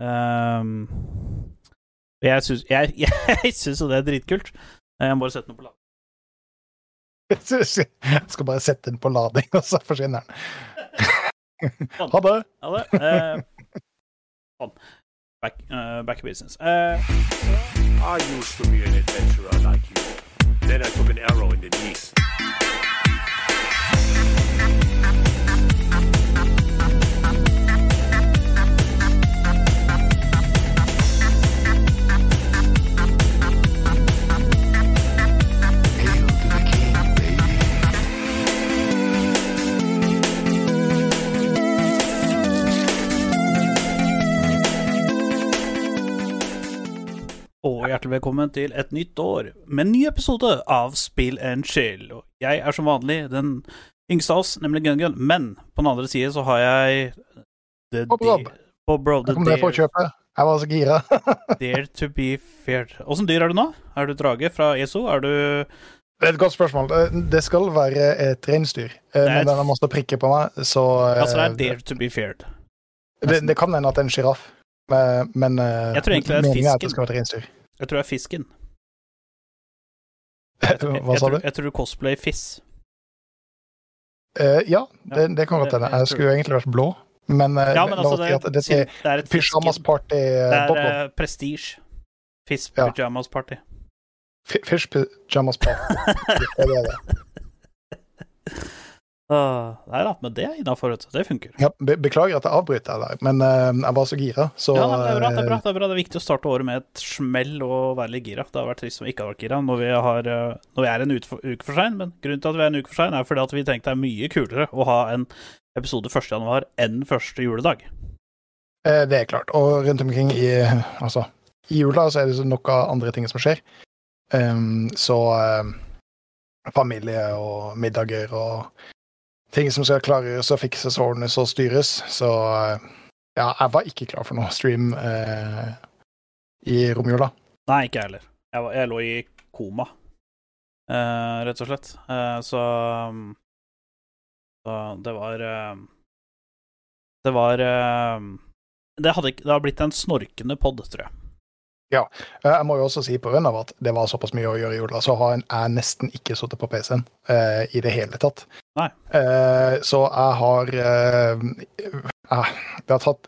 Um, jeg syns jeg, jeg jo det er dritkult. Jeg må bare sette den på lading. Jeg skal bare sette den på lading, og så forsvinner den. Ha det. Ha det. Uh, sånn. Back, uh, back business. Uh, I used to be an adventurer like you. Then I took an arrow in the knee. Og hjertelig velkommen til et nytt år med en ny episode av Spill and Chill. Jeg er som vanlig den yngste av oss, nemlig Gun-Gun, men på den andre side så har jeg the Bob Rob. Bob Rob, kom for å kjøpe. Jeg var så gira. dare to be feared. Åssen dyr er du nå? Er du drage fra ESO? Er du Det er et godt spørsmål. Eh, Det skal være et reinsdyr, eh, men den har masse prikker på meg, så eh, Altså, det er dare to be feared. det, det kan hende at det er en sjiraff, men, men Jeg tror egentlig det er meningen er at det skal være et reinsdyr. Jeg tror det er fisken. Jeg, Hva sa du? jeg tror du cosplay fiss. Uh, ja, det, det kan godt det- hende. jeg Jeg skulle jo egentlig vært blå, men, eh, Ja, men altså, det, det, det er et Pyjamas party. Det eh, er uh, prestige. Fiss Ja. pyjamas party. F Fish pyjamas party. Det er det. Ah, nei da, men det er innafor. Det funker. Ja, be beklager at jeg avbryter deg men uh, jeg var så gira, så Ja, det, er bra, det, er bra, eh, det er bra. Det er viktig å starte året med et smell og være litt gira. Det har vært trist om vi ikke har vært gira når vi, har, eh, når vi er en uke for sein. Men grunnen til at vi er en uke for sein, er fordi at vi tenkte det er mye kulere å ha en episode 1. januar enn første juledag. Uh, Det er klart. Og rundt omkring i Altså, i jula så er det nok av andre ting som skjer. Um, så familie og middager og ting som skal klargjøres og fikses ordnes og styres. Så eh, ja, jeg var ikke klar for noe stream eh, i romjula. Nei, ikke heller. Jeg, heller. jeg lå i koma, eh, rett og slett. Eh, så, så det var eh, Det var eh, det, hadde det har blitt en snorkende pod, tror jeg. Eh, Jeg må jo også si av at det var såpass mye å gjøre i jula, så har jeg nesten ikke sittet på PC-en uh, i det hele tatt. Eh, så jeg har uh, eh, Det har tatt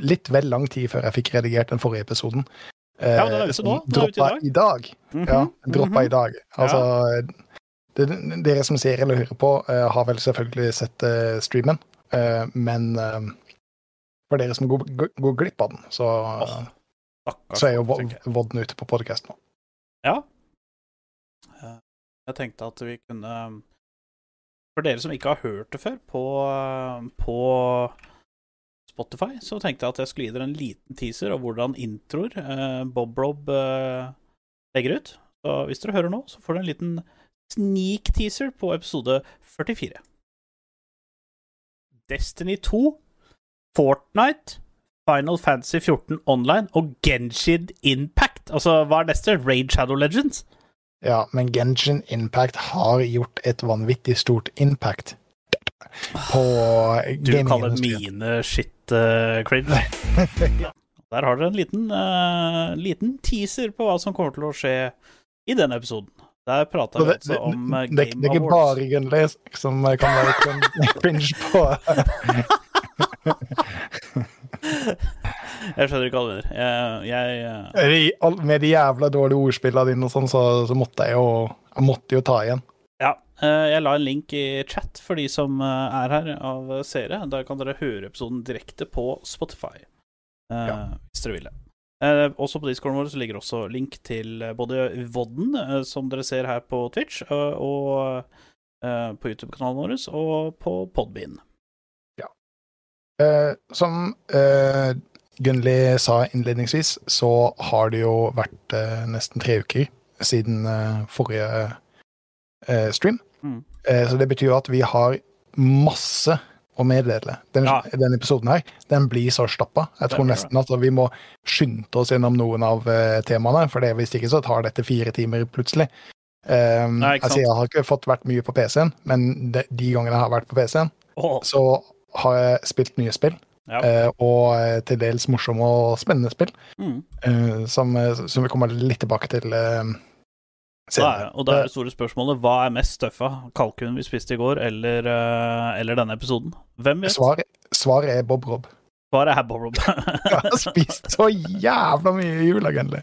litt vel lang tid før jeg fikk redigert den forrige episoden. Eh, Ja, den er ute nå. Den i droppa dag. i dag. Mhm, Ja, droppa mhm. i dag. Altså det, Dere som ser eller hører på, eh, har vel selvfølgelig sett eh, streamen, eh, men eh, for dere som går, går, går glipp av den, så, Åh, Stakkars, så er jo vodden ute på podkast nå. Ja. Jeg tenkte at vi kunne For dere som ikke har hørt det før på, på Spotify, så tenkte jeg at jeg skulle gi dere en liten teaser av hvordan introer eh, Bob Rob eh, legger ut. Så hvis dere hører nå, så får dere en liten sneak teaser på episode 44. Destiny 2, Fortnite, Final Fantasy 14 Online og Genshin Impact. Altså, hva er neste? Raid Shadow Legends? Ja, men Genshin Impact har gjort et vanvittig stort impact på Du kaller mine shit uh, cringe. Der har dere en liten, uh, liten teaser på hva som kommer til å skje i denne episoden. Der prata vi altså om om of det, det Game er ikke bare Gunley som kan være cringe på Jeg skjønner ikke mener. Jeg, jeg eh, Med de jævla dårlige ordspillene dine og sånn, så, så måtte jeg jo jeg måtte jo ta igjen. Ja, eh, jeg la en link i chat for de som eh, er her av seere. Da kan dere høre episoden direkte på Spotify, Ja. hvis dere vil det. Eh, også på discorden vår så ligger også link til både Vodden, som dere ser her på Twitch, og eh, på YouTube-kanalen vår, og på Podbean. Eh, som Gunnli Gunli sa innledningsvis, så har det jo vært eh, nesten tre uker siden eh, forrige eh, stream. Mm. Eh, så det betyr at vi har masse å meddele. Den, Ja. Denne episoden her, den blir så stappa. Jeg tror nesten at vi må skynde oss gjennom noen av eh, temaene, for det, hvis ikke så tar dette fire timer plutselig. Um, Nei, altså, jeg har ikke fått vært mye på PC-en, men de, de gangene jeg har vært på PC-en, oh. så har jeg spilt nye spill. Ja. eh, og eh, til dels morsomme og spennende spill, Mm. eh, som, som vi kommer litt tilbake til senere. Da er, og da er det store spørsmålet hva er mest støffa? Kalkunen vi spiste i går, eller, eller denne episoden? Hvem vet? Svaret, svaret er Bob Rob. Svaret er Bob Rob. Jeg har spist så jævla mye i jula, egentlig.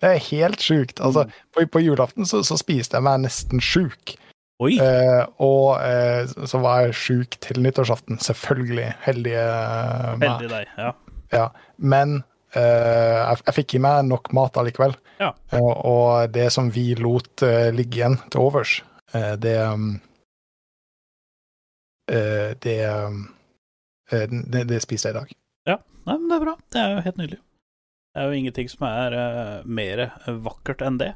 Det er helt sjukt. Altså, Mm. på, på julaften så, så spiste jeg meg nesten sjuk. Eh, og eh, så var jeg sjuk til nyttårsaften. Selvfølgelig. Heldige eh, meg. Heldig deg. Ja. Ja. Men eh, jeg, jeg fikk i meg nok mat allikevel. Ja. Eh, og det som vi lot eh, ligge igjen til overs, eh, det det, det det spiser jeg i dag. Nei, men det er bra. Det er jo helt nydelig. Det er jo ingenting som er uh, mer vakkert enn det.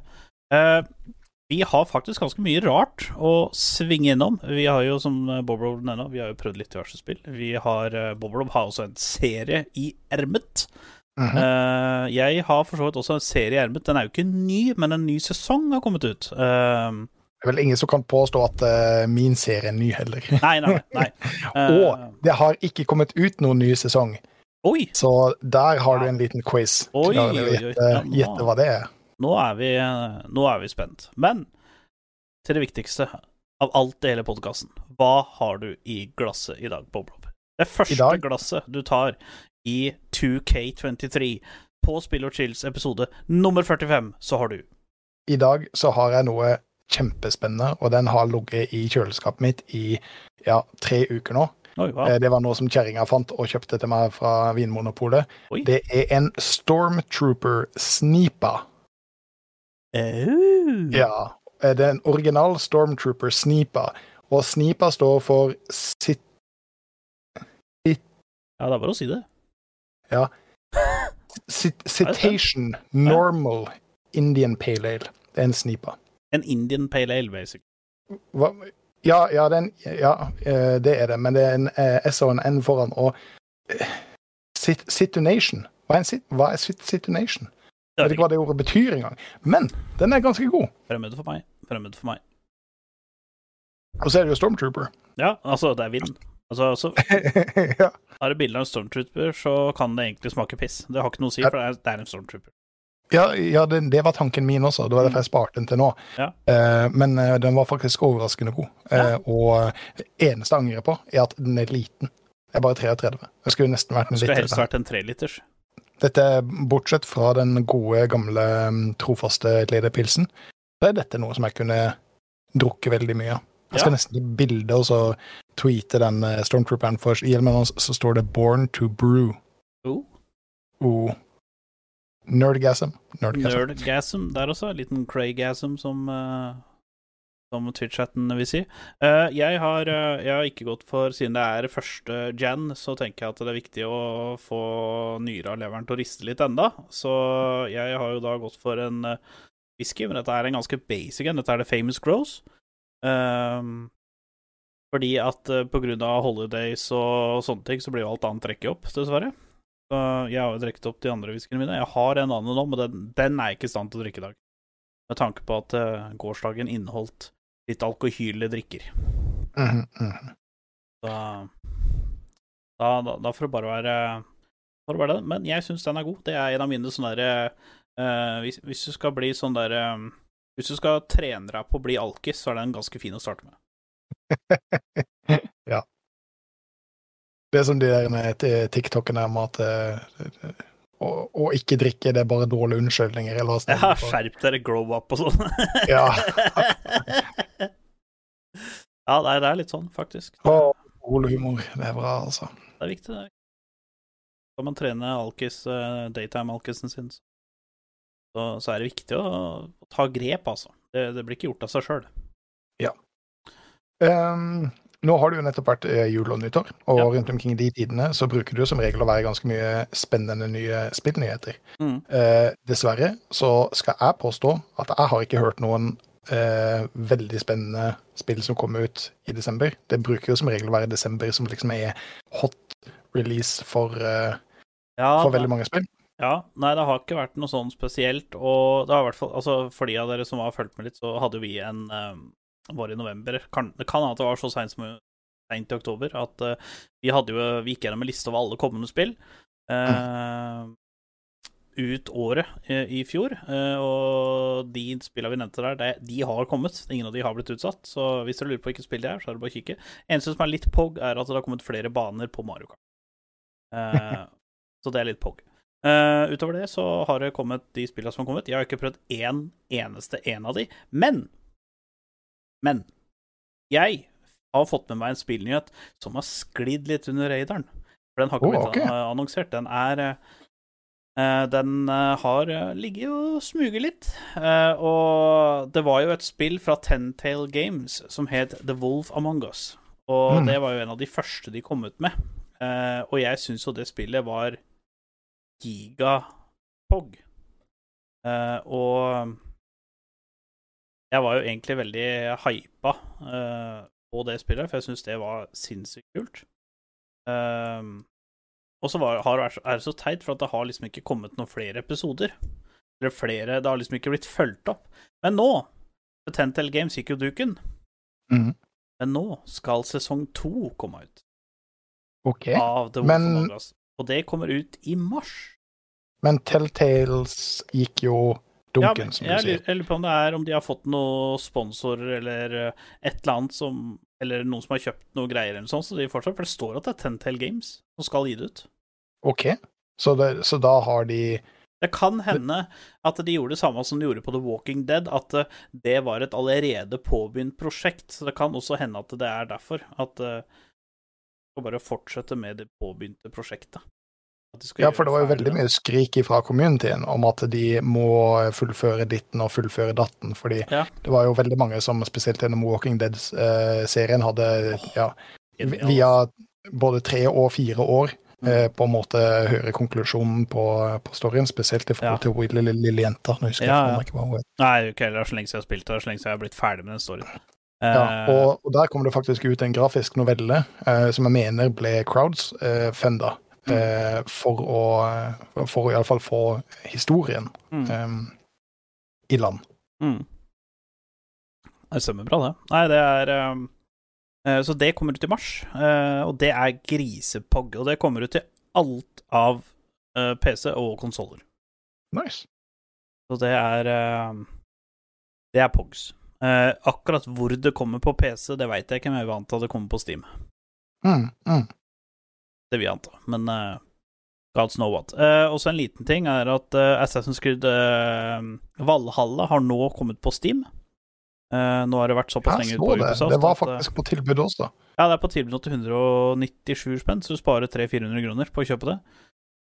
Eh, vi har faktisk ganske mye rart å svinge innom. Vi har jo, som Bobrob nevner, vi har jo prøvd litt diverse spill. Vi har, Bobrob har også en serie i ermet. Mhm. Eh, jeg har for så vidt også en serie i ermet. Den er jo ikke ny, men en ny sesong har kommet ut. Eh, Det er vel ingen som kan påstå at eh, min serie er ny heller. nei, nei, nei. Eh, Og det har ikke kommet ut noen ny sesong, oi! så der har du en liten quiz. Oi, Klarer du å gjette hva det er? Nå er, vi, nå er vi spent. Men til det viktigste av alt i hele podkasten. Hva har du i glasset i dag, Bob Rob? Det første glasset du tar i 2K23 på Spill og Chills episode nummer 45, så har du I dag så har jeg noe kjempespennende, og den har ligget i kjøleskapet mitt i ja, tre uker nå. Oi, hva? Eh, Det var noe som kjerringa fant og kjøpte til meg fra Vinmonopolet. Oi. Det er en Stormtrooper Snipa. Au. Ja. Det er en original Stormtrooper Snipa, og Snipa står for sit... Ja, det er bare å si det. Cit Citation Normal Indian Pale Ale. Det er en Snipa. En Indian Pale Ale, basically. Hva? Ja, ja, den, ja, eh, det er det, men det er en eh, S og en N foran. Og eh, sit, Situnation Hva er, sit, hva er sit, Situnation? Det Jeg er vet ikke hva det ordet betyr engang. Men den er ganske god. fremmed for meg. Fremmed for meg. Og så er det jo Stormtrooper. Ja, altså, det er vind. Altså, altså ja. Har du bilde av en stormtrooper, så kan det egentlig smake piss. Det har ikke noe å si, for det er, det er en stormtrooper. Ja, ja det, det var tanken min også. Det var derfor jeg sparte den til nå. Ja. Eh, men eh, den var faktisk overraskende god. Eh, Ja. og det eneste jeg angrer på, er at den er liten. Jeg er bare 33. Det skulle nesten vært en liter. skulle helst vært en treliters. Dette er bortsett fra den gode, gamle, mm, trofaste Lederpilsen, så er dette noe som jeg kunne drukke veldig mye av. Jeg skal Ja. nesten ta bilde og så tweete den eh, Stormtrooperen, for i hjelmen hans så står det 'Born to Brew'. Oh. Oh. Nerdgasm. Nerdgasm. Nerdgasm der også. En liten craygasm, som, uh, som Twitch-chatten vil si. Eh, jeg, har, eh, jeg har ikke gått for Siden det er første jan, så tenker jeg at det er viktig å få nyra av leveren til å riste litt enda. Så jeg har jo da gått for en uh, whisky, men dette er en ganske basic en. Dette er The Famous Grows. Um, fordi at av holidays og sånne ting, så blir jo alt annet trekket opp, dessverre. Så jeg har jo drukket opp de andre whiskyene mine. Jeg har en annen nå, men den, den er jeg ikke i stand til å drikke i dag. Med tanke på at gårsdagen inneholdt litt alkohyle drikker. Mm mhm. Da, da, da, da får det bare være får det være det. Men jeg syns den er god. Det er en av mine sånne derre uh, hvis, hvis du skal bli sånn derre Hvis du skal trene deg på å bli alkis, så er den ganske fin å starte med. ja. Det er som de der TikTokene om at eh, å, å ikke drikke, det er bare dårlige unnskyldninger. Eller Ja, skjerp dere, grow up og sånn. Ja. ja, nei, det er litt sånn, faktisk. Alkoholhumor, det er bra, altså. Det er viktig, det. Skal man trene alkis, eh, daytime-alkisen sin, så, så er det viktig å, å ta grep, altså. Det, det blir ikke gjort av seg sjøl. Ehm, nå har det jo nettopp vært eh, jul og nyttår, og Ja. rundt omkring de tidene så bruker det jo som regel å være ganske mye spennende nye spillnyheter. Mm. Eh, dessverre så skal jeg påstå at jeg har ikke hørt noen eh, veldig spennende spill som kommer ut i desember. Det bruker jo som regel å være desember som liksom er hot release for, eh, Ja, for veldig mange spill. Ja, nei, det har ikke vært noe sånn spesielt. Og det har vært hvert fall Altså, for de av dere som har fulgt med litt, så hadde vi en um, Var i november. Kan, det kan hende at det var så seint som seint i oktober, at eh, vi hadde jo Vi gikk gjennom en liste over alle kommende spill. eh, ut året eh, i fjor, eh, og de spillene vi nevnte der, de har kommet. Ingen av de har blitt utsatt, så hvis dere lurer på hvilket spill det er, så er det bare å kikke. Eneste som er litt pog, er at det har kommet flere baner på Mario Kart. Eh, så det er litt pog. Utover det så har det kommet de spillene som har kommet. Jeg har ikke prøvd én eneste en av de, men Men jeg har fått med meg en spillnyhet som har sklidd litt under radaren. For den har ikke blitt okay. annonsert. Den er Den eh, har eh, ligget og smuget litt. Eh, og det var jo et spill fra Tentail Games som het The Wolf Among Us. Og Mm. det var jo en av de første de kom ut med. Eh, og jeg syns jo det spillet var gigapog. Eh, og jeg var jo egentlig veldig hypa eh, på det spillet, for jeg syns det var sinnssykt kult. Um, og så er det så teit, for at det har liksom ikke kommet noen flere episoder. Eller flere Det har liksom ikke blitt fulgt opp. Men nå Tentel Games gikk jo duken. Mm. Men nå skal sesong to komme ut OK. av The Wolf Men- Among Us. Og det kommer ut i mars. Men Telltales gikk jo Ja, dunken, men som jeg, du sier. lurer- jeg lurer på om det er om de har fått noen sponsorer eller eh, et eller annet som Eller noen som har kjøpt noe greier eller noe sånt, så de fortsatt For det står at det er Tentel Games som skal gi det ut. OK. Så, det, så da har de Det kan hende at de gjorde det samme som de gjorde på The Walking Dead, at eh, det var et allerede påbegynt prosjekt. Så det kan også hende at det er derfor. At eh, de skal bare fortsette med det påbegynte prosjektet. De Ja, for det var jo veldig mye skrik fra communityen om at de må fullføre ditten og fullføre datten, fordi Ja. det var jo veldig mange som spesielt gjennom Walking Dead-serien hadde ja, via både tre og fire år. Eh, på en måte høre konklusjonen på, på storyen, spesielt i forhold Ja. til hun lille, lille jenta. Nå husker Ja, jeg ikke hva hun heter. Nei, ikke heller så lenge siden jeg har spilt det, så lenge siden jeg har blitt ferdig med den storyen. Ja, Eh, og, og der kommer det faktisk ut en grafisk novelle eh, som jeg mener ble crowds eh, funda. Mm. Eh, for å for å iallfall få historien mm, eh, i land. mm. Det stemmer bra, det. Nei, det er eh, Så det kommer ut i mars, eh, og det er grisepog. Og det kommer ut til alt av eh, PC og konsoller. Nice. Så det er eh, Det er Pogs. Eh, akkurat hvor det kommer på PC, det veit jeg ikke, men jeg vil anta det kommer på Steam. Mm, mm. Det vil jeg anta, men uh, Gods know what. Eh, også en liten ting er at eh, Assassin's Creed eh, Valhalla har nå kommet på Steam. Eh, nå har det vært såpass lenge på det. Ubisoft Det var at, eh, faktisk på tilbud også. Ja, det er på tilbud til 197 spenn, så du sparer 300-400 kroner på å kjøpe det.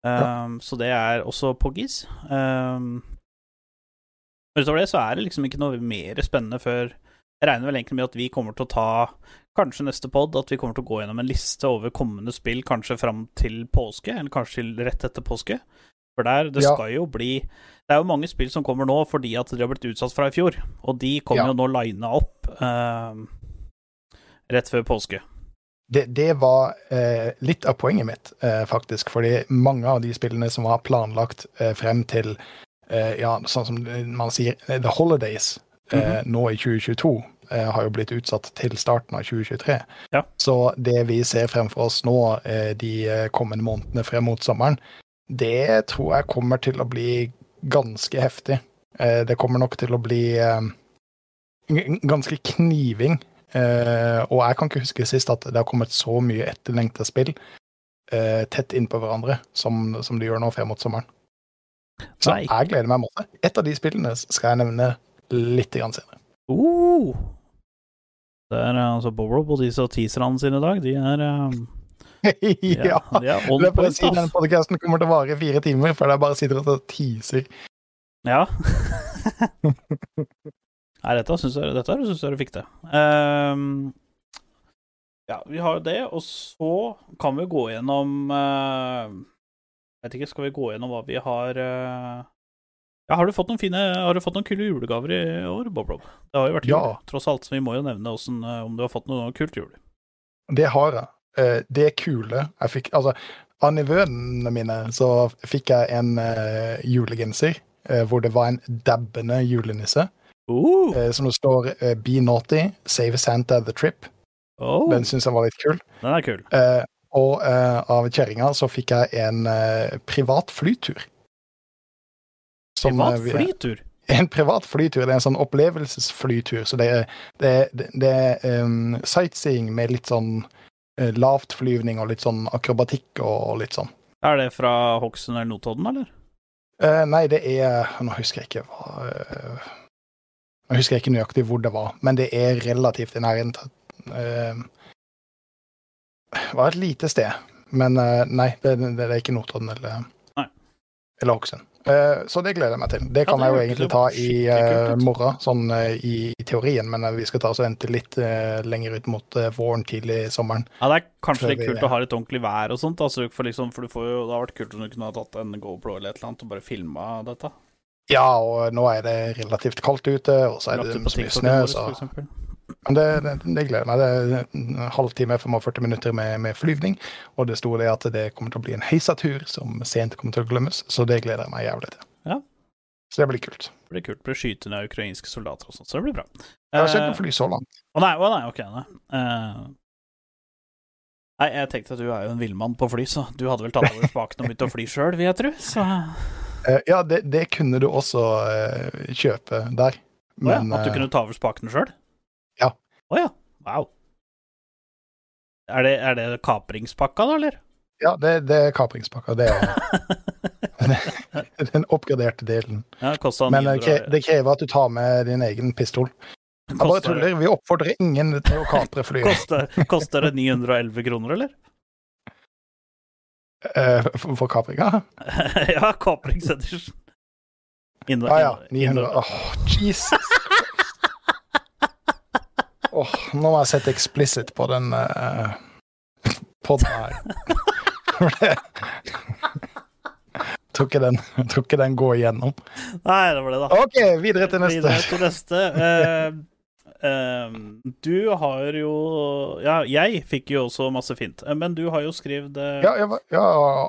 Um, Så det er også på GIS. Um, men utover det så er det liksom ikke noe mer spennende før Jeg regner vel egentlig med at vi kommer til å ta kanskje neste pod, at vi kommer til å gå gjennom en liste over kommende spill kanskje fram til påske, eller kanskje til rett etter påske. For der, det Ja. skal jo bli Det er jo mange spill som kommer nå fordi at de har blitt utsatt fra i fjor, og de kommer Ja. jo nå lina opp eh, rett før påske. Det, det var eh, litt av poenget mitt, eh, faktisk. Fordi mange av de spillene som var planlagt eh, frem til eh, ja, sånn som man sier, The Holidays eh, nå i 2022, eh, har jo blitt utsatt til starten av 2023. Ja. Så det vi ser fremfor oss nå de kommende månedene frem mot sommeren, det tror jeg kommer til å bli ganske heftig. Eh, det kommer nok til å bli eh, ganske kniving. Eh, og jeg kan ikke huske sist at det har kommet så mye etterlengta spill tett innpå hverandre som, som det gjør nå frem mot sommeren. Så Nei. jeg gleder meg masse. Et av de spillene skal jeg nevne litt senere. Uh. Det er altså Bob og disse teaserne sine i dag, de er um, ja. de er on Det er for si Denne podkasten kommer til å vare i fire timer, for jeg bare sitter og teaser. Ja. Nei, dette syns jeg, dette synes jeg du fikk til. Um, ja, vi har jo det, og så kan vi gå gjennom uh, Vet ikke, skal vi gå gjennom hva vi har uh, Ja, har du fått noen fine Har du fått noen kule julegaver i år, Bob Rob? Det har jo vært jul, Ja. tross alt, så vi må jo nevne hvordan, eh, om du har fått noe kult jul. Det har jeg. Eh, Det kule jeg fikk Altså, av nevøene mine så fikk jeg en uh, julegenser eh, hvor det var en dabbende julenisse. Uh, som det står 'Be naughty, save Santa the trip'. Oh, Den syns jeg var litt kul. den er kul. Og av kjerringa så fikk jeg en privat flytur. Som, Privat flytur. En privat flytur. Det er en sånn opplevelsesflytur. Så det er, det, det, det er um, sightseeing med litt sånn lavtflyvning og litt sånn akrobatikk og litt sånn. Er det fra Hokksund eller Notodden, eller? Eh, nei, det er Nå husker jeg ikke hva eh, Nå husker jeg ikke nøyaktig hvor det var, men det er relativt i nærheten. eh, Det var et lite sted, men eh, nei, det, det, det er ikke Notodden eller. Eller Hokksund. Eh, så det gleder jeg meg til. Det kan det jeg jo egentlig ta i kult ut. morgen, sånn eh, i, i teorien, men vi skal ta oss og vente litt lenger ut mot våren, tidlig sommeren. Ja, det er kanskje litt litt vi- kult å ha litt ordentlig vær og sånt. Altså, for, liksom, for, du får jo, det har vært kult om du kunne ha tatt en GoPro eller et eller annet og bare filma dette. Ja, og nå er det relativt kaldt ute, og så er det, det mye snø, så det, det, det gleder meg. Det er en halvtime, 45 minutter med, med flyvning. Og det sto det at det kommer til å bli en heisatur som sent kommer til å glemmes. Så det gleder jeg meg jævlig til. Ja. Så det blir kult. Det blir kult. Blir skyte ned ukrainske soldater og sånt, så det blir bra. Jeg har sett noe fly så langt. Å nei, å nei, ok. Nei. Uh... nei, jeg tenkte at du er jo en villmann på fly, så du hadde vel tatt over spaken og begynt å fly sjøl, vil jeg tro. Så Eh, ja, det, det kunne du også uh, kjøpe der. ja, at du eh, kunne ta over spakene sjøl? Ja. oh, ja. Wow. Er det, er det kapringspakka, da, eller? ja, det, det er kapringspakka. Det er den oppgraderte delen. ja, Men eh, 900 kre, det krever at du tar med din egen pistol. Jeg bare tuller. Vi oppfordrer ingen til å kapre flyet koster, koster det 911 kroner, eller? eh, for, for kapringa. ja, kapringsedition. Inne, Ja, ja. 900. Åh, Jesus. Åh, nå må jeg sette explicit på den uh, poden her. Tror ikke den, tror ikke den går igjennom. Nei, det var det, da. OK, videre til neste. Videre til neste. Uh, uh, du har jo Ja, jeg fikk jo også masse fint, eh, men du har jo skrevet uh, Ja, ja, ja,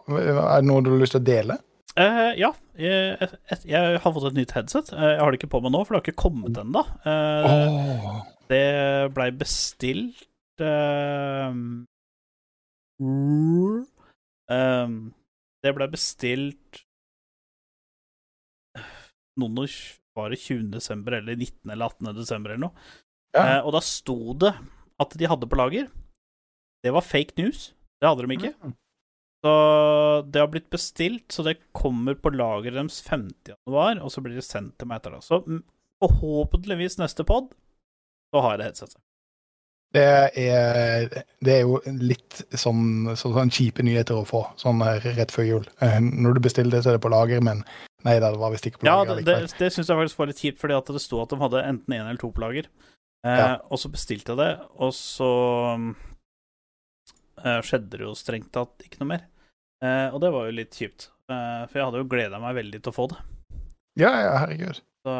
er det noe du har lyst til å dele? eh, ja. Jeg, jeg har fått et nytt headset. Eh, Jeg har det ikke på meg nå, for det har ikke kommet ennå. Eh, Åh, Det blei bestilt eh, um, Det blei bestilt noen og Var det 20. desember eller 19. eller 18. desember eller noe? Ja. Uh, og da sto det at de hadde på lager. Det var fake news. Det hadde de ikke. Mm. Så det har blitt bestilt, så det kommer på lageret deres 50 januar, og så blir det sendt til meg etter det. Så forhåpentligvis neste pod, så har jeg det headsetet. Det er, det er jo litt sånn, så, sånn kjipe nyheter å få sånn her rett før jul. Eh, Når du bestiller det, så er det på lager, men nei da, det var visst ikke på Ja, lager det, det, det syns jeg faktisk var litt kjipt, fordi at det sto at de hadde enten én eller to på lager. Eh, Ja. Og så bestilte jeg det, og så eh, skjedde det jo strengt tatt ikke noe mer. Eh, og det var jo litt kjipt, eh, for jeg hadde jo gleda meg veldig til å få det. Ja, ja, herregud. Så,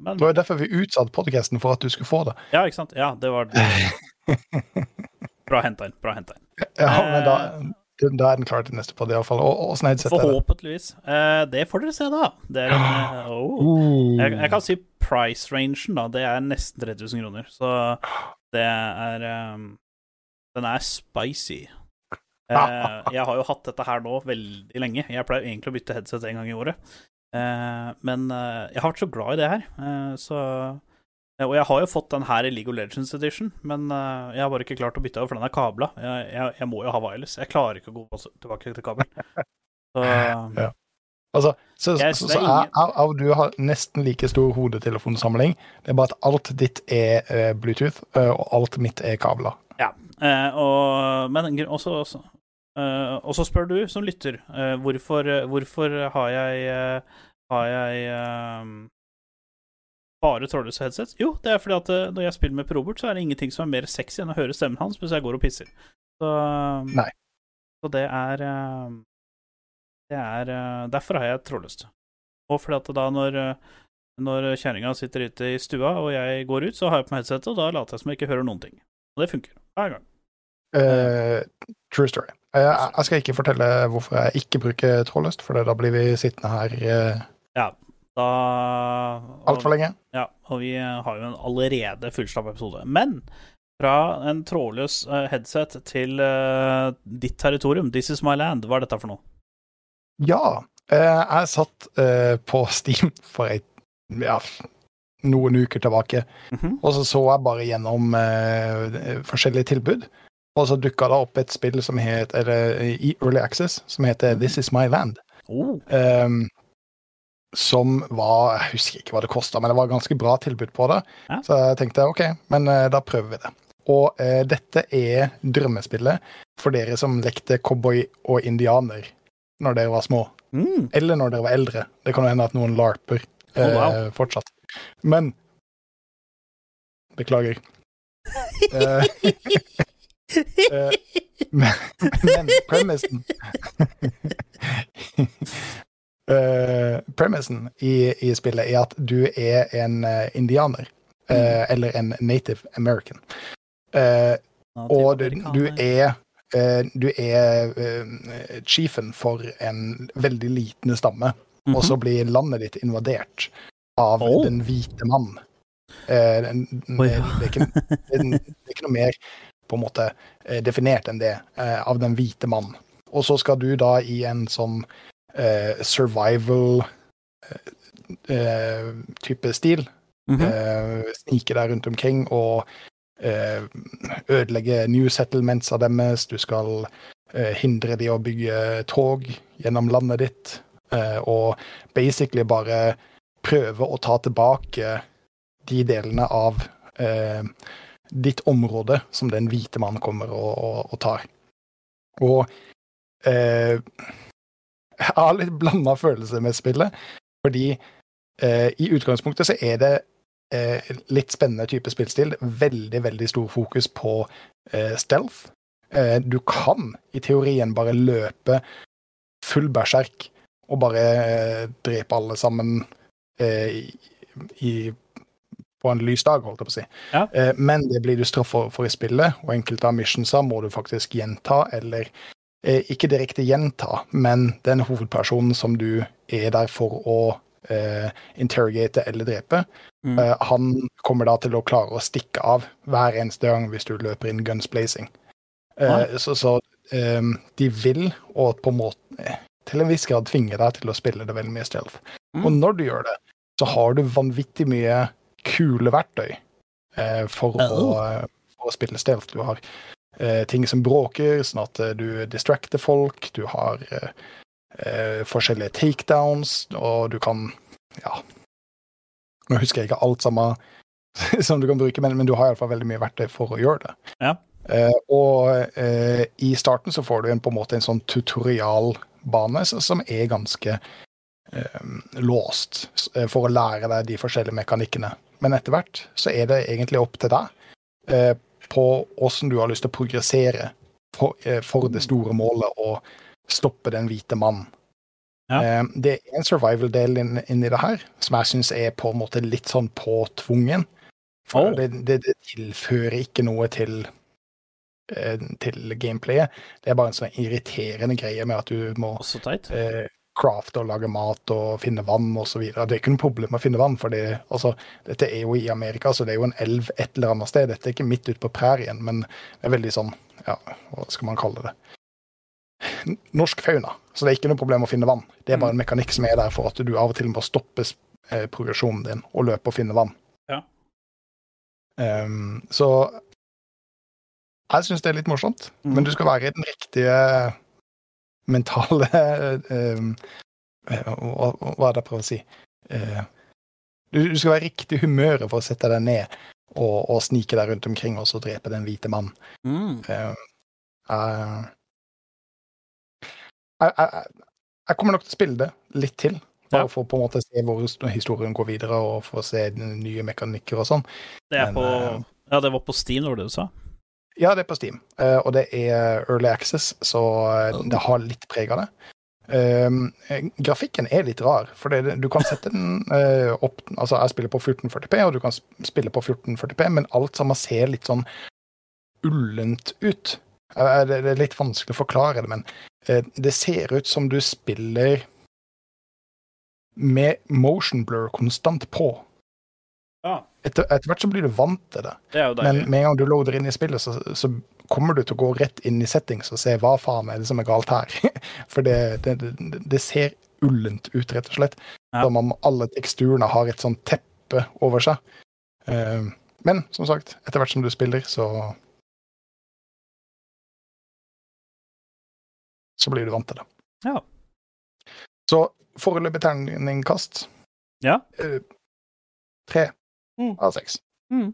men Det var jo derfor vi utsatte podcasten for at du skulle få det. Ja, ikke sant? Ja, det var Bra henta inn. Bra henta inn. Ja, men da, Eh. da er den klar til neste podd, iallfall. Åssen headset er det? Forhåpentligvis. Eh, det får dere se, da. En, eh, oh. Jeg, jeg kan si price-rangen, da. Det er nesten 3000 kroner. Så det er um, Den er spicy. Jeg har jo hatt dette her nå veldig lenge. Jeg pleier egentlig å bytte headset en gang i året. Eh, men eh, jeg har vært så glad i det her, eh, så Og jeg har jo fått den her i League of Legends Edition, men jeg har bare ikke klart å bytte over, for den er kabla. Jeg, jeg, jeg må jo ha wireless. Jeg klarer ikke å gå tilbake til kabel. Så Ja. Altså, så, Jeg- så, så ingen- er, er du har nesten like stor hodetelefonsamling. Det er bare at alt ditt er uh, Bluetooth, uh, og alt mitt er kabler. Ja, eh, og, men også, også, eh, og så spør du som lytter, uh, hvorfor, hvorfor har jeg, har jeg bare trådløse headsets? Jo, det er fordi at når jeg spiller med Probert, så er det ingenting som er mer sexy enn å høre stemmen hans mens jeg går og pisser. Så, så det er Det er Derfor har jeg trådløst. Og fordi at da når når kjerringa sitter ute i stua og jeg går ut, så har jeg på meg headsetet, og da later jeg som jeg ikke hører noen ting. Og det funker hver gang. True story. Eh, jeg, skal ikke fortelle hvorfor jeg ikke bruker trådløst, for da blir vi sittende her uh, Da altfor lenge. Ja, og vi har jo en allerede fullstappa episode. Men Fra en trådløs eh, headset til uh, ditt territorium. This is my land. Hva er dette for noe? Ja, eh, jeg satt uh, på Steam for ei, ja, noen uker tilbake, Mhm. og så så jeg bare gjennom uh, forskjellige tilbud. Og så dukka det opp et spill som het, eller i Early Access som heter This Is My Land. Oh. Um, som var Jeg husker ikke hva det kosta, men det var ganske bra tilbud på det. Ja. Så jeg tenkte OK, men uh, da prøver vi det. Og uh, dette er drømmespillet for dere som lekte cowboy og indianer når dere var små. Mm. Eller når dere var eldre. Det kan jo hende at noen larper Oh, eh, wow. fortsatt. Men Beklager. Eh, eh, men, men premissen uh, premissen i, i spillet er at du er en eh, indianer. mm. eller en native american. Eh, og du, du er eh, du er eh, chiefen for en veldig liten stamme, Mhm. og så blir landet ditt invadert av Oh. den hvite mann. Eh, er ikke, det, er- det er ikke noe mer på en måte eh, definert enn det, eh, av den hvite mann. Og så skal du da i en sånn eh, survival type stil Mhm. eh, snike deg rundt omkring og eh, ødelegge new settlements av deres. Du skal hindre de å bygge tog gjennom landet ditt, eh, og basically bare prøve å ta tilbake de delene av eh, ditt område som den hvite mannen kommer og, og, og tar. Og eh, jeg har litt blanda følelser med spillet, fordi eh, i utgangspunktet så er det eh, litt spennende type spillstil. Veldig, veldig stor fokus på eh, stealth. Eh, du kan i teorien bare løpe full berserk og bare eh, drepe alle sammen i, i, på en lys dag, holdt jeg på å si. Ja. Eh, men det blir du straffa for, i spillet, og enkelte av missionsa må du faktisk gjenta, eller eh, ikke direkte gjenta, men den hovedpersonen som du er der for å eh, interrogate eller drepe, Mm. Eh, han kommer da til å klare å stikke av hver eneste gang hvis du løper inn guns blazing. Eh, så så eh, de vil, og på en måte til en viss grad tvinge deg til å spille det veldig mye stealth. Mm. Og når du gjør det, så har du vanvittig mye kule verktøy eh, for, Oh. å, for å spille stealth. Du har eh, ting som bråker, sånn at eh, du distracter folk. Du har eh, eh, forskjellige takedowns, og du kan ja, nå husker jeg ikke alt sammen som du kan bruke, men, men du har iallfall veldig mye verktøy for å gjøre det. Ja. Eh, og eh, i starten så får du en, på en måte en sånn tutorialbane så- som er ganske eh, låst eh, for å lære deg de forskjellige mekanikkene. Men etter hvert så er det egentlig opp til deg eh, på åssen du har lyst til å progressere for, eh, for det store målet å stoppe den hvite mannen. Ja. Eh, Det er en survival-del inn- inni det her, som jeg syns er på en måte litt sånn påtvungen. For Oh. det, det, det tilfører ikke noe til, til gameplayet. Det er bare en sånn irriterende greie med at du må Også teit. eh, crafte og lage mat og finne vann osv. Det er ikke noe problem å finne vann, for det, altså, dette er jo i Amerika, så det er jo en elv et eller annet sted. Dette er ikke midt ute på prærien, men det er veldig sånn, ja, hva skal man kalle det? Norsk fauna. Så det er ikke noe problem å finne vann. Det er bare en mekanikk som er der for at du av og til må stoppe eh, progresjonen din og løpe og finne vann. Ja. Um, så jeg syns det er litt morsomt, mm. men du skal være i den riktige mentale ehm, eh, hva, hva er det jeg prøver å si? Eh, du, du skal være i riktig humøret for å sette deg ned og, og snike deg rundt omkring og så drepe den hvite mannen. Mm. Uh, jeg, jeg, jeg, kommer nok til å spille det litt til. Bare Ja. for å på en måte se hvor historien går videre, og for å se nye mekanikker og sånn. Det eh, Ja, det var på Steam, var det du sa? Ja, det er på Steam, eh, og det er Early Access, så eh, det har litt preg av det. Um, eh, grafikken er litt rar, for det, du kan sette den eh, opp Altså, jeg spiller på 1440P, og du kan spille på 1440P, men alt sammen ser litt sånn ullent ut. Eh, det, det er litt vanskelig å forklare det, men eh, det ser ut som du spiller med motion blur konstant på. Etter, etter hvert så blir du vant til det. det Men med en gang du loader inn i spillet, så, så kommer du til å gå rett inn i settings og se hva faen er det som er galt her. For det, det, det, ser ullent ut, rett og slett. Ja. Som om alle teksturene har et sånt teppe over seg. Eh, men som sagt, etter hvert som du spiller, så Så blir du vant til det. Ja. Så foreløpig terningkast Ja. eh, tre Mm. av seks. Mm.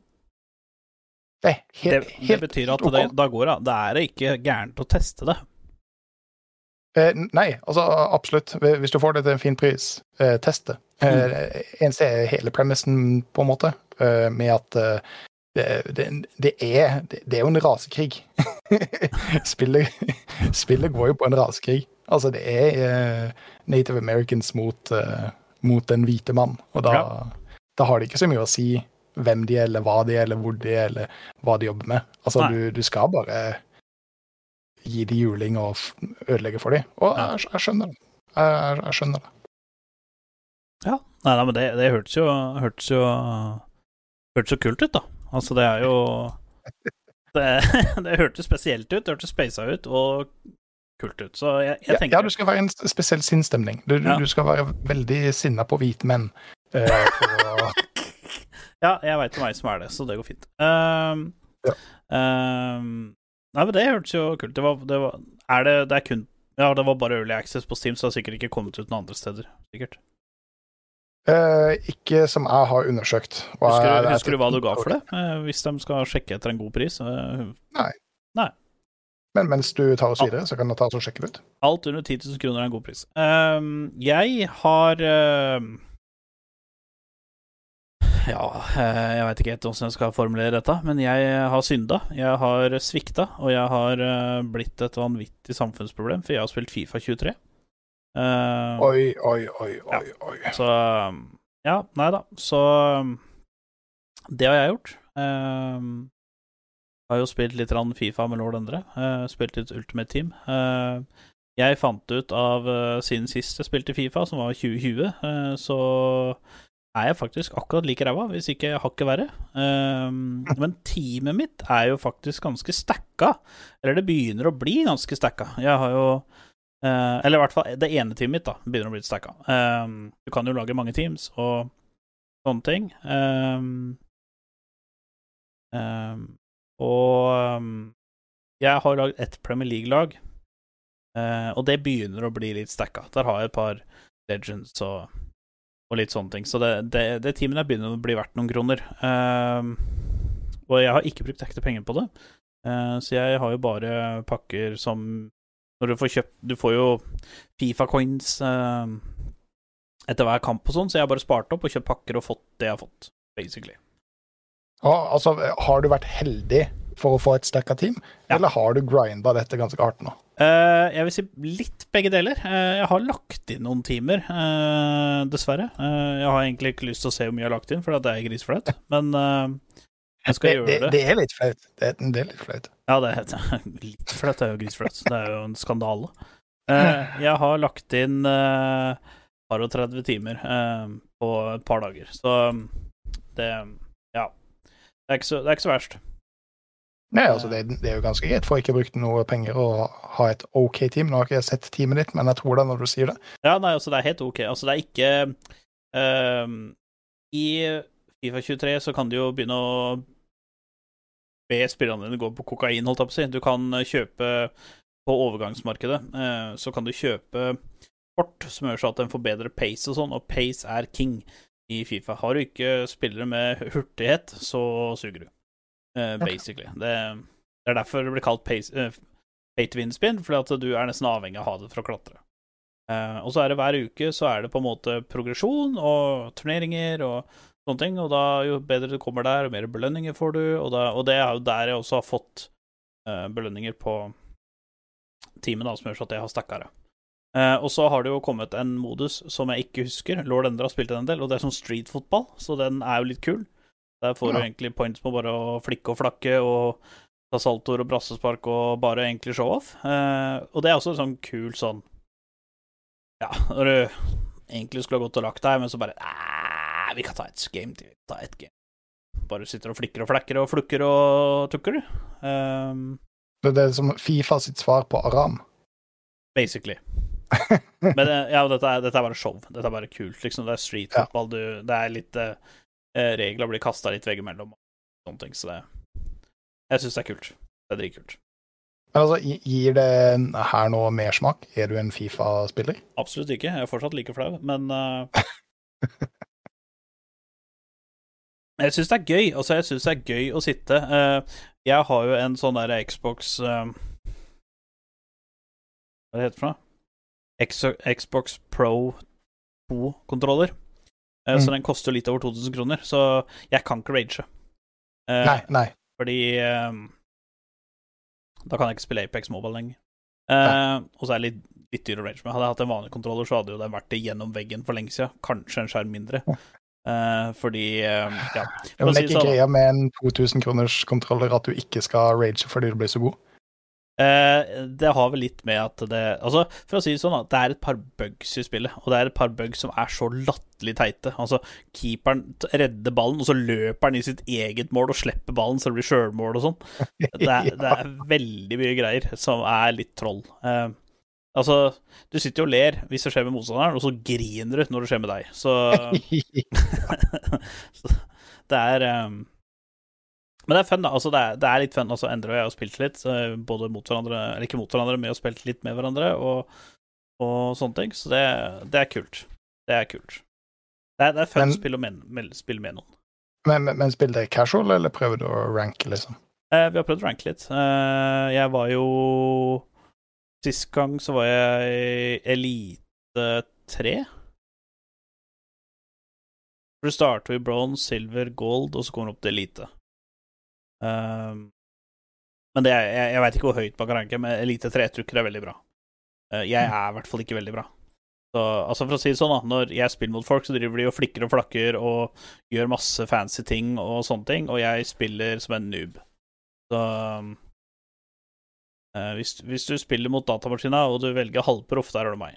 Det helt, Det, helt, det betyr at det, da går det. Da er det ikke gærent å teste det. Eh, nei, altså absolutt. Hvis du får det til en fin pris, eh, test det. Eh, eneste er hele premissen, på en måte, eh, med at eh, det, det, det, er, det, det er jo en rasekrig. spillet, spillet går jo på en rasekrig. Altså, det er eh, Native Americans mot, eh, mot den hvite mann. Og da, Ja. Da har det ikke så mye å si hvem de er, eller hva de er, eller hvor de er, eller hva de jobber med. Altså, du, du skal bare gi de juling og ødelegge for dem. Og jeg, jeg skjønner det. Jeg, jeg, skjønner det. Ja. Nei, nei men det, det hørtes jo Hørtes jo Hørtes jo kult ut, da. Altså, det er jo Det, det hørtes spesielt ut. Det hørtes speisa ut og kult ut. Så jeg, jeg tenker ja, du skal være en spesiell sinnsstemning. Du, du, Ja. du skal være veldig sinna på hvite menn. Å- Ja, jeg veit om ei som er det, så det går fint. Um, Ja. um, nei, men det hørtes jo kult Det var, det var Er det Det er kun Ja, det var bare Early Access på Steam, så det har sikkert ikke kommet ut noen andre steder. Sikkert. Uh, ikke som jeg har undersøkt. Hva Husker, er, husker du hva du ga for det? Uh, hvis de skal sjekke etter en god pris? Nei Men mens du tar og sier det, så kan du ta og sjekke det ut. alt under 10 000 kroner er en god pris. Ehm, jeg har Ja, eh, jeg veit ikke helt hvordan jeg skal formulere dette, men jeg har synda. Jeg har svikta, og jeg har eh, blitt et vanvittig samfunnsproblem, for jeg har spilt Fifa 23. Uh, Oi, oi, oi, Ja. oi. oi. Så Ja, nei da. Så det har jeg gjort. Uh, har jo spilt litt Fifa med Lord Endre. Uh, spilt litt Ultimate Team. Uh, jeg fant ut av uh, siden sist jeg spilte Fifa, som var 2020, uh, så er jeg faktisk akkurat like ræva, hvis ikke hakket verre. Um, men teamet mitt er jo faktisk ganske stacka. Eller det begynner å bli ganske stacka. Jeg har jo uh, eller i hvert fall det ene teamet mitt da begynner å bli stacka. Um, du kan jo lage mange teams og sånne ting. Um, og jeg har lagd ett Premier League-lag, uh, og det begynner å bli litt stacka. Der har jeg et par Legends og, og litt sånne ting. Så det, det, det teamet der begynner å bli verdt noen kroner. Uh, og jeg har ikke brukt ekte penger på det, uh, så jeg har jo bare pakker som når du får kjøpt Du får jo Fifa-coins uh, etter hver kamp og sånn, så jeg har bare spart opp og kjøpt pakker og fått det jeg har fått, basically. Ja, altså, har du vært heldig for å få et stacka team, Ja. eller har du grinda dette ganske hardt nå? Uh, jeg vil si litt begge deler. Uh, jeg har lagt inn noen timer, uh, dessverre. Jeg har egentlig ikke lyst til å se hvor mye jeg har lagt inn, for det er grisflaut. Men jeg skal Det, gjøre det, det. det er litt flaut. Det, er- det er litt flaut. Ja, det er litt flaut. Det er jo grisflaut. Det er jo en skandale. Jeg har lagt inn uh, par og 30 timer på et par dager, så det Ja. Det er ikke så, det er ikke så verst. Nei, altså, det, det er jo ganske greit, for ikke brukt noe penger og ha et OK team. Nå har ikke jeg sett teamet ditt, men jeg tror det når du sier det. Ja, nei, altså, det er helt ok. Altså, det er ikke uh, I Fifa 23 så kan du jo begynne å be spillerne dine gå på kokain, holdt jeg på å si. Du kan kjøpe på overgangsmarkedet, uh, så kan du kjøpe kort som gjør så at den får bedre pace og sånn, og pace er king i Fifa. Har du ikke spillere med hurtighet, så suger du, basically. Det, det er derfor det blir kalt pace, uh, pay to win-spin, fordi at du er nesten avhengig av å ha det for å klatre. Uh, og så er det hver uke så er det på en måte progresjon og turneringer og sånne ting, og da jo bedre du kommer der, jo mer belønninger får du, og, da, og det er jo der jeg også har fått uh, belønninger på teamet, da, som gjør at jeg har stacka det. Eh, og så har det jo kommet en modus som jeg ikke husker. Lord Endre har spilt en del, og det er sånn street-fotball, så den er jo litt kul. Der får du egentlig points på bare å flikke og flakke og ta saltoer og brassespark og bare egentlig show-off. Eh, og det er også sånn kul sånn Ja, når du egentlig skulle ha gått og lagt deg, men så bare Æh, vi kan ta et game til. Ta et game. bare sitter og flikker og flekker og flukker og tukker. Um, Det det er som Fifa sitt svar på Aram. basically. Men eh, ja, dette er, dette er bare show. Dette er bare kult, liksom. Det er street Ja. football. Du, det er litt eh, eh, Regler blir kasta litt veggimellom sånne ting, så det Jeg syns det er kult. Det er dritkult. Men altså, gir det her noe mersmak? Er du en Fifa-spiller? Absolutt ikke. Jeg er fortsatt like flau, men uh... Jeg syns det er gøy. Altså, jeg syns det er gøy å sitte Uh, Jeg har jo en sånn der Xbox uh... Hva heter det for noe? Xbox Pro 2-kontroller. Eh, Så Mm. den koster litt over 2000 kroner, så jeg kan ikke rage. Eh, Nei, nei. fordi eh, da kan jeg ikke spille Apex Mobile lenger. Eh, og så er det litt, litt dyr å rage med. Hadde jeg hatt en vanlig kontroller, så hadde jo den vært gjennom veggen for lenge siden. Kanskje en skjerm mindre. Eh, fordi eh, Ja. For det er ikke sånn, greia med en 2000 kroners kontroller at du ikke skal rage fordi du blir så god. Eh, det har vel litt med at det Altså, for å si det sånn, det er et par bugs i spillet, og det er et par bugs som er så latterlig teite. Altså, keeperen redder ballen, og så løper han i sitt eget mål og slipper ballen så det blir sjølmål og sånn. Det, det er veldig mye greier som er litt troll. Eh, altså, du sitter jo og ler hvis det skjer med motstanderen, og så griner du når det skjer med deg. Så, så det er um, Men det er fun, da. Altså, det, er, det er litt fun. Altså, Endre og jeg har spilt litt, eh, både mot hverandre, eller ikke mot hverandre, men vi har spilt litt med hverandre, og, og sånne ting. Så det, det er kult. Det er kult. Det er, det er fun Men- å spille med, spille med noen. Men, men, men spiller dere casual, eller prøver du å ranke, liksom? Eh, vi har prøvd å ranke litt. Eh, jeg var jo Sist gang så var jeg i Elite 3. For Du starter i bronze, silver, gold, og så kommer du opp til elite. Um, men det jeg, jeg veit ikke hvor høyt man kan ranke, men elite 3 tror ikke det er veldig bra. Uh, jeg er i hvert fall ikke veldig bra. Så, altså For å si det sånn, da, når jeg spiller mot folk, så driver de og flikker og flakker og gjør masse fancy ting og sånne ting, og jeg spiller som en noob. Så um, eh, hvis, hvis du spiller mot datamaskina, og du velger halvproff, der er du meg.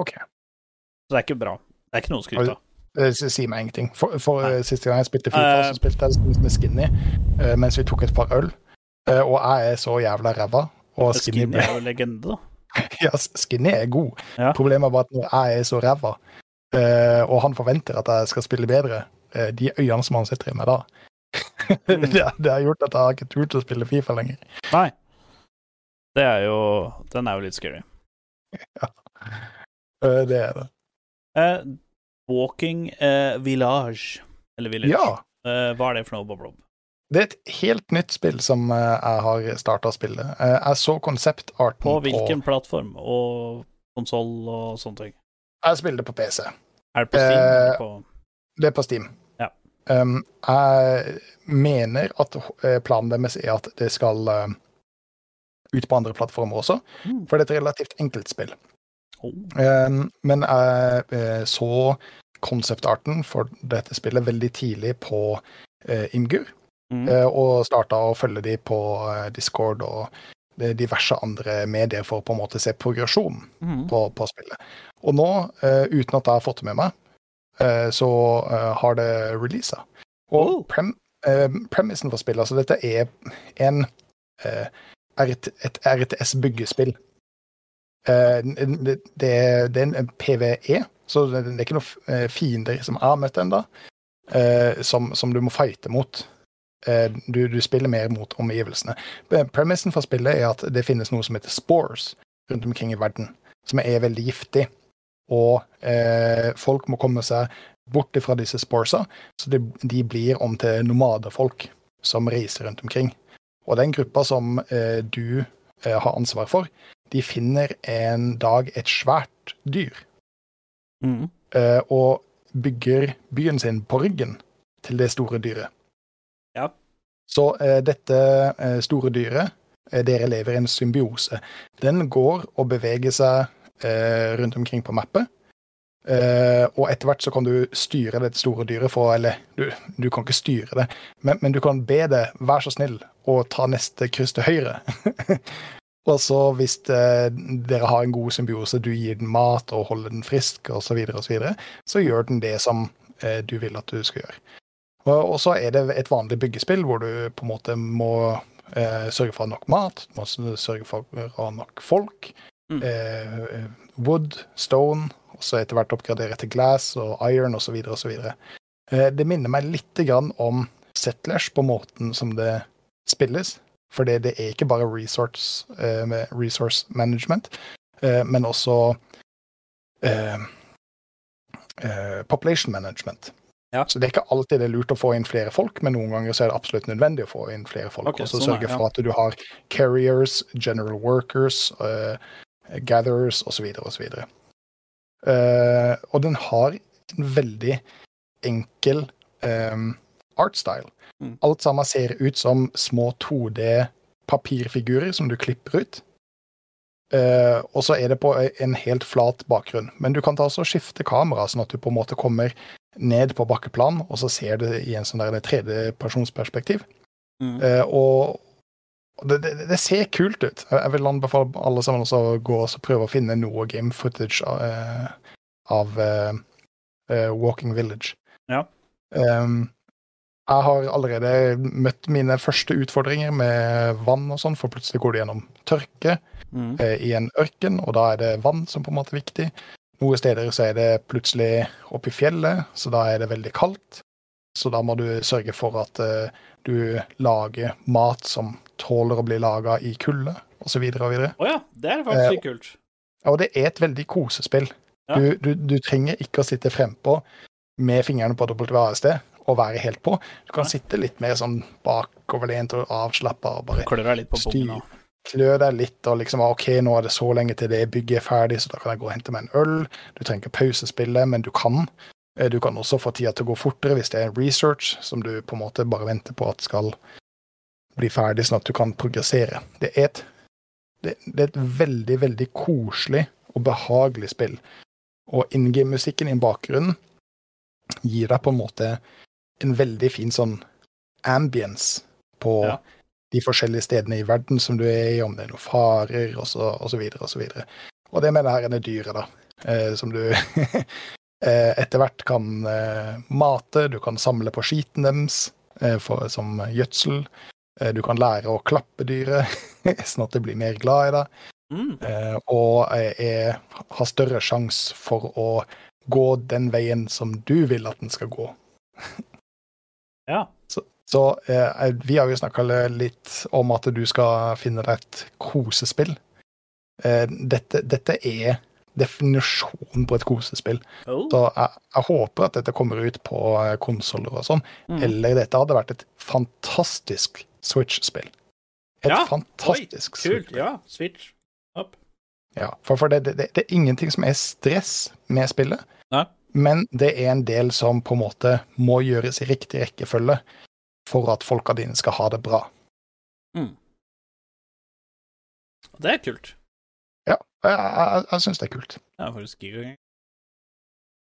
OK. Så det er ikke bra. Det er ikke noe å skryte av. Det sier meg ingenting. For, for eh, Siste gang jeg spilte FIFA, Eh. så spilte jeg med Skinny eh, mens vi tok et par øl. Eh, og jeg er så jævla ræva. Og Skinny, Skinny er jo legende, da. ja, Skinny er god. Ja. Problemet er bare at når jeg er så ræva, eh, og han forventer at jeg skal spille bedre, eh, de øynene som han sitter i meg da Mm. det, det har gjort at jeg har ikke turt å spille Fifa lenger. Nei. Det er jo Den er jo litt scary. Eh, det er det. Walking eh, Village, eller Village. Ja. Eh, hva er det for noe, Bob Rob? Det er et helt nytt spill som eh, jeg har starta å spille. Eh, jeg så konseptarten På hvilken plattform og konsoll og sånne ting? Jeg spiller det på PC. Er det på Steam? Eh, på... Det er på Steam. Ja. Um, jeg mener at eh, planen deres er at det skal ut på andre plattformer også, Mm. for det er et relativt enkelt spill. Oh. Um, men jeg eh, så konseptarten for dette spillet veldig tidlig på eh, Imgur, Mm. eh, og starta å følge de på eh, Discord og eh, diverse andre medier for å på en måte se progresjonen Mm. på, på spillet. Og nå, eh, uten at jeg har fått det med meg, eh, så eh, har det releasa. Og Oh. prem, eh, premissen for spillet, altså dette er en eh, et RTS-byggespill. Eh, det, det, er- en PVE, så det, er ikke noen eh, fiender som er møtt ennå, eh, som, som du må fighte mot. Du, du spiller mer mot omgivelsene. Premissen for spillet er at det finnes noe som heter spores rundt omkring i verden, som er veldig giftig. Og eh, folk må komme seg bort fra disse sporesa, så de, de blir om til nomadefolk som reiser rundt omkring. Og den gruppa som eh, du eh, har ansvar for, de finner en dag et svært dyr, Mm. eh, og bygger byen sin på ryggen til det store dyret. Ja. Så eh, dette eh, store dyret, dere lever i en symbiose. Den går og beveger seg rundt omkring på mappet. Og etter hvert så kan du styre dette store dyret for Eller du, du kan ikke styre det, men, men du kan be det vær så snill å ta neste kryss til høyre. og så hvis det, dere har en god symbiose, du gir den mat og holder den frisk osv., så, videre, og så, videre, så gjør den det som eh, du vil at du skal gjøre. Og, og så er det et vanlig byggespill hvor du på en måte må eh, sørge for nok mat, du må sørge for å ha nok folk. Mm. Eh, wood, stone, og så etter hvert oppgradere til glass og iron osv. osv. Eh, det minner meg litt grann om Settlers på måten som det spilles. For det, det er ikke bare resource, eh, med resource management, eh, men også eh, eh, population management. Ja. Så det er ikke alltid det er lurt å få inn flere folk, men noen ganger så er det absolutt nødvendig å få inn flere folk. Okay, og så sånn sørge for ja. at du har carriers, general workers, eh, gatherers osv. osv. Uh, og den har en veldig enkel um, artstyle. Mm. Alt sammen ser ut som små 2D-papirfigurer som du klipper ut. Uh, og så er det på en helt flat bakgrunn. Men du kan ta også skifte kamera, sånn at du på en måte kommer ned på bakkeplan, og så ser du det i en sånn der tredjepersonsperspektiv. Mm. Uh, og og det, det, det ser kult ut. Jeg vil anbefale alle sammen å gå og prøve å finne noe game footage av, uh, av Walking Village. Ja. Um, jeg har allerede møtt mine første utfordringer med vann og sånn, for plutselig går det gjennom tørke Mm. eh, i en ørken, og da er det vann som på en måte er viktig. Noen steder så er det plutselig oppe i fjellet, så da er det veldig kaldt. Så da må du sørge for at eh, du lager mat som tåler å bli laga i kulde, osv. Å ja, det er faktisk Eh, kult. Og det er et veldig kosespill. Ja. Du, du, du trenger ikke å sitte frempå med fingrene på WASD og være helt på. Du kan ja. sitte litt mer sånn bakoverlent og avslappa og bare Klø deg litt på styr. klø deg litt og liksom OK, nå er det så lenge til det bygget er ferdig, så da kan jeg gå og hente meg en øl. Du trenger ikke pausespille, men du kan. Eh, Du kan også få tida til å gå fortere hvis det er research som du på en måte bare venter på at skal bli ferdig, sånn at du kan progressere. Det er et, det, det er et veldig, veldig koselig og behagelig spill. Og in game-musikken i bakgrunnen gir deg på en måte en veldig fin sånn ambience på Ja. de forskjellige stedene i verden som du er i, om det er noen farer, og så, og så videre, og så videre. Og det med det her det dyret, da, eh, som du eh, etter hvert kan eh, mate, du kan samle på skiten deres eh, for, som gjødsel. Du kan lære å klappe dyret, sånn at det blir mer glad i deg. Mm. Og er, har større sjanse for å gå den veien som du vil at den skal gå. Ja. Så, så eh, vi har jo snakka litt om at du skal finne deg et kosespill. Eh, dette, dette er definisjonen på et kosespill. Oh. Så jeg, jeg håper at dette kommer ut på konsoller og sånn. Mm. Eller dette hadde vært et fantastisk Switch-spill. Et Ja, fantastisk Kult. Switch-spill. Ja, switch. Up. Ja, for, for det, det, det er ingenting som er stress med spillet. Men det er en del som på en måte må gjøres i riktig rekkefølge for at folka dine skal ha det bra. Det er kult. Ja, jeg, jeg, jeg syns det er kult. Det er faktisk gøy.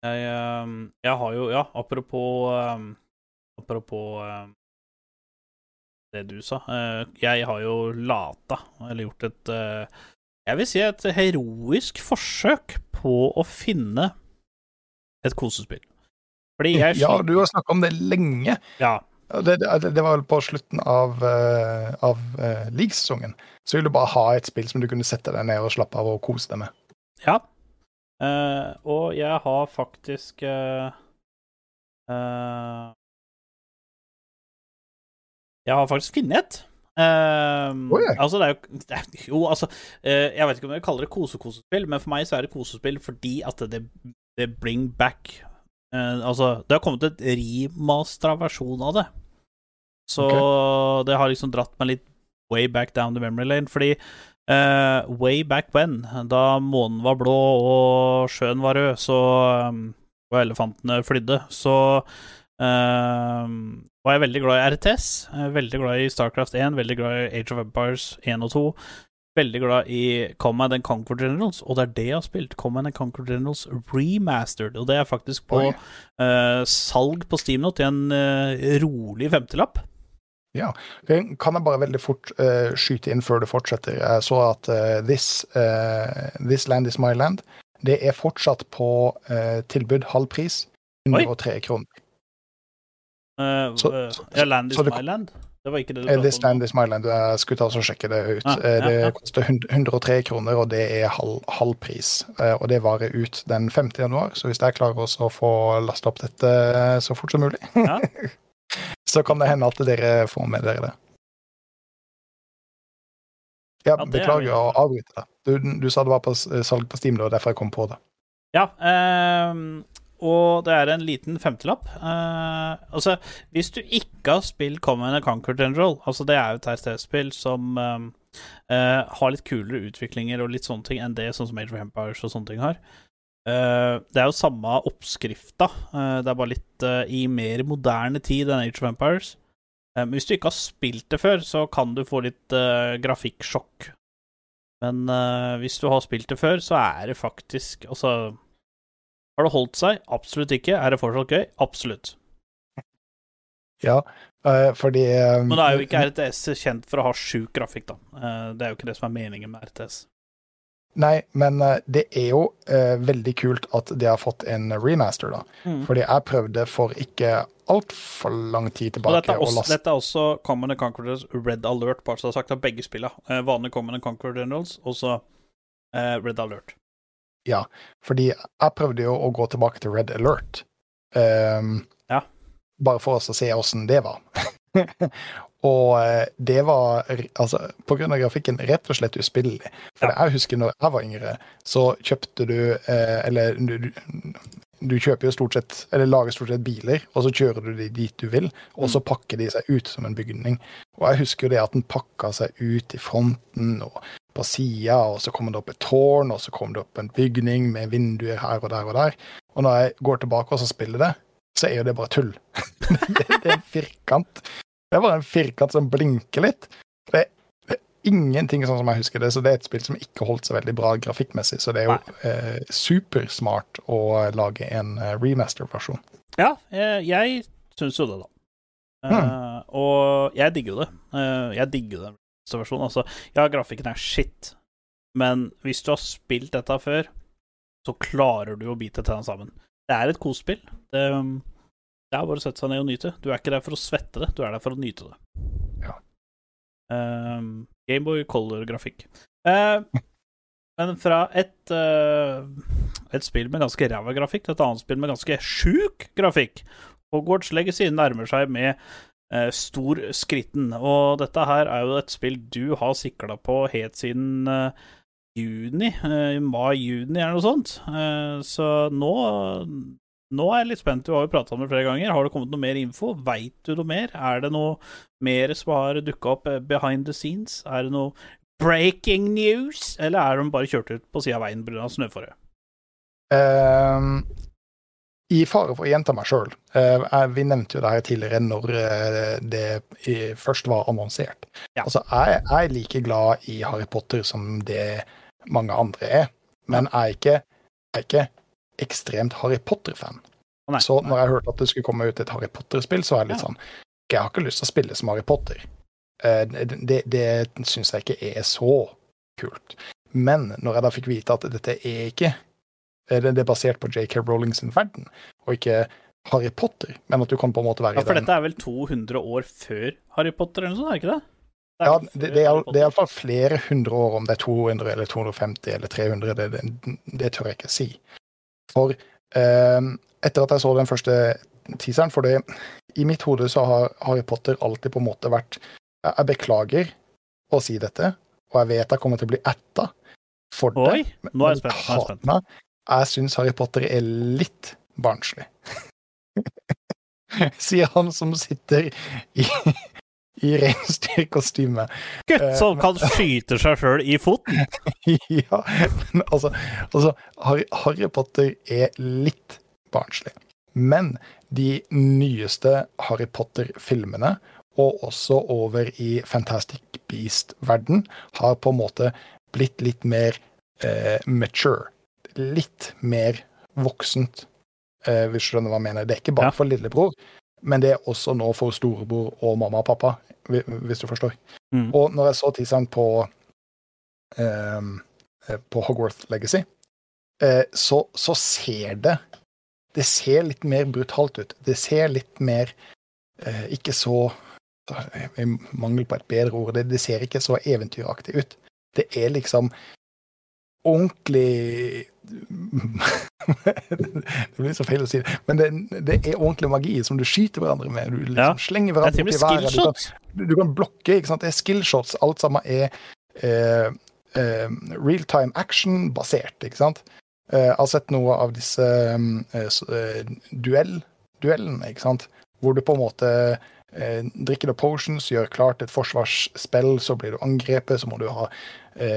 Jeg, ehm, jeg har jo Ja, apropos ehm, Apropos ehm, det du sa. eh, jeg har jo lata, eller gjort et eh, Jeg vil si et heroisk forsøk på å finne et kosespill. Fordi jeg Ja, du har snakka om det lenge. Ja. Det, det, det var vel på slutten av, uh, av uh, league-sesongen. Så ville du bare ha et spill som du kunne sette deg ned og slappe av og kose deg med. Ja. Uh, og jeg har faktisk uh, Jeg har faktisk funnet et. Oh, yeah. altså, det er jo det er, Jo, altså Jeg vet ikke om jeg kaller det kose-kosespill, men for meg så er det kosespill fordi at det, det bring back eh, Altså, det har kommet et remastera versjon av det. Så det har liksom dratt meg litt way back down the memory lane, fordi eh, way back when, da månen var blå og sjøen var rød, så um, og elefantene flydde, så eh, var jeg veldig glad i RTS. Veldig glad i Starcraft 1, veldig glad i Age of Empires 1 og 2. Veldig glad i Command and Conquer Generals, og det er det jeg har spilt. Command and Conquer Generals Remastered, og det er faktisk på eh, salg på Steam nå til en uh, rolig femtelapp. Ja. Kan jeg bare veldig fort uh, skyte inn før du fortsetter? Jeg så at this, this Land Is My Land det er fortsatt på tilbud halv pris. 103 kroner. Uh, Så- så- ja, Land is my land? Det var ikke det du Eh, This om? Stand Is My Jeg skulle ta og sjekke det ut. Ja, Eh, ja, Det ja. koster 103 kroner, og det er halv, halv pris. Eh, Og det varer ut den 5. januar, så hvis jeg klarer også å få lasta opp dette eh, så fort som mulig, Ja. så kan det hende at dere får med dere det. Ja, Ja, det er beklager å avbryte deg. Du, du sa det var på salg på Steam, det var derfor jeg kom på det. Ja, ehm, og det er en liten femtelapp. Uh, altså, hvis du ikke har spilt Common and Conquer General, altså det er jo et RTS-spill som ehm, uh, har litt kulere utviklinger og litt sånne ting enn det sånn som Age of Empires og sånne ting har. Uh, det er jo samme oppskrifta, eh, det er bare litt eh, i mer moderne tid enn Age of Empires. Eh, Men hvis du ikke har spilt det før, så kan du få litt grafikksjokk. Men eh, hvis du har spilt det før, så er det faktisk Altså Har det holdt seg? Absolutt ikke. Er det fortsatt gøy? Absolutt. Ja, eh, fordi eh, Men da er jo ikke RTS kjent for å ha sjuk grafikk, da. Eh, Det er jo ikke det som er meningen med RTS. Nei, men det er jo eh, veldig kult at de har fått en remaster, da. Mm. Fordi jeg prøvde for ikke altfor lang tid Og tilbake dette er, også, laste dette er også Common and Conquerors Red Alert, bare så det er sagt av begge spillene. Eh, vanlig Common and Conquer Generals, og så eh, Red Alert. Fordi jeg prøvde jo å gå tilbake til Red Alert. Um, Ja. Bare for oss å se åssen det var. og eh, det var altså, på grunn av grafikken rett og slett uspillelig. For Ja. jeg husker når jeg var yngre, så kjøpte du eh, Eller du, du, du kjøper jo stort sett Eller lager stort sett biler, og så kjører du de dit du vil, og så pakker de seg ut som en bygning. Og jeg husker jo det at den pakka seg ut i fronten og på sida, og så kommer det opp et tårn, og så kommer det opp en bygning med vinduer her og der og der. Og når jeg går tilbake og så spiller det, så er jo det bare tull. det, det er en firkant. Det er bare en firkant som blinker litt. Det, det er ingenting sånn som jeg husker det, så det er et spill som ikke holdt seg veldig bra grafikkmessig. Så det er jo eh, supersmart å lage en eh, remaster-versjon. Ja, eh, jeg syns jo det, da. Eh, og jeg digger jo det. Uh, jeg digger den versjonen. Altså, ja, grafikken er shit, men hvis du har spilt dette før, så klarer du å bite tennene sammen. Det er et kosespill. Det, det er bare å sette seg ned og nyte. Du er ikke der for å svette det, du er der for å nyte det. Ja. Um, Gameboy Color-grafikk. Uh, men fra et, uh, et spill med ganske ræva grafikk til et annet spill med ganske sjuk grafikk. Hogwarts Legacy nærmer seg med stor skritten, og dette her er jo et spill du har sikla på helt siden eh, juni, eh, mai-juni eller noe sånt. Eh, så nå nå er jeg litt spent. Du har jo prata om det flere ganger. Har det kommet noe mer info? Veit du noe mer? Er det noe mer som har dukka opp eh, behind the scenes? Er det noe breaking news? Eller er de bare kjørt ut på sida av veien pga. snøforøy? Ehm, I fare for å gjenta meg sjøl, vi nevnte jo det her tidligere når eh, det i- først var annonsert. Ja. Altså, jeg, jeg er like glad i Harry Potter som det mange andre er, men jeg er ikke, jeg er ikke ekstremt Harry Potter-fan. Så når jeg hørte at det skulle komme ut et Harry Potter-spill, så er jeg litt Ja. sånn Jeg har ikke lyst til å spille som Harry Potter. Eh, Det, det, det syns jeg ikke er så kult. Men når jeg da fikk vite at dette er ikke eh, Det det er basert på JK Rowling sin verden, og ikke Harry Potter, men at du kan på en måte være i den Ja, for dette er vel 200 år før Harry Potter eller noe sånt, er det ikke det? er Ja, det, det, er, det er iallfall flere hundre år, om det er 200 eller 250 eller 300, det, det, det tør jeg ikke si. For eh, etter at jeg så den første teaseren, for det, i mitt hode så har Harry Potter alltid på en måte vært Jeg beklager å si dette, og jeg vet jeg kommer til å bli etta for det. Oi, nå er jeg spent. Nå er jeg spent. Jeg syns Harry Potter er litt barnslig. Sier han som sitter i, i reinsdyrkostyme. Gutt Eh, som kan skyte seg sjøl i foten! ja, men altså, altså Harry, Harry Potter er litt barnslig. Men de nyeste Harry Potter-filmene, og også over i Fantastic Beast-verden, har på en måte blitt litt mer eh, mature. Litt mer voksent, eh, hvis du skjønner hva jeg mener. Det er ikke bare Ja. for lillebror, men det er også nå for storebror og mamma og pappa, hvis du forstår. Mm. Og når jeg så teaseren på ehm, eh, på Hogwarts Legacy, eh, så, så ser det Det ser litt mer brutalt ut. Det ser litt mer eh, ikke så I mangel på et bedre ord, det, det ser ikke så eventyraktig ut. Det er liksom ordentlig Det blir så feil å si det, men det, det er ordentlig magi som du skyter hverandre med. Du liksom Ja. slenger er hverandre opp i været. Du kan, du, kan blokke, ikke sant? Det er skillshots. Alt sammen er eh, eh, realtime action-basert, ikke sant? Eh, jeg har sett noe av disse eh, eh, duell, duellene, ikke sant? Hvor du på en måte eh, drikker du potions, gjør klart et forsvarsspill, så blir du angrepet, så må du ha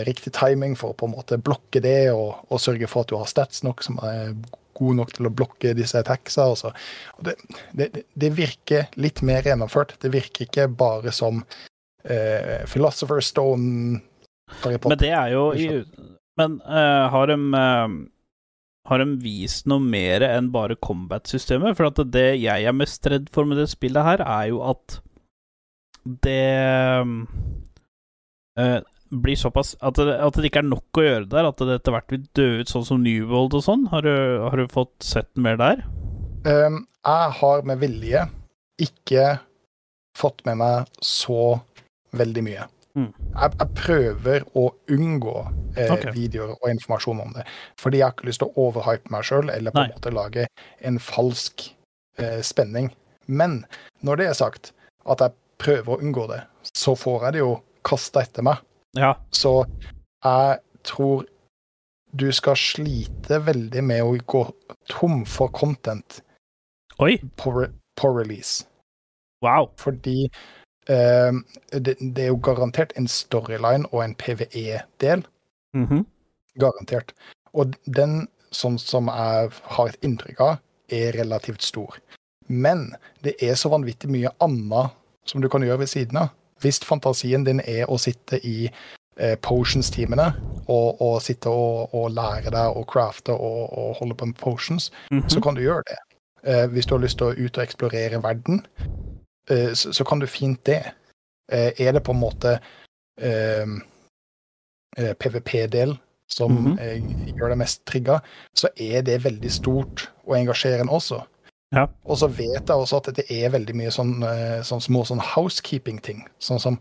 riktig timing for å på en måte blokke det, og, og sørge for at du har stats nok som er gode nok til å blokke disse attacksa. Og det, det, det- virker litt mer gjennomført. Det virker ikke bare som eh, Philosopher Stone Harry Men det er jo i Men uh, har de uh, Har de vist noe mer enn bare combat-systemet? For det jeg er mest redd for med det spillet her, er jo at det eh, blir såpass at det, at det ikke er nok å gjøre der. At det etter hvert vil dø ut sånn som New World og sånn. Har du, har du fått sett mer der? Um, jeg har med vilje ikke fått med meg så veldig mye. Mm. Jeg, jeg prøver å unngå eh, okay. videoer og informasjon om det. Fordi jeg har ikke lyst til å overhype meg sjøl, eller på en måte lage en falsk eh, spenning. Men når det er sagt, at jeg prøver å unngå det, så får jeg det jo kasta etter meg. Ja. Så jeg tror du skal slite veldig med å gå tom for content Oi! på, re på release. Wow. Fordi eh, det, det er jo garantert en storyline og en PVE-del. Mhm. Garantert. Og den, sånn som jeg har et inntrykk av, er relativt stor. Men det er så vanvittig mye annet som du kan gjøre ved siden av. Hvis fantasien din er å sitte i eh, potions-teamene og, og sitte og, og lære deg å crafte og, og holde på med potions, Mhm. så kan du gjøre det. Eh, hvis du har lyst til å ut og eksplorere verden, eh, så, så kan du fint det. Eh, er det på en måte eh, eh, PVP-del som Mhm. eh, gjør deg mest trigga, så er det veldig stort og engasjerende også. Ja. Og så vet jeg også at det er veldig mye sånn, eh, sånn små sånn housekeeping-ting. Sånn som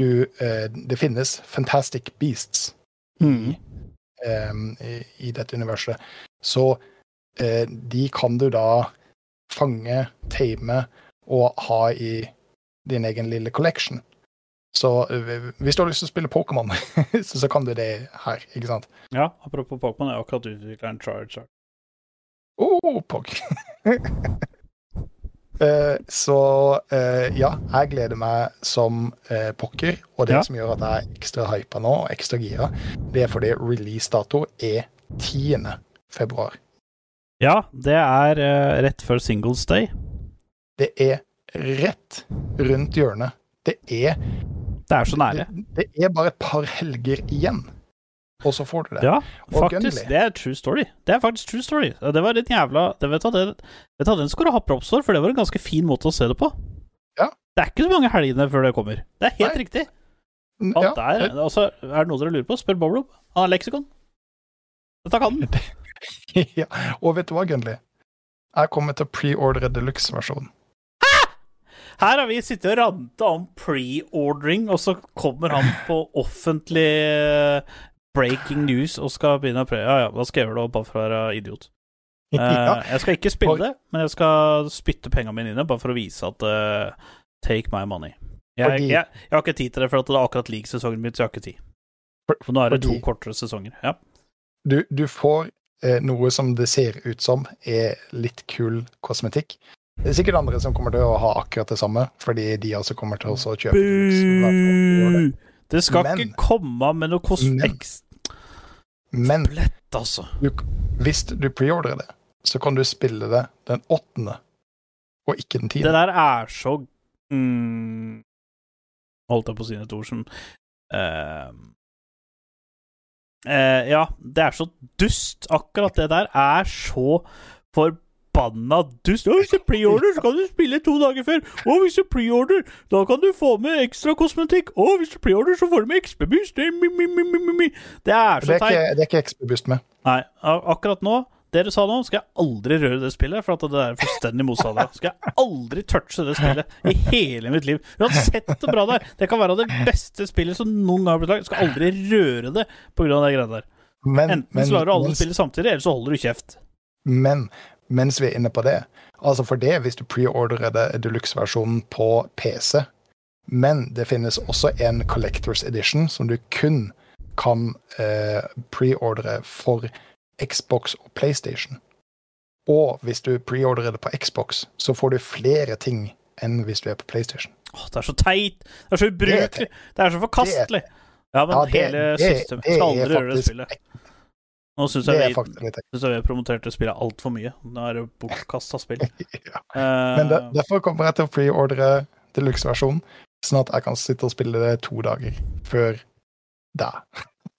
du eh, Det finnes fantastic beasts Mhm. eh, i, i dette universet. Så de kan du da fange, tame og ha i din egen lille collection. Så hvis du har lyst til å spille Pokémon, så, så kan du det her, ikke sant? Ja, apropos Pokémon, jeg har akkurat utvikla en Charizard. Oh, Pog! uh, så uh, ja, jeg gleder meg som uh, pokker. Og det Ja. som gjør at jeg er ekstra hypa nå, og ekstra gira, det er fordi releasedato er 10. februar. Ja, det er eh, rett før Singles Day. Det er rett rundt hjørnet. Det er, Det er så nære. det, det er bare et par helger igjen, og så får du det. Ja, Og faktisk. Gunley. Det er true story. Det er faktisk true story. Det var litt jævla det, vet, du, hva, det, Den skulle du ha props for, for det var en ganske fin måte å se det på. Ja. Det er ikke så mange helgene før det kommer. Det er helt Nei. riktig. Ja, er, altså, er det noe dere lurer på, spør Boblob. Han har leksikon. Dette kan han. ja. Og vet du hva, Gunli? Jeg kommer til å preordre deluxe-versjonen. Her har vi sittet og ranta om pre-ordering, og så kommer han på offentlig breaking news og skal begynne å prøve Ja ja, da skal jeg gjøre det bare for å være idiot. Eh, ja. jeg skal ikke spille det, men jeg skal spytte pengene mine inn i det, bare for å vise at uh, Take my money. Jeg, Fordi- jeg, jeg har ikke tid til det, for det er akkurat lik sesongen min, så jeg har ikke tid. For- nå er det to kortere sesonger. Ja. Du, du får eh, noe som det ser ut som er litt kul kosmetikk. Det er sikkert andre som kommer til å ha akkurat det samme, fordi de også kommer til å kjøpe Buuu! Det skal Men- ikke komme med noe. Men- Eks- Men Lett, altså. du, hvis du preordrer det, så kan du spille det den åttende, og ikke den Det der er så mm, Holdt jeg på å si et ord som uh, uh, Ja, det er så dust. Akkurat det der er så forbanna dust. Hvis du preorder, så kan du spille to dager før. Å, hvis du preorder, da kan du få med ekstra kosmetikk. Å, hvis du preorder, så får du med XP-boost. Det, det er så teit. det er ikke XP-boost med. Nei, akkurat nå det du sa nå, skal jeg aldri røre det spillet, for at det er fullstendig motstander. Skal jeg aldri touche det spillet i hele mitt liv. Uansett hvor bra det er. Det kan være det beste spillet som noen gang har blitt lagd. Skal aldri røre det av de greiene der. Men, Enten så lar du alle mens- spille samtidig, eller så holder du kjeft. Men mens vi er inne på det Altså for det, hvis du preordrer det deluxe-versjonen på PC Men det finnes også en Collectors Edition som du kun kan eh, preordre for Xbox og PlayStation. Og hvis du preordrer det på Xbox, så får du flere ting enn hvis du er på PlayStation. Åh, det er så teit! Det er så Det er ubrukelig! Det er så forkastelig! Ja, men Ja, det- hele systemet skal aldri gjøre det spillet. Nå syns jeg, vi- synes jeg vi har promotert det spillet altfor mye. Nå er det bortkasta spill. ja. uh, Men det, derfor kommer jeg til å preordre deluxe-versjonen, sånn at jeg kan sitte og spille det to dager før da.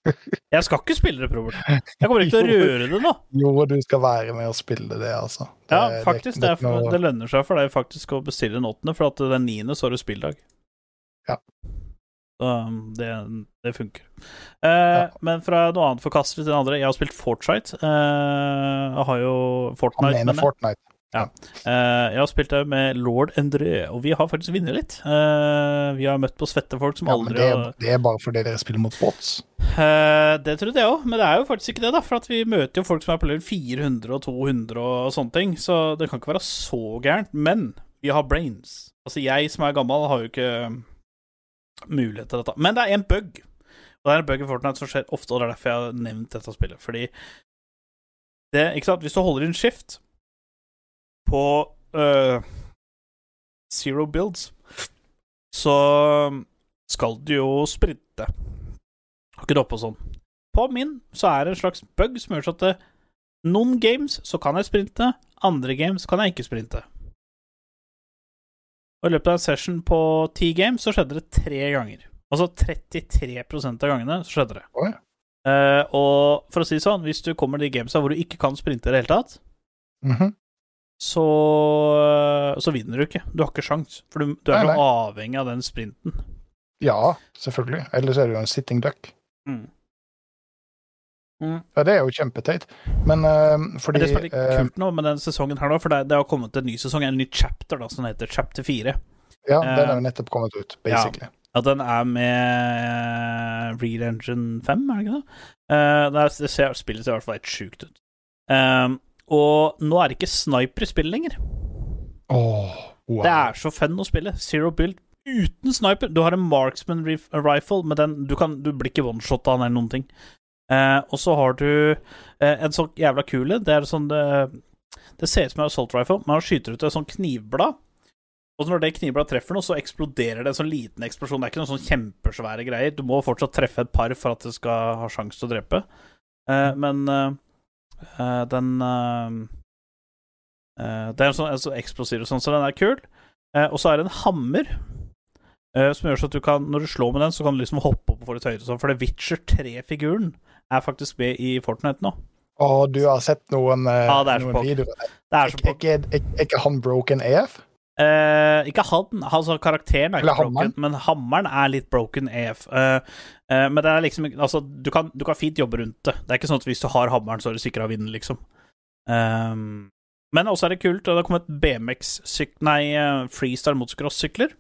jeg skal ikke spille det, Robert. Jeg kommer ikke til å røre det nå. Jo, du skal være med og spille det, altså. Det, Ja, faktisk. Det, det er det lønner seg for deg faktisk å bestille den åttende, for at den niende så er du spilldag. Ja. Um, det, det funker. Eh, Men fra noe annet forkastelig til det andre Jeg har spilt Fortnite. Eh, jeg har jo Fortnite. Han mener jeg. Ja. Eh, jeg har spilt det med lord Endre, og vi har faktisk vunnet litt. Eh, vi har møtt på svette folk som Ja, men aldri det, har det er bare fordi dere spiller mot bots. Eh, det trodde jeg òg, men det er jo faktisk ikke det, da. For vi møter jo folk som er på level 400 og 200 og sånne ting, så det kan ikke være så gærent. Men vi har brains. Altså, jeg som er gammel, har jo ikke mulighet til dette. Men det er en bug. Og det er en bug i Fortnite som skjer ofte, og det er derfor jeg har nevnt dette spillet. Fordi det, ikke sant, hvis du holder inn skift på uh, zero builds, så skal du jo sprinte. Har ikke det oppe og sånn. På min så er det en slags bug som gjør så at det, noen games så kan jeg sprinte, andre games kan jeg ikke sprinte. Og i løpet av en session på ti games så skjedde det tre ganger. Altså 33% av gangene så skjedde det. Oh, ja. uh, og for å si det sånn, hvis du kommer til de gamesa hvor du ikke kan sprinte i det hele tatt, Mhm. så, så vinner du ikke. Du har ikke sjans, for du, du er Nei, nei. avhengig av den sprinten. Ja, selvfølgelig. Ellers er det jo en sitting duck. Mm. Ja, det er jo kjempeteit. Men uh, fordi Men det som er litt eh, kult nå med den sesongen her, da, for det, det har kommet en ny sesong, en ny chapter, da, som heter Chapter 4. Ja, den er eh, jo nettopp kommet ut, basically. Ja, den er med Real Engine 5, er det ikke det? Det, er, ser, spillet ser i hvert fall helt sjukt ut. Um, og nå er det ikke sniper i spillet lenger. Åh, wow. Det er så fun å spille. Zero build uten sniper. Du har en marksman rifle, men den, du, kan, du blir ikke one-shot av den eller noen ting. Eh, og så har du eh, en sånn jævla kule. Det er sånn det, det ser ut som en assault rifle. Man skyter ut et sånn knivblad. Og når det knivbladet treffer noe, så eksploderer det en sånn liten eksplosjon. Det er ikke noen sånn kjempesvære greier. Du må fortsatt treffe et par for at det skal ha sjanse til å drepe. Eh, men eh, eh, den eh, eh, Det er en sånn, en sånn eksplosiv sånn, så den er kul. Eh, og så er det en hammer eh, som gjør så at du kan Når du slår med den, så kan du liksom hoppe opp og få litt høyere. Sånn, for det Witcher 3-figuren er faktisk med i Fortnite nå. Og du har sett noen, eh, Ja, det noen videoer? Det er så ikke, ikke- ikke han broken AF? Eh, ikke han, altså karakteren er ikke broken, men hammeren er litt broken EF. Eh, eh, men det er liksom Altså, du kan, du kan fint jobbe rundt det. Det er ikke sånn at hvis du har hammeren, så er du sikra å vinne, liksom. Ehm, men også er det kult, det har kommet BMX-syk... Nei, eh, freestyle motocross-sykler.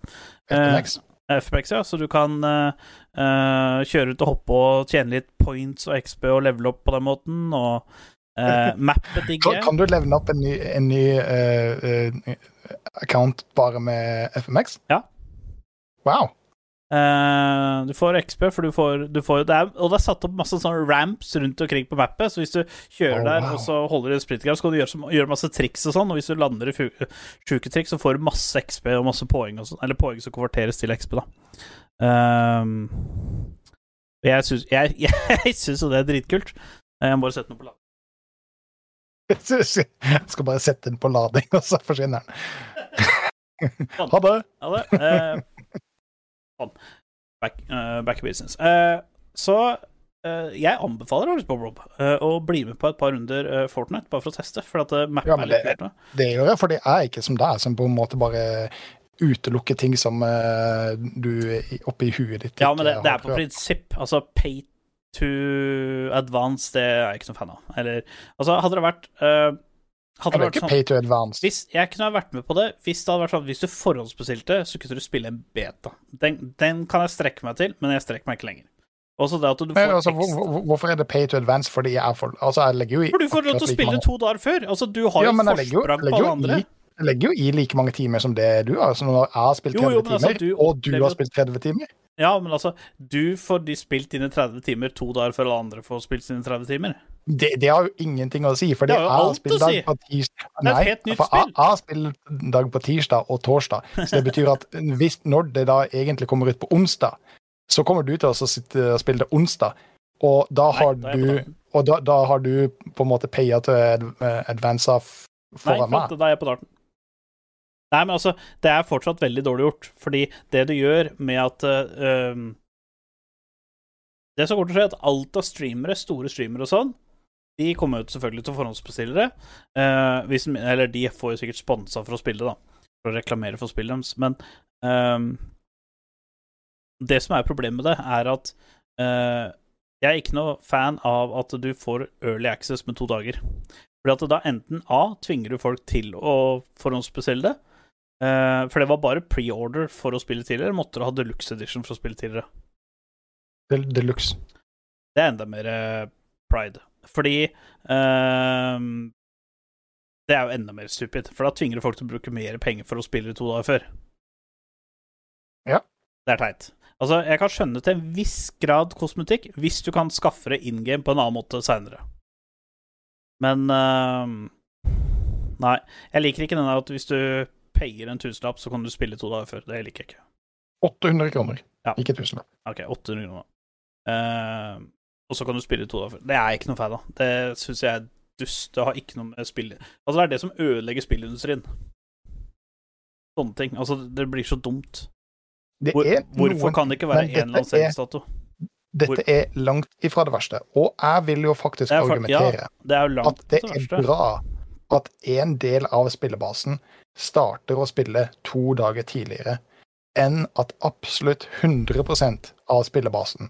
Eh, FMX? FPX, ja, så du kan eh, eh, kjøre ut og hoppe og tjene litt points og XP og levele opp på den måten, og uh, mappet digger Kan, jeg. kan du levne opp en ny, en ny eh, eh, account bare med FMX? Ja. Wow. Eh, du får XP, for du får, du får det er, Og det er satt opp masse sånne ramps rundt omkring på mappet, så hvis du kjører Oh, der wow. og så holder i sprintgreia, så kan du gjøre, gjøre masse triks og sånn, og hvis du lander i sjuke triks, så får du masse XP og masse poeng og sånn, eller poeng som konverteres til XP, da. Um, jeg syns jo det er dritkult. Jeg må bare sette noe på lading. Jeg skal bare sette den på lading, og så forsvinner den. Ha det. Ha det. eh, sånn. Back, uh, back business. Uh, så uh, jeg anbefaler Alex Bob Rob å bli med på et par runder Fortnite, bare for å teste. For at mappa Ja, men er litt det- kult. Det gjør jeg, for det er ikke som det er, som på en måte bare utelukker ting som du i- oppi huet ditt Ja, men det, det er på prinsipp. Altså pay to advance, det er jeg ikke noe fan av. Eller Altså, hadde det vært Hadde Det vært ikke sånn pay to advance. hvis jeg kunne ha vært med på det Hvis det hadde vært sånn Hvis du forhåndsbestilte, så kunne du spille en beta. Den, den kan jeg strekke meg til, men jeg strekker meg ikke lenger. Også det at du Men, altså, ekstra hvor- hvorfor er det pay to advance? Fordi jeg er for Altså, jeg legger jo i For du får lov til å spille like to dager før. Altså, du har jo jo, forsprang på alle andre. i jeg legger jo i like mange timer som det du har. Altså, når jeg har spilt 30 jo, men altså, timer, du og du har spilt 30 timer Ja, men altså, du får de spilt dine 30 timer to dager før alle andre får spilt sine 30 timer. Det, det har jo ingenting å si. For Det det er alt å si. på tirsdag Det er et helt nytt spill. jeg har spilldag på tirsdag og torsdag. Så det betyr at hvis, når det da egentlig kommer ut på onsdag, så kommer du til å sitte og spille det onsdag. Og da Nei, har da på du. Og da, da har du på en måte paya til ad- advansa Nei, foran for meg. at da er jeg på darten. Nei, men altså, det er fortsatt veldig dårlig gjort, fordi det du gjør med at um, Det som kommer til å skje, at alt av streamere, store streamere og sånn, de kommer jo selvfølgelig til forhåndsbestillere. Eh, hvis, eller de får jo sikkert sponsa for å spille, da. For å reklamere for spillet deres. Men eh, det som er problemet med det, er at eh, jeg er ikke noe fan av at du får early access med to dager. Fordi at da enten A tvinger du folk til å forhåndsbestille det, eh, for det var bare pre-order for å spille tidligere, måtte du ha deluxe edition for å spille tidligere. Deluxe. Det er enda mer eh, pride. Fordi ehm, Det er jo enda mer stupid, for da tvinger du folk til å bruke mer penger for å spille to dager før. Ja. Det er teit. Altså, jeg kan skjønne til en viss grad kosmetikk hvis du kan skaffe det in game på en annen måte seinere. Men ehm, Nei. Jeg liker ikke den der at hvis du payer en tusenlapp, så kan du spille to dager før. Det liker jeg ikke. 800 kroner, Ja. ikke 1000. Ok, 800 kroner. Eh, og så kan du spille to dager før. Det er jeg ikke noe fan av. Det syns jeg er dust. Det har ikke noe med spill Altså, det er det som ødelegger spillindustrien. Sånne ting. Altså, det blir så dumt. Det Hvor, hvorfor noen- kan det ikke være en er- lanseringsdato? Dette er langt ifra det verste. Og jeg vil jo faktisk Det fakt- ja. argumentere Det er langt at det til er bra at en del av spillebasen starter å spille to dager tidligere, enn at absolutt 100% av spillebasen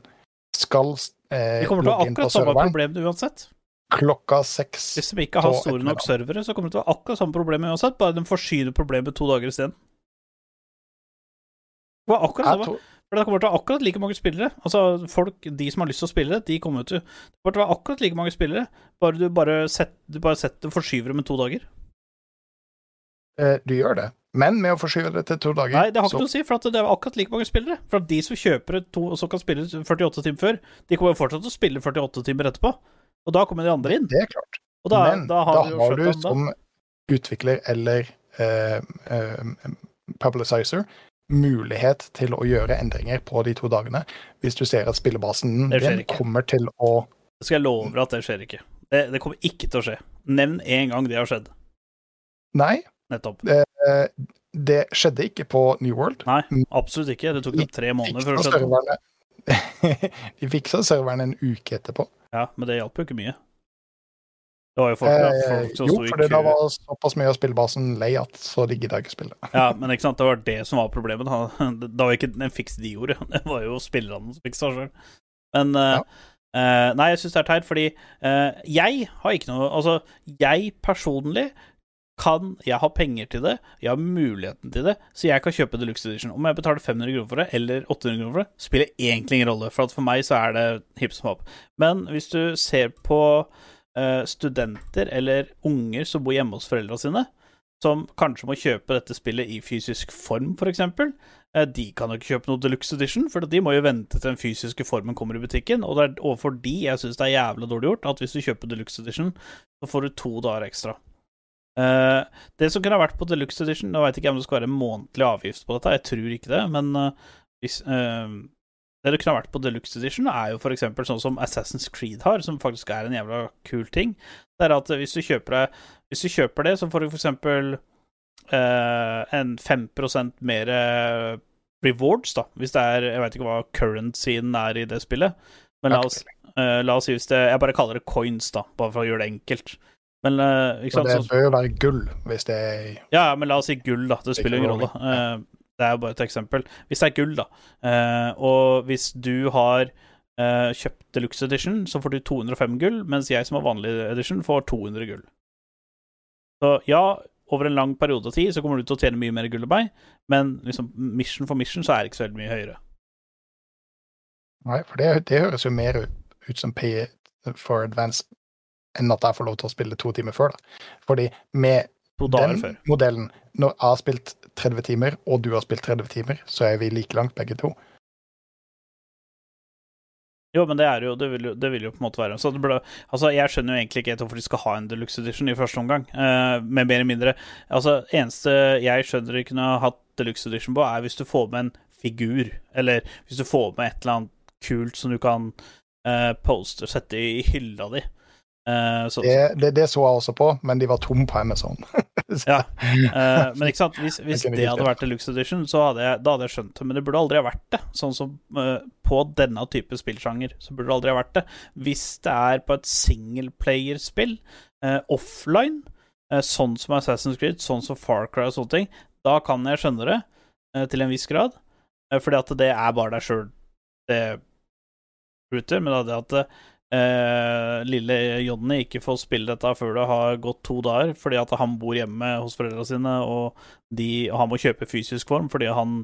skal Vi kommer til å ha akkurat samme problem uansett. klokka seks. Hvis de ikke har store nok servere, så kommer det til å være akkurat samme problem uansett, bare de forsyner problemet to dager isteden. Det var akkurat samme. For det kommer til å være akkurat like mange spillere. Altså, folk, De som har lyst til å spille, de kommer til Det kommer til å være akkurat like mange spillere, bare du bare setter, du bare setter forskyver dem med to dager. eh, Du gjør det, men med å forskyve det til to dager Nei, det har ikke så- noe å si, for at det er akkurat like mange spillere. For at de som kjøper to, og så kan spille 48 timer før, de kommer jo fortsatt til å spille 48 timer etterpå. Og da kommer de andre inn. Det er klart. Da, men da har du har du da. som utvikler eller eh, eh, publicizer mulighet til å gjøre endringer på de to dagene. Hvis du ser at spillebasen din kommer til å Det skal jeg love at det skjer ikke. Det, det kommer ikke til å skje. Nevn én gang det har skjedd. Nei, Nettopp. Det, det skjedde ikke på New World. Nei, absolutt ikke. Det tok dem tre måneder før det skjedde. De fiksa serveren en uke etterpå. Ja, men det hjalp jo ikke mye. Det var jo folk, Eh, folk som jo, sto i for det da var såpass mye av spillebasen lei at så de gidda ikke spille. Ja, men ikke sant, det var det som var problemet. Da, det var ikke den fiks de gjorde, det var jo spillerne som fiksa sjøl. Men ja. uh, Nei, jeg syns det er teit, fordi uh, jeg har ikke noe Altså, jeg personlig kan Jeg har penger til det, jeg har muligheten til det, så jeg kan kjøpe Deluxe Edition. Om jeg betaler 500 kroner for det, eller 800 kroner for det, spiller egentlig ingen rolle, for for meg så er det hipp som happ. Men hvis du ser på uh, studenter eller unger som bor hjemme hos foreldra sine, som kanskje må kjøpe dette spillet i fysisk form, f.eks. Eh, de kan jo ikke kjøpe noe deluxe edition, for de må jo vente til den fysiske formen kommer i butikken. Og det er overfor de jeg syns det er jævla dårlig gjort, at hvis du kjøper deluxe edition, så får du to dager ekstra. Eh, det som kunne ha vært på deluxe edition Nå veit ikke om det skal være en månedlig avgift på dette, jeg tror ikke det, men uh, hvis uh, Det det kunne ha vært på deluxe edition, er jo f.eks. sånn som Assassin's Creed har, som faktisk er en jævla kul ting. Det er at hvis du kjøper, deg, hvis du kjøper det, så får du f.eks. Uh, en 5 mer rewards, da. Hvis det er Jeg vet ikke hva currencyen er i det spillet, men la oss, la oss si hvis det Jeg bare kaller det coins, da, bare for å gjøre det enkelt. Men uh, sant, det bør jo være gull hvis det er ja, men la oss si gull, da. Det spiller ingen rolle. Uh, det er jo bare et eksempel. Hvis det er gull, da, uh, og hvis du har kjøpt deluxe edition, så får du 205 gull, mens jeg som har vanlig edition, får 200 gull. Så ja, over en lang periode av tid så kommer du til å tjene mye mer gull enn meg, men liksom mission for mission så er det ikke så veldig mye høyere. Nei, for det, det høres jo mer ut, ut som pay for advance enn at jeg får lov til å spille to timer før. da. Fordi med den før. modellen, når jeg har spilt 30 timer, og du har spilt 30 timer, så er vi like langt begge to. Jo, men det er jo Det vil jo, det vil jo på en måte være så det burde, Altså, Jeg skjønner jo egentlig ikke helt hvorfor de skal ha en deluxe edition i første omgang, uh, med mer eller mindre Altså, eneste jeg skjønner de kunne ha hatt deluxe edition på, er hvis du får med en figur, eller hvis du får med et eller annet kult som du kan uh, poste, sette i hylla di. Eh, så, Det, det, det så jeg også på, men de var tom på Amazon. Ja. uh, men ikke sant, hvis, hvis det hadde vært deluxe edition, så hadde jeg, da hadde jeg skjønt det. Men det burde aldri ha vært det. Sånn som uh, på denne type spillsjanger, så burde det aldri ha vært det. Hvis det er på et singleplayerspill, uh, offline, sånn som Assassin's Creed, sånn som Far Cry og sånne ting, da kan jeg skjønne det til en viss grad. Uh, fordi at det er bare deg sjøl det ruter, Men da det at eh, lille Johnny ikke får spille dette før det har gått to dager, fordi at han bor hjemme hos foreldrene sine, og, de, og han må kjøpe fysisk form fordi han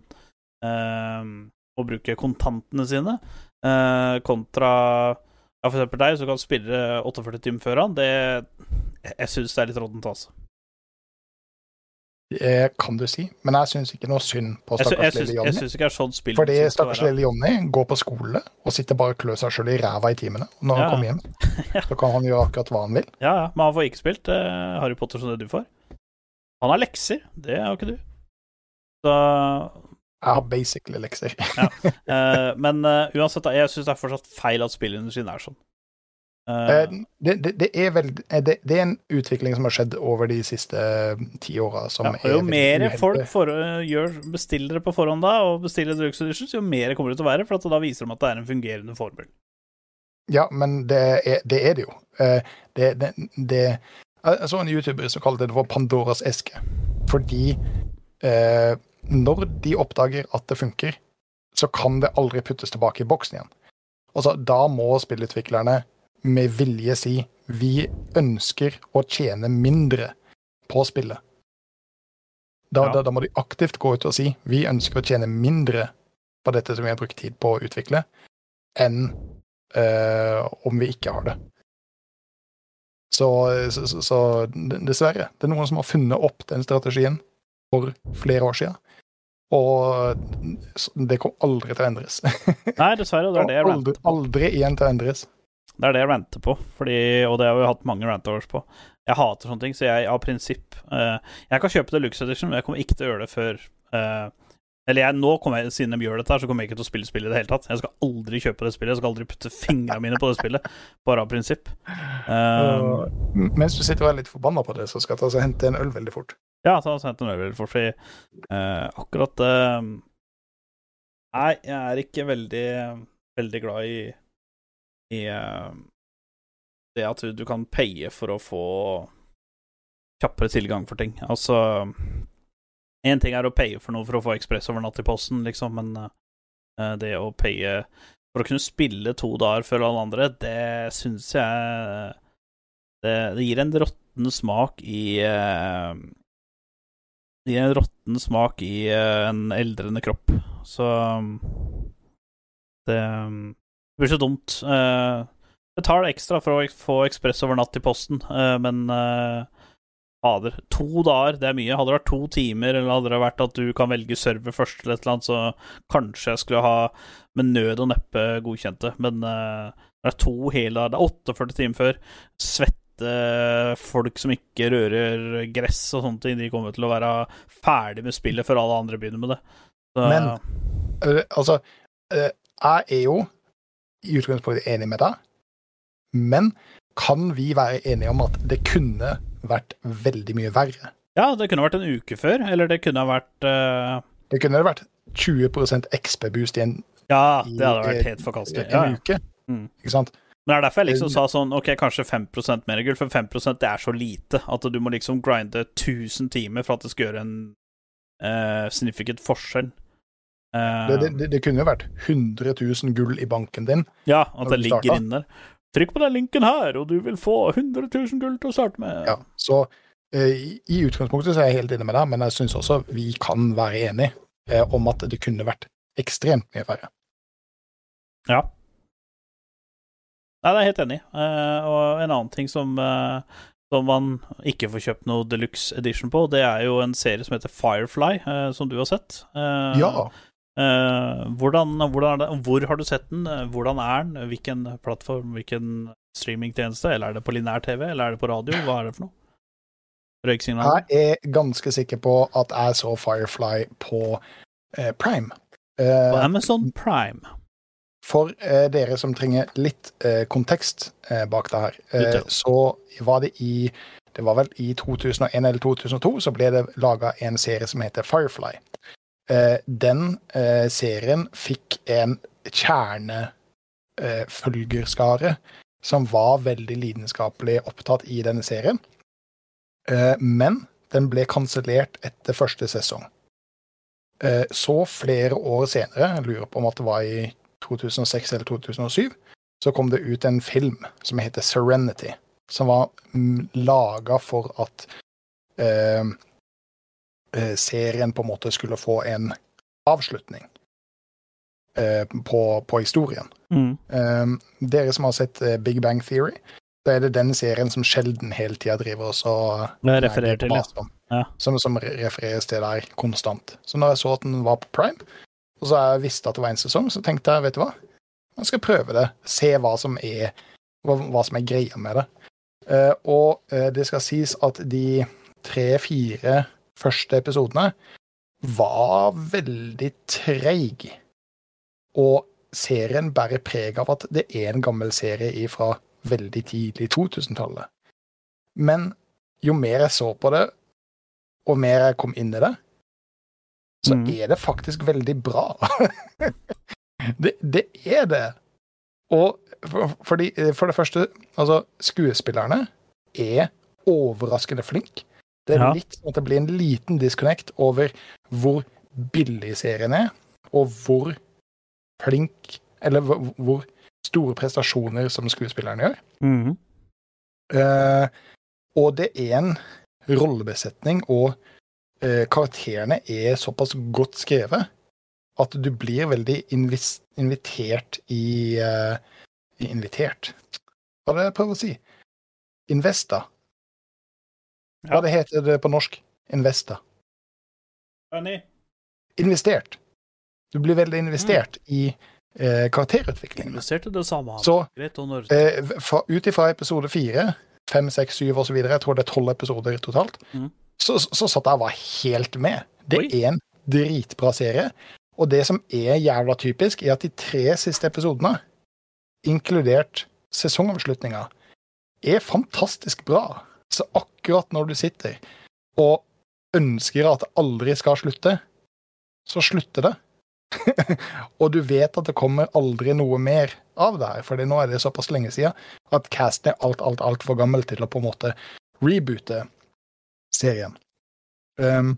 eh, må bruke kontantene sine, eh, kontra ja, for eksempel deg, som kan spille 48 timer før han, det Jeg syns det er litt råttent, altså. Det kan du si, men jeg syns ikke noe synd på stakkars lille lille jeg synes ikke det er sånn spill Fordi stakkars lille Jonny går på skole og sitter bare og klør seg sjøl i ræva i timene. Når Ja. han kommer hjem, Ja. så kan han gjøre akkurat hva han vil. Ja, ja, men han får ikke spilt eh, Harry Potter som det du får. Han har lekser, det har ikke du. Så Jeg har basically lekser. Eh, men uh, uansett, jeg syns det er fortsatt feil at spillindustrien er sånn. Eh, Eh, Det, det, det, er vel, eh, det, det er en utvikling som har skjedd over de siste ti åra. ja, jo mer folk for, gjør bestillere på forhånd da, og bestiller drug Editions, jo mer kommer det til å være, for da viser de at det er en fungerende formel. Ja, men det er det, er det jo. Det, det, det Jeg så en YouTuber som kalte det for Pandoras eske. Fordi eh, når de oppdager at det funker, så kan det aldri puttes tilbake i boksen igjen. Altså, da må spillutviklerne med vilje si vi ønsker å tjene mindre på spillet. Da, Ja. da, da må de aktivt gå ut og si vi ønsker å tjene mindre på dette som vi har brukt tid på å utvikle, enn eh, om vi ikke har det. Så, så, så, dessverre, det er noen som har funnet opp den strategien for flere år siden. Og det kom aldri til å endres. Nei, dessverre, det er det aldri, aldri igjen til å endres. Det er det jeg ranter på, fordi, og det har vi hatt mange rant-overs på. Jeg hater sånne ting, så jeg av prinsipp uh, Jeg kan kjøpe Deluxe Edition, men jeg kommer ikke til å gjøre det før uh, Eller jeg, nå kommer jeg, siden de gjør dette, her, så kommer jeg ikke til å spille spillet i det hele tatt. Jeg skal aldri kjøpe det spillet, jeg skal aldri putte fingrene mine på det spillet, bare av prinsipp. Uh, mens du sitter og er litt forbanna på det, så skal jeg ta og hente en øl veldig fort. Ja, så hente en øl for fordi eh, akkurat Nei, jeg er ikke veldig veldig glad i i det at du, du kan paye for å få kjappere tilgang for ting. Altså Én ting er å paye for noe for å få ekspress over natt i posten, liksom, men eh, det å paye for å kunne spille to dager før alle andre, det syns jeg det, det gir en råtten smak i eh, Det gir en råtten smak i eh, en eldrende kropp. Så det, det blir så dumt. Uh, Betal ekstra for å få ekspress over natt i posten, uh, men eh, Fader, to dager, det er mye. Hadde det vært to timer, eller hadde det vært at du kan velge server først, eller et eller annet, så kanskje jeg skulle ha med nød og neppe godkjent det. Men uh, det er to hele dager, det er 48 timer før. Svette folk som ikke rører gress og sånne ting, de kommer til å være ferdig med spillet før alle andre begynner med det. Så, Men- Altså, jeg er jo i utgangspunktet enig med deg, men kan vi være enige om at det kunne vært veldig mye verre? ja, det kunne vært en uke før, eller det kunne vært uh... Det kunne vært 20% XP-boost i en, Ja, det hadde vært eh, helt forkastelig. en Ja, ja. uke. Mm. Ikke sant? Men det er derfor jeg liksom sa sånn Ok, kanskje 5% mer gull, for 5% det er så lite at du må liksom grinde 1000 timer for at det skal gjøre en uh, significant forskjell. Eh, Det, det, det- det kunne jo vært 100 000 gull i banken din. ja, at det ligger inne der. Trykk på den linken her, og du vil få 100 000 gull til å starte med. Ja, så eh, i- utgangspunktet så er jeg helt inne med deg, men jeg syns også vi kan være enige eh, om at det kunne vært ekstremt mye færre. Ja. Nei, det er jeg helt enig i. Eh, og en annen ting som, eh, som man ikke får kjøpt noe deluxe edition på, det er jo en serie som heter Firefly, eh, som du har sett. Eh, Ja, eh, hvordan, hvordan er det, hvor har du sett den? Eh, Hvordan er den? Hvilken plattform, hvilken streamingtjeneste? Eller er det på linær TV, eller er det på radio? Hva er det for noe? Røyksignal? jeg er ganske sikker på at jeg så Firefly på eh, Prime. Eh, På Amazon Prime. For eh, dere som trenger litt eh, kontekst eh, bak det her, eh, så var det i Det var vel i 2001 eller 2002 så ble det laga en serie som heter Firefly. Eh, den eh, serien fikk en kjernefølgerskare som var veldig lidenskapelig opptatt i denne serien. Eh, men den ble kansellert etter første sesong. Så flere år senere, jeg lurer på om at det var i 2006 eller 2007, så kom det ut en film som heter Serenity, som var mm, laga for at serien på en måte skulle få en avslutning eh, på, på historien. Mm. Eh, dere som har sett eh, Big Bang Theory, så er det den serien som sjelden hele tida driver oss og refererer til, ja. Ja. Som, som refereres til der konstant. Så når jeg så at den var på Prime, og så jeg visste at det var en sesong, så tenkte jeg, vet du hva, jeg skal prøve det. Se hva som er, hva, hva som er greia med det. Eh, og eh, det skal sies at de tre-fire første episodene var veldig treig. Og serien bærer preg av at det er en gammel serie fra veldig tidlig 2000-tallet. Men jo mer jeg så på det, og mer jeg kom inn i det, så mm. er det faktisk veldig bra. det, det er det. Og for, fordi, for det første, altså, skuespillerne er overraskende flinke. Det er Ja. litt sånn at det blir en liten disconnect over hvor billig serien er, og hvor flink Eller hvor, store prestasjoner som skuespilleren gjør. Mm. Uh, og det er en rollebesetning, og uh, karakterene er såpass godt skrevet at du blir veldig invitert i uh, Invitert? Hva er det jeg prøver å si? Investa. Hva Ja. det heter det på norsk? Investa. Enig. Investert. Du blir veldig investert i eh, karakterutviklingen. Investerte det samme. Så. Eh, ut ifra episode fire, fem, seks, syv osv., jeg tror det er tolv episoder totalt, mm. så, så satt jeg og var helt med. Det Oi. er en dritbra serie. Og det som er jævla typisk, er at de tre siste episodene, inkludert sesongomslutninga, er fantastisk bra. Så akkurat når du sitter og ønsker at det aldri skal slutte, så slutter det. og du vet at det kommer aldri noe mer av det her, for nå er det såpass lenge siden at casten er alt, alt, altfor gammel til å på en måte reboote serien. Um,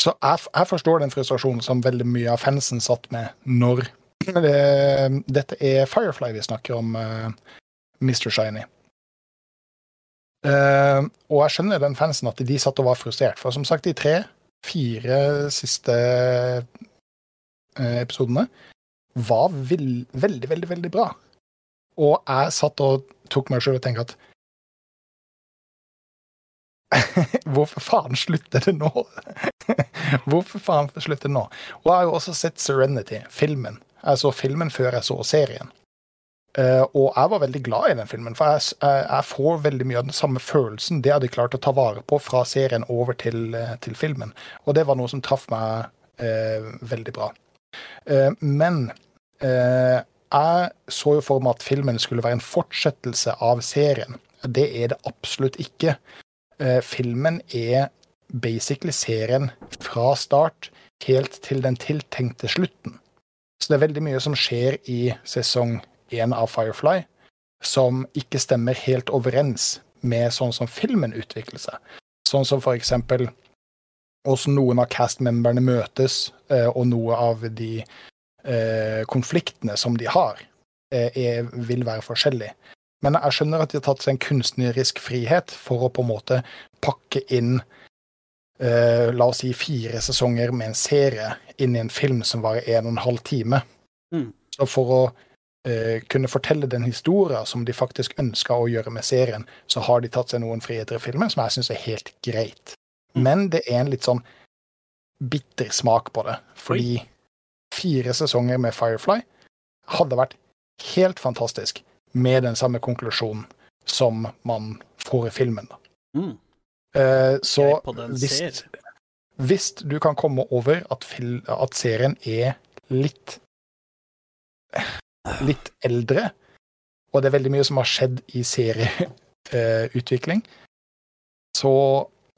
så jeg, jeg forstår den frustrasjonen som veldig mye av fansen satt med når det, Dette er Firefly vi snakker om, uh, Mr. Shiny. Uh, og jeg skjønner den fansen at de satt og var frustrert, for som sagt, de tre-fire siste uh, episodene var vel- veldig, veldig, veldig bra. Og jeg satt og tok meg sjøl og tenkte at Hvorfor faen slutter det nå? Hvorfor faen slutter det nå? Og jeg har jo også sett Serenity, filmen. Jeg så filmen før jeg så serien. Eh, og jeg var veldig glad i den filmen, for jeg, jeg, jeg får veldig mye av den samme følelsen det hadde jeg klart å ta vare på fra serien over til, eh, til filmen. Og det var noe som traff meg uh, veldig bra. Uh, men jeg så jo for meg at filmen skulle være en fortsettelse av serien. Det er det absolutt ikke. Filmen er basically serien fra start helt til den tiltenkte slutten. Så det er veldig mye som skjer i sesong én av Firefly som ikke stemmer helt overens med sånn som filmen utvikler seg. Sånn som for eksempel hvordan noen av cast-memberne møtes, eh, og noe av de eh, konfliktene som de har, eh, er, vil være forskjellig. Men jeg skjønner at de har tatt seg en kunstnerisk frihet for å på en måte pakke inn eh, la oss si fire sesonger med en serie inn i en film som varer en og en halv time. Mm. Så for å kunne fortelle den historien som de faktisk ønska å gjøre med serien, så har de tatt seg noen friheter i filmen som jeg syns er helt greit. Mm. Men det er en litt sånn bitter smak på det, fordi fire sesonger med Firefly hadde vært helt fantastisk med den samme konklusjonen som man får i filmen. Mm. Eh, så hvis, hvis du kan komme over at, at serien er litt litt eldre, og det er veldig mye som har skjedd i serieutvikling, så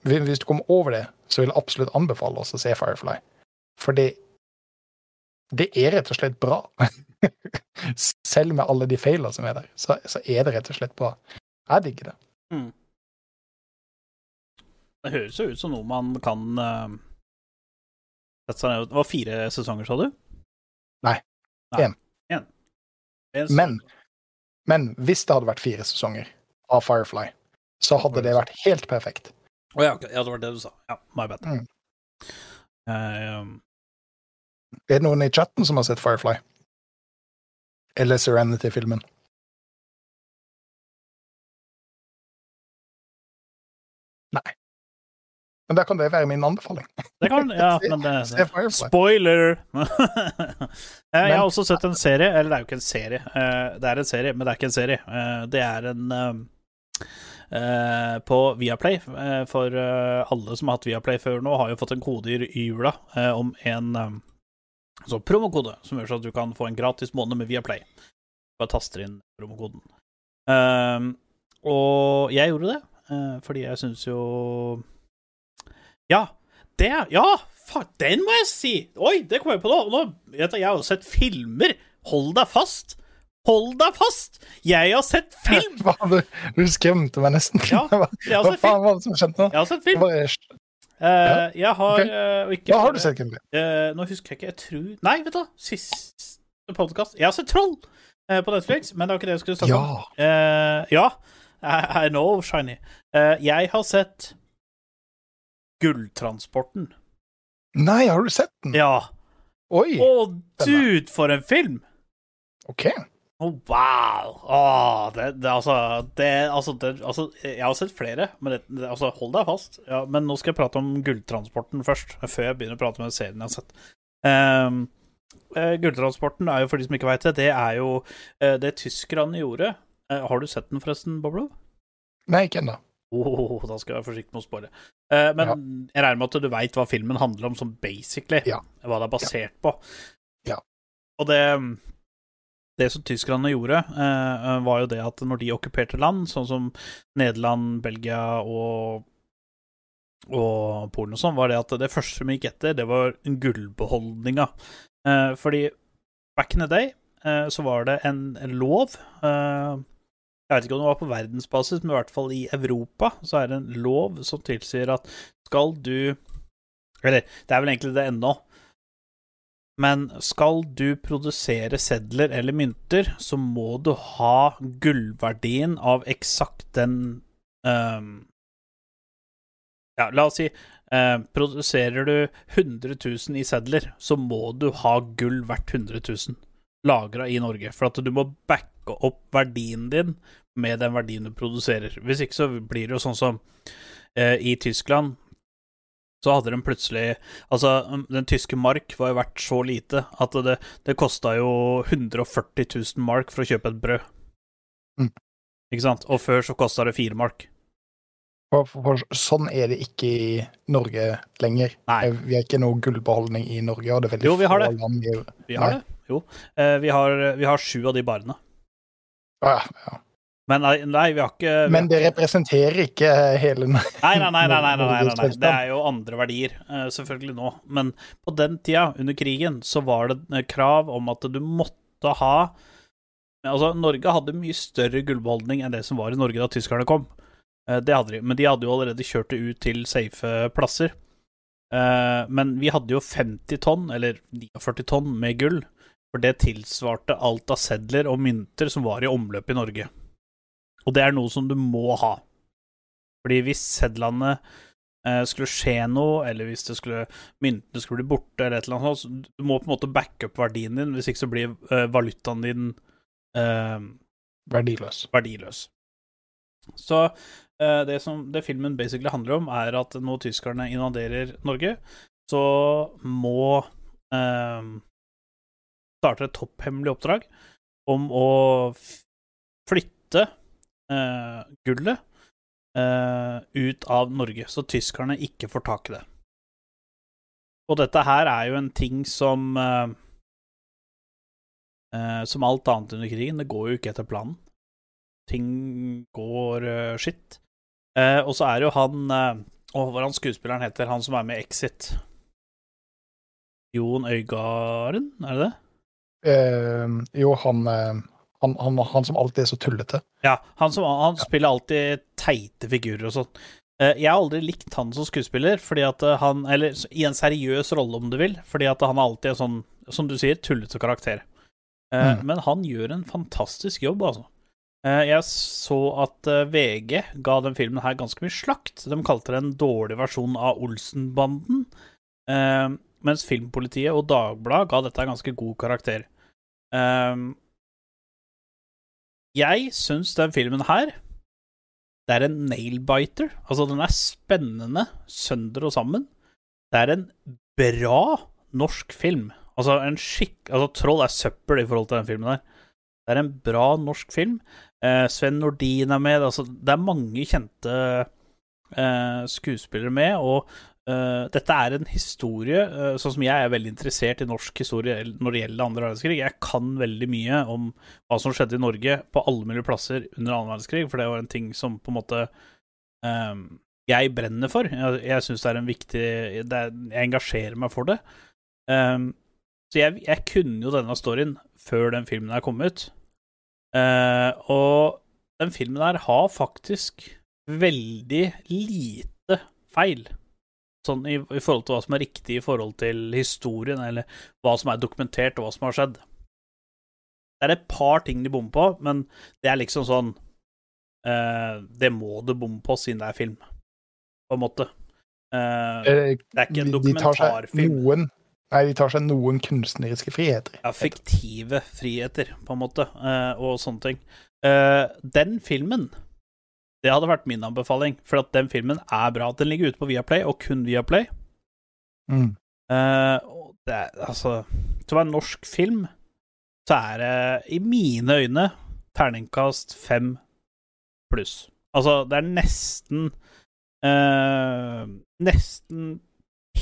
hvis du kommer over det, så vil jeg absolutt anbefale oss å se Firefly. For det, det er rett og slett bra. Selv med alle de feilene som er der, så, så er det rett og slett bra. Jeg digger det. Det høres jo ut som noe man kan uh, Det var fire sesonger, sa du? Nei. Nei. En. En. En sesong. Men, men hvis det hadde vært fire sesonger av Firefly, så hadde det vært helt perfekt. Å ja, okay. ja, det var det du sa. Ja, my bad. Mm. Eh, Er det noen i chatten som har sett Firefly? Eller Serenity-filmen? Men da kan det være min anbefaling. det kan Ja, men det, det. Spoiler! Eh, jeg har også sett en serie, eller det er jo ikke en serie. eh, Det er en serie, men det er ikke en serie. Eh, Det er en På Viaplay. For alle som har hatt Viaplay før nå, har jo fått en kode i jula om en eh, så promokode som gjør så at du kan få en gratis måned med Viaplay. Bare taster inn promokoden. Og jeg gjorde det, fordi jeg syns jo Ja, det Ja, fuck, den må jeg si! Oi, det kom jeg på nå. nå du, jeg har jo sett filmer. Hold deg fast! Hold deg fast! Jeg har sett film! Du, du skremte meg nesten. Ja, Jeg har hva faen var det som skjedde nå? Jeg har sett film. Bare, Eh, jeg har okay. uh, ikke hva har du sett, Kimberly? Uh, nå husker jeg ikke, jeg tror Nei, vet du hva, siste podkast Jeg har sett Troll på Netflix, men det var ikke det jeg skulle snakke om. Ja. Ja, I, I know, Shiny. Jeg har sett Gulltransporten. Nei, har du sett den? Ja. Oi! Å, dude, for en film! OK. Å, wow! Oh, det, det, altså, det, altså, det, altså Jeg har sett flere, men altså, hold deg fast. Ja, men nå skal jeg prate om Gulltransporten først, før jeg begynner å prate om den serien jeg har sett. Um, Gulltransporten er jo, for de som ikke veit det, det er jo eh, det tyskerne gjorde. Eh, har du sett den forresten, Boblo? Nei, ikke ennå. Oh, da skal jeg være forsiktig med å spore. Eh, men Ja. jeg regner med at du veit hva filmen handler om, som basically Ja. hva det er basert på. Ja. Og det Det som tyskerne gjorde, eh, var jo det at når de okkuperte land, sånn som Nederland, Belgia og og Polen og sånn, var det at det første de gikk etter, det var gullbeholdninga. Eh, fordi back in the day eh, så var det en lov eh, jeg vet ikke om det var på verdensbasis, men i hvert fall i Europa så er det en lov som tilsier at skal du Eller, det er vel egentlig det ennå. Men skal du produsere sedler eller mynter, så må du ha gullverdien av eksakt den um, Ja, la oss si uh, Produserer du 100 000 i sedler, så må du ha gull verdt 100 000 lagra i Norge. For at du må backe opp verdien din med den verdien du produserer. Hvis ikke så blir det jo sånn som eh, i Tyskland så hadde de plutselig Altså, den tyske mark var jo verdt så lite at det, det kosta jo 140 000 mark for å kjøpe et brød. Mm. Ikke sant? Og før så kosta det fire mark. For, for, for sånn er det ikke i Norge lenger. Nei. Eh, Vi har ikke noe gullbeholdning i Norge, og det er veldig Jo, vi har det. land i Vi har Nei. det. Jo. Eh, vi, har, vi har sju av de barene. Ah, ja, ja. Men nei, vi har ikke vi Men det representerer ikke hele Nei, nei, nei. nei, nei, nei det er jo andre verdier, eh, selvfølgelig nå. Men på den tida, under krigen, så var det eh, krav om at du måtte ha Altså, Norge hadde mye større gullbeholdning enn det som var i Norge da tyskerne kom. Eh, det hadde de, men de hadde jo allerede kjørt det ut til safe plasser. Men vi hadde jo 50 tonn, eller 49 tonn, med gull for det tilsvarte alt av sedler og mynter som var i omløp i Norge. Og det er noe som du må ha. Fordi hvis sedlene eh, skulle skje noe, eller hvis det skulle, myntene skulle bli borte, eller et eller annet sånt, så du må på en måte backe opp verdien din, hvis ikke så blir eh, valutaen din eh, Verdiløs. verdiløs. Så eh, det som det filmen basically handler om, er at når tyskerne invaderer Norge, så må eh, starte et topphemmelig oppdrag om å flytte eh, gullet eh, ut av Norge, så tyskerne ikke får tak i det. Og dette her er jo en ting som eh, eh, Som alt annet under krigen, det går jo ikke etter planen ting går uh, skitt. Eh, og så er jo han uh, hva er han skuespilleren heter? Han som er med i Exit. Jon Øygarden, er det det? Eh, jo, han, eh, han, han, han som alltid er så tullete. Ja, han, som, han spiller alltid teite figurer og sånn. Eh, jeg har aldri likt han som skuespiller, fordi at eh, han Eller i en seriøs rolle, om du vil, fordi at han alltid er sånn, som du sier, tullete karakter. Mm. Men han gjør en fantastisk jobb, altså. Jeg så at VG ga den filmen her ganske mye slakt. De kalte det en dårlig versjon av Olsenbanden. Mens Filmpolitiet og Dagbladet ga dette en ganske god karakter. Eh, Jeg syns den filmen her det er en nail-biter. Altså, den er spennende sønder og sammen. Det er en bra norsk film. Altså, en skikk... Altså, Troll er søppel i forhold til den filmen der. Det er en bra norsk film. Eh, Sven Nordin er med. Altså, det er mange kjente eh, skuespillere med, og eh, dette er en historie uh, Sånn som jeg er veldig interessert i norsk historie når det gjelder andre verdenskrig. Jeg kan veldig mye om hva som skjedde i Norge på alle mulige plasser under annen verdenskrig, for det var en ting som på en måte eh, jeg brenner for. Jeg, jeg syns det er en viktig er, Jeg engasjerer meg for det. Eh, så jeg, jeg kunne jo denne storyen før den filmen er kommet ut. Eh, og den filmen her har faktisk veldig lite feil. Sånn i, i forhold til hva som er riktig i forhold til historien, eller hva som er dokumentert, og hva som har skjedd. Det er et par ting de bommer på, men det er liksom sånn uh, Det må du bomme på siden det er film, på en måte. Eh, det er ikke en dokumentarfilm. Noen, nei, de tar seg noen kunstneriske friheter. Ja, fiktive friheter, på en måte, og sånne ting. Den filmen, det hadde vært min anbefaling, for at den filmen er bra. Den ligger ute på Viaplay, og kun Viaplay. Mm. Uh, det er, altså Til å være en norsk film, så er det i mine øyne terningkast fem pluss. Altså, det er nesten uh, Nesten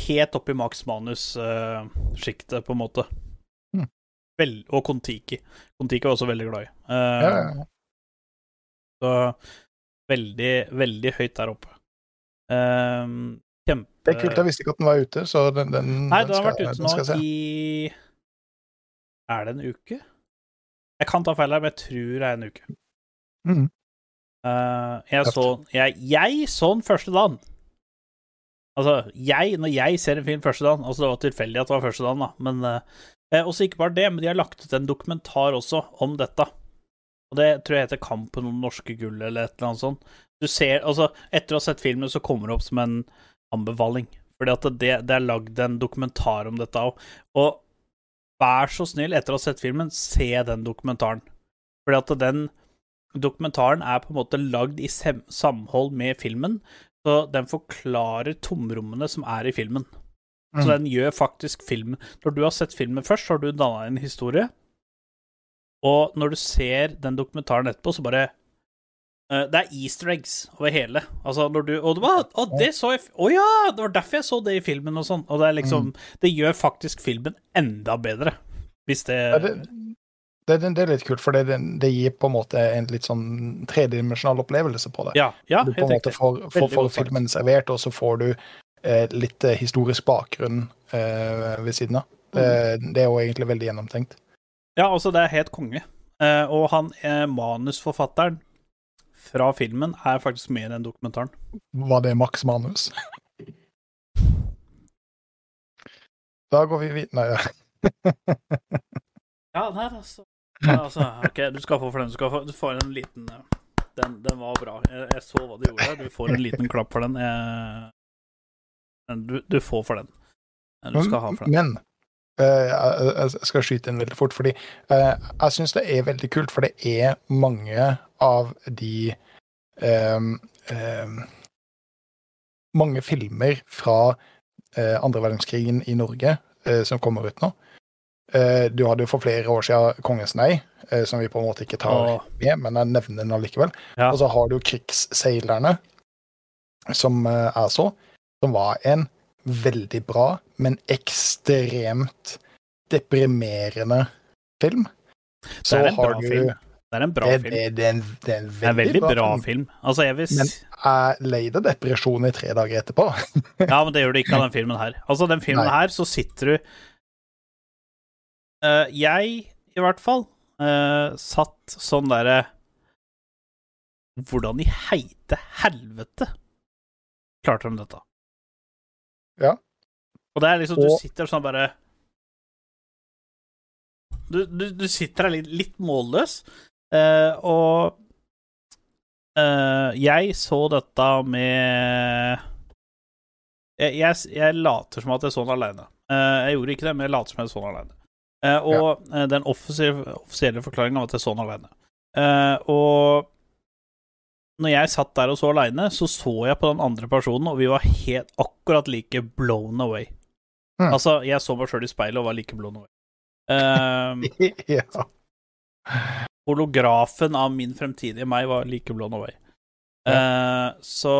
helt opp i Max Manus-sjiktet, på en måte. Mm. Vel, og Kon-Tiki. Kon-Tiki var også veldig glad i. Ja, Eh, ja, ja. Så veldig, veldig høyt der oppe. Um, kjempe Det er kult. Jeg visste ikke at den var ute, så den, den, Nei, den den har vært ute nå se. i Er det en uke? Jeg kan ta feil her, men jeg tror det er en uke. Mm. Uh, jeg, så, jeg, jeg så den første dagen. Altså, jeg, når jeg ser en film første dagen Altså, det var tilfeldig at det var første dagen, da, men eh, eh, Også ikke bare det, men de har lagt ut en dokumentar også om dette. Og det tror jeg heter 'Kampen om norske gullet, eller et eller annet sånt. Du ser, altså, etter å ha sett filmen, så kommer det opp som en anbefaling. Fordi at det, det er lagd en dokumentar om dette òg. Og vær så snill, etter å ha sett filmen, se den dokumentaren. Fordi at den dokumentaren er på en måte lagd i samhold med filmen, så den forklarer tomrommene som er i filmen. Så Mm. den gjør faktisk filmen Når du har sett filmen først, så har du danna en historie, og når du ser den dokumentaren etterpå, så bare uh, Det er easter eggs over hele. Altså, når du Og det var, å, det så jeg Å ja! Det var derfor jeg så det i filmen, og sånn. Og det er liksom Det gjør faktisk filmen enda bedre. Hvis det Ja, det, det, det, er litt kult, for det, det gir på en måte en litt sånn tredimensjonal opplevelse på det. Ja, ja du på en måte får, får, får filmen servert, og så får du eh, litt eh, historisk bakgrunn eh, ved siden av. Det, det er jo egentlig veldig gjennomtenkt. Ja, altså, det er helt konge. Eh, og han eh, manusforfatteren fra filmen er faktisk med i den dokumentaren. Var det Max Manus? Da går vi videre Nei, ja. Ja, nei, altså. Nei, altså OK, du skal få for den. Du, skal få, du får en liten eh, den, den var bra. Jeg, jeg så hva du gjorde. Du får en liten klapp for den. Jeg, du, du får for den. Du skal ha for den. Men jeg jeg skal skyte inn veldig fort, fordi eh, jeg syns det er veldig kult, for det er mange av de um, um, Mange filmer fra eh, andre verdenskrigen i Norge eh, som kommer ut nå. Eh, du hadde jo for flere år siden Kongens nei, eh, som vi på en måte ikke tar med, men jeg nevner den allikevel. Ja. Og så har du Krigsseilerne, som eh, jeg så, som var en veldig bra, men ekstremt deprimerende film. Så Det er en bra du film. Det er en bra det, film. det, det, er en, det er en Det er en veldig bra film. Altså, jeg vil Men jeg leide depresjon i tre dager etterpå. Ja, men det gjør det ikke av den filmen her. Altså, den filmen Nei. her, så sitter du uh, Jeg, i hvert fall, uh, satt sånn derre Hvordan i heite helvete klarte de dette? Ja. Og det er liksom Du Og- sitter sånn bare Du, du, du sitter her litt, litt målløs, uh, og uh, jeg så dette med jeg, jeg, jeg later som at jeg så den alene. Uh, jeg gjorde ikke det, men jeg later som jeg så den alene. Eh, og eh, den offisielle, offisielle forklaringen av at jeg så den alene. Eh, og når jeg satt der og så alene, så så jeg på den andre personen, og vi var helt akkurat like blown away. Mm. Altså, jeg så meg sjøl i speilet og var like blown away. Um, ja. holografen av min fremtidige meg var like blown away. Eh, så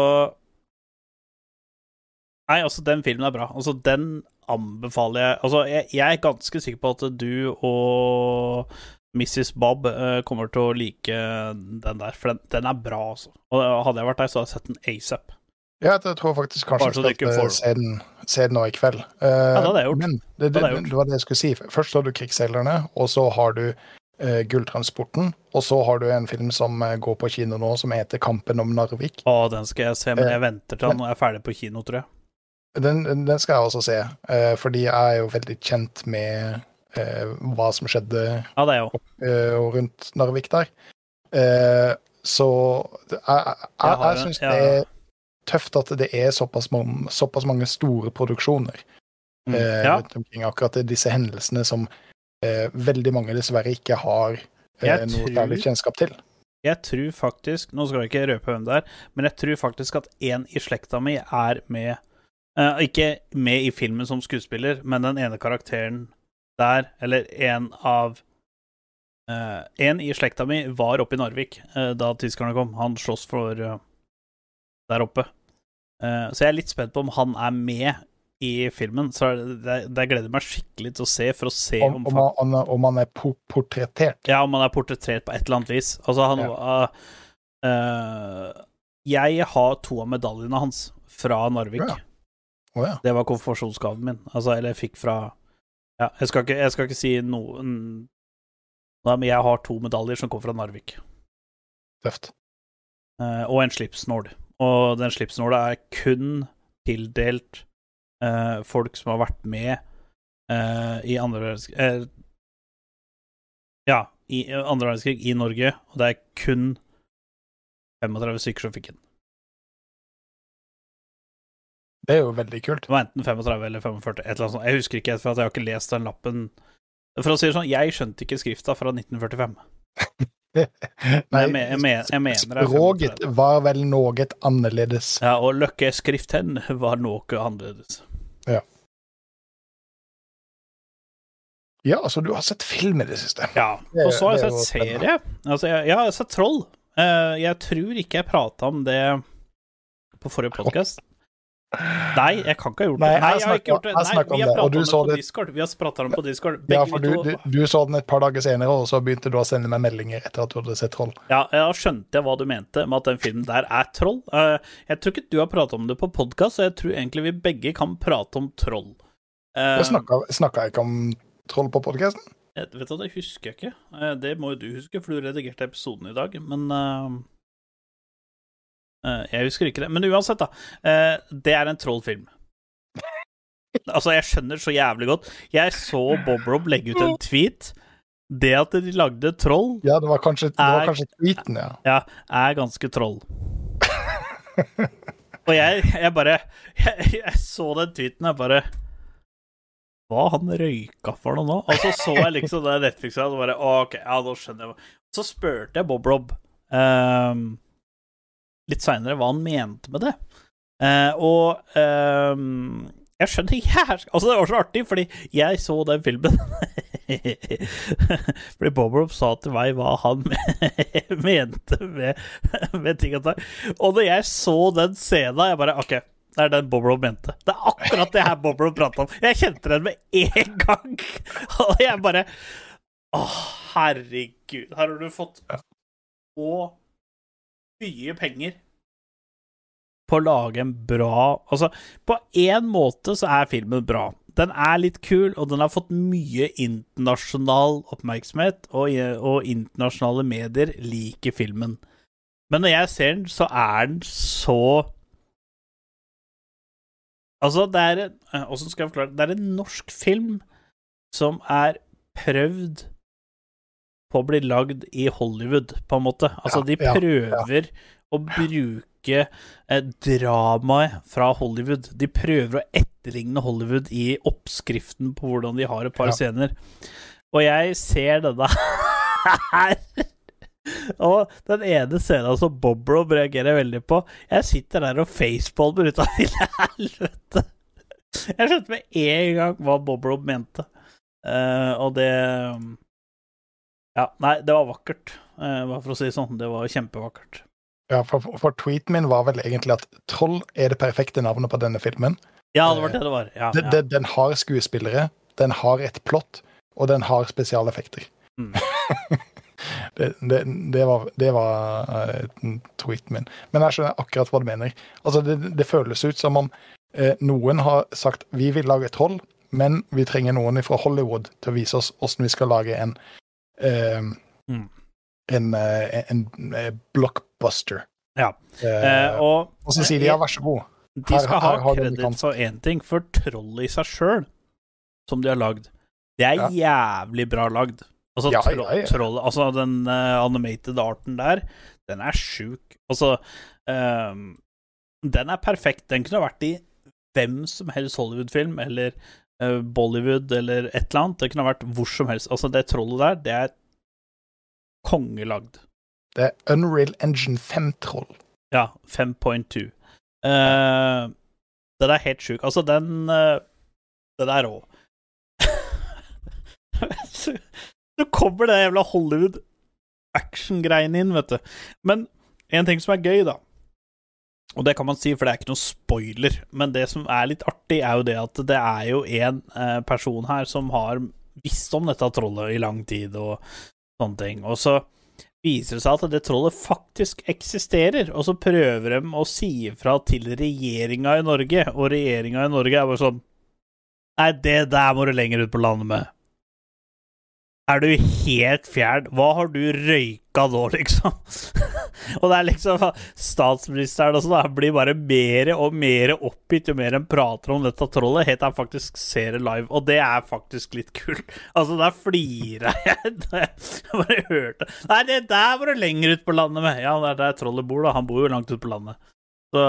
Nei, altså, den filmen er bra. Altså, den anbefaler jeg Altså, jeg, jeg er ganske sikker på at du og Mrs. Bob eh, kommer til å like den der, for den, den er bra, altså. Og hadde jeg vært der, så hadde jeg sett den asap. Ja, jeg tror faktisk kanskje jeg skal får- se den, se den nå i kveld. Ja, det hadde jeg gjort. Men det, det, Det det var det jeg skulle si. Først har du Krigsseilerne, og så har du uh, Gulltransporten. Og så har du en film som eh, går på kino nå, som heter Kampen om Narvik. Å, den skal jeg se, men Eh, jeg venter til den uh, er ferdig på kino, tror jeg. Den, den skal jeg også se, uh, fordi jeg er jo veldig kjent med eh, hva som skjedde Ja, det eh, og rundt Narvik der. Eh, så jeg, jeg, Jeg jeg, syns det er tøft at det er såpass, mange- såpass mange store produksjoner Mm. eh, Ja. omkring. Akkurat disse hendelsene som eh, veldig mange dessverre ikke har eh, Jeg noe tror- særlig kjennskap til. Jeg tror faktisk Nå skal jeg ikke røpe hvem det er, men jeg tror faktisk at en i slekta mi er med uh, Ikke med i filmen som skuespiller, men den ene karakteren der, eller en av uh, En i slekta mi var oppe i Narvik uh, da tyskerne kom. Han slåss for uh, der oppe. Så jeg er litt spent på om han er med i filmen. Så det, det gleder jeg meg skikkelig til å se, for å se Om, om, om, han- om, han er po portrettert. ja, om han er portrettert på et eller annet vis. Altså, han Ja. Jeg har to av medaljene hans fra Narvik. Ja. Oh, ja. Det var konfirmasjonsgaven min. Altså, eller jeg fikk fra Ja, jeg skal ikke, jeg skal ikke si noen Nei, men jeg har to medaljer som kommer fra Narvik. Tøft. Eh, og en slipsnål. Og den slipsnåla er kun tildelt eh, folk som har vært med eh, i andre verdenskrig eh, Ja, i andre verdenskrig i Norge, og det er kun 35 stykker som fikk den. Det er jo veldig kult. Det var enten 35 eller 45, et eller annet sånt. Jeg husker ikke, for at jeg har ikke lest den lappen. For å si det sånn, jeg skjønte ikke skrifta fra 1945. Nei, jeg jeg jeg mener språket var vel noe annerledes. Ja, og løkkeskriften var noe annerledes. Ja, altså, du har sett film i det siste. Ja, og så har jeg sett serie. Altså, jeg, jeg har sett Troll. Uh, jeg tror ikke jeg prata om det på forrige podkast. Nei, jeg kan ikke ha gjort det. Nei, jeg har ikke gjort det. Nei, vi har pratet om det på Discord. Vi har prata om på Discord. Ja, for du, du, du så den et par dager senere, og så begynte du å sende meg meldinger etter at du hadde sett Troll. Ja, da skjønte jeg hva du mente med at den filmen der er troll. Eh, jeg tror ikke du har pratet om det på podkast, så jeg tror egentlig vi begge kan prate om troll. Eh, Jeg snakka, jeg ikke om Troll på podkasten? vet du, Det husker jeg ikke. Eh, det må jo du huske, for du redigerte episoden i dag, men eh, eh, Jeg husker ikke det. Men uansett, da. eh, det er en trollfilm. Altså, jeg skjønner så jævlig godt. Jeg så Bob Rob legge ut en tweet. Det at de lagde troll, Ja, det var kanskje, det var kanskje tweeten, ja. ja, er ganske troll. Og jeg, jeg bare jeg, jeg så den tweeten, jeg bare Hva han røyka for noe nå? Og så så jeg liksom det Netflix og bare OK, ja, nå skjønner jeg. Så spurte jeg Bob Rob ehm, litt seinere hva han mente med det. Uh, og ehm, jeg skjønner jævlig Altså, det var så artig, fordi jeg så den filmen Fordi Bobrob sa til meg hva han mente med, med ting og tang. Og når jeg så den scenen, jeg bare OK, det er den Bobrob mente. Det er akkurat det her Bob Rob prata om. Jeg kjente den med en gang. Og jeg bare Å, herregud. Her har du fått så mye penger på å lage en bra Altså, på én måte så er filmen bra. Den er litt kul, og den har fått mye internasjonal oppmerksomhet, og, og internasjonale medier liker filmen. Men når jeg ser den, så er den så Altså, det er en eh, skal jeg forklare? Det er en norsk film som er prøvd på å bli lagd i Hollywood, på en måte. Altså, de prøver å bruke eh, dramaet fra Hollywood. De prøver å etterligne Hollywood i oppskriften på hvordan de har et par Ja. scener. Og jeg ser denne her. Og den ene scenen som Bob Rob reagerer veldig på Jeg sitter der og facepalmer ut av hele helvete. Jeg skjønte med en gang hva Bob Rob mente. Uh, og det Ja, nei, det var vakkert. eh, bare for å si det sånn. Det var kjempevakkert. Ja, for, for tweeten min var vel egentlig at Troll er det perfekte navnet på denne filmen. Ja, det var det det var. Ja, Den, ja. den, har skuespillere, den har et plott, og den har spesialeffekter. Mm. det, det, det var, det var uh, tweeten min. Men jeg skjønner akkurat hva du mener. Altså, det, det føles ut som om uh, noen har sagt vi vil lage troll, men vi trenger noen fra Hollywood til å vise oss hvordan vi skal lage en Mm. en, eh, en, eh, blockbuster. Ja. Eh, Eh, og og så sier de ja, vær så god. de skal her ha har du kreditt for én ting, for trollet i seg sjøl, som de har lagd, det er jævlig bra lagd. Altså, Ja, tro ja, ja. trollet Altså, den uh, animated arten der, den er sjuk. Altså ehm, Den er perfekt. Den kunne vært i hvem som helst Hollywood-film, eller eh, Bollywood, eller et eller annet. Det kunne vært hvor som helst. Altså, det trollet der, det er kongelagd. Det er Unreal Engine 5-troll. Ja, 5.2. Uh, der er helt sjukt. Altså, den uh, Den er rå. så, så kommer det jævla Hollywood action-greiene inn, vet du. Men en ting som er gøy, da Og det kan man si, for det er ikke noe spoiler, men det som er litt artig, er jo det at det er jo en eh, person her som har visst om dette trollet i lang tid, og sånne ting. Og så viser det seg at det trollet faktisk eksisterer, og så prøver de å si ifra til regjeringa i Norge, og regjeringa i Norge er bare sånn Nei, det der må du lenger ut på landet med. Er du helt fjern? Hva har du røyka nå, liksom? og det er liksom Statsministeren og sånn da, blir bare mer og mer oppgitt jo mer en prater om dette trollet, helt til han faktisk ser det live, og det er faktisk litt kult. Altså, der flira jeg da jeg bare hørte Nei, det der var du lenger ut på landet med. Ja, det er der trollet bor, da. Han bor jo langt ut på landet. Så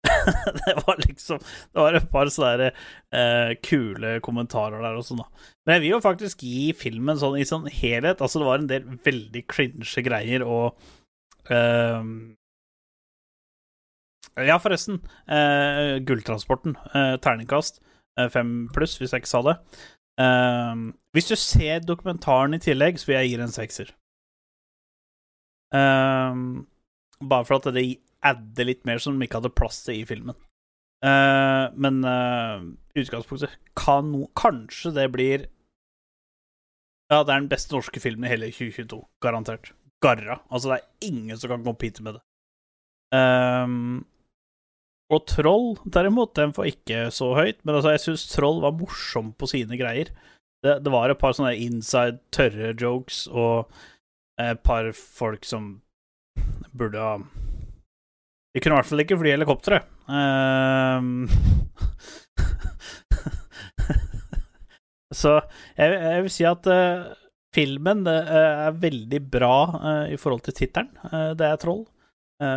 det var liksom Det var et par sånne eh, kule kommentarer der også, da. Men jeg vil jo faktisk gi filmen sånn i sånn helhet Altså, det var en del veldig cringe greier, og ehm, Ja, forresten. eh, Gulltransporten. eh, terningkast. eh, fem pluss, hvis jeg ikke sa det. Ehm, hvis du ser dokumentaren i tillegg, så vil jeg gi den en sekser. Ehm, bare for at det adder litt mer som de ikke hadde plass til i filmen. Uh, men uh, utgangspunktet kan kanskje det blir Ja, det er den beste norske filmen i hele 2022. Garantert. Garra. Altså, det er ingen som kan compete med det. Um, og Troll, derimot, den får ikke så høyt, men altså, jeg syns Troll var morsom på sine greier. Det, det var et par sånne inside tørre jokes og et par folk som burde ha De kunne i hvert fall ikke fly helikoptre. Ehm, så jeg, jeg vil si at uh, filmen eh, er veldig bra uh, i forhold til tittelen. Uh, det er Troll.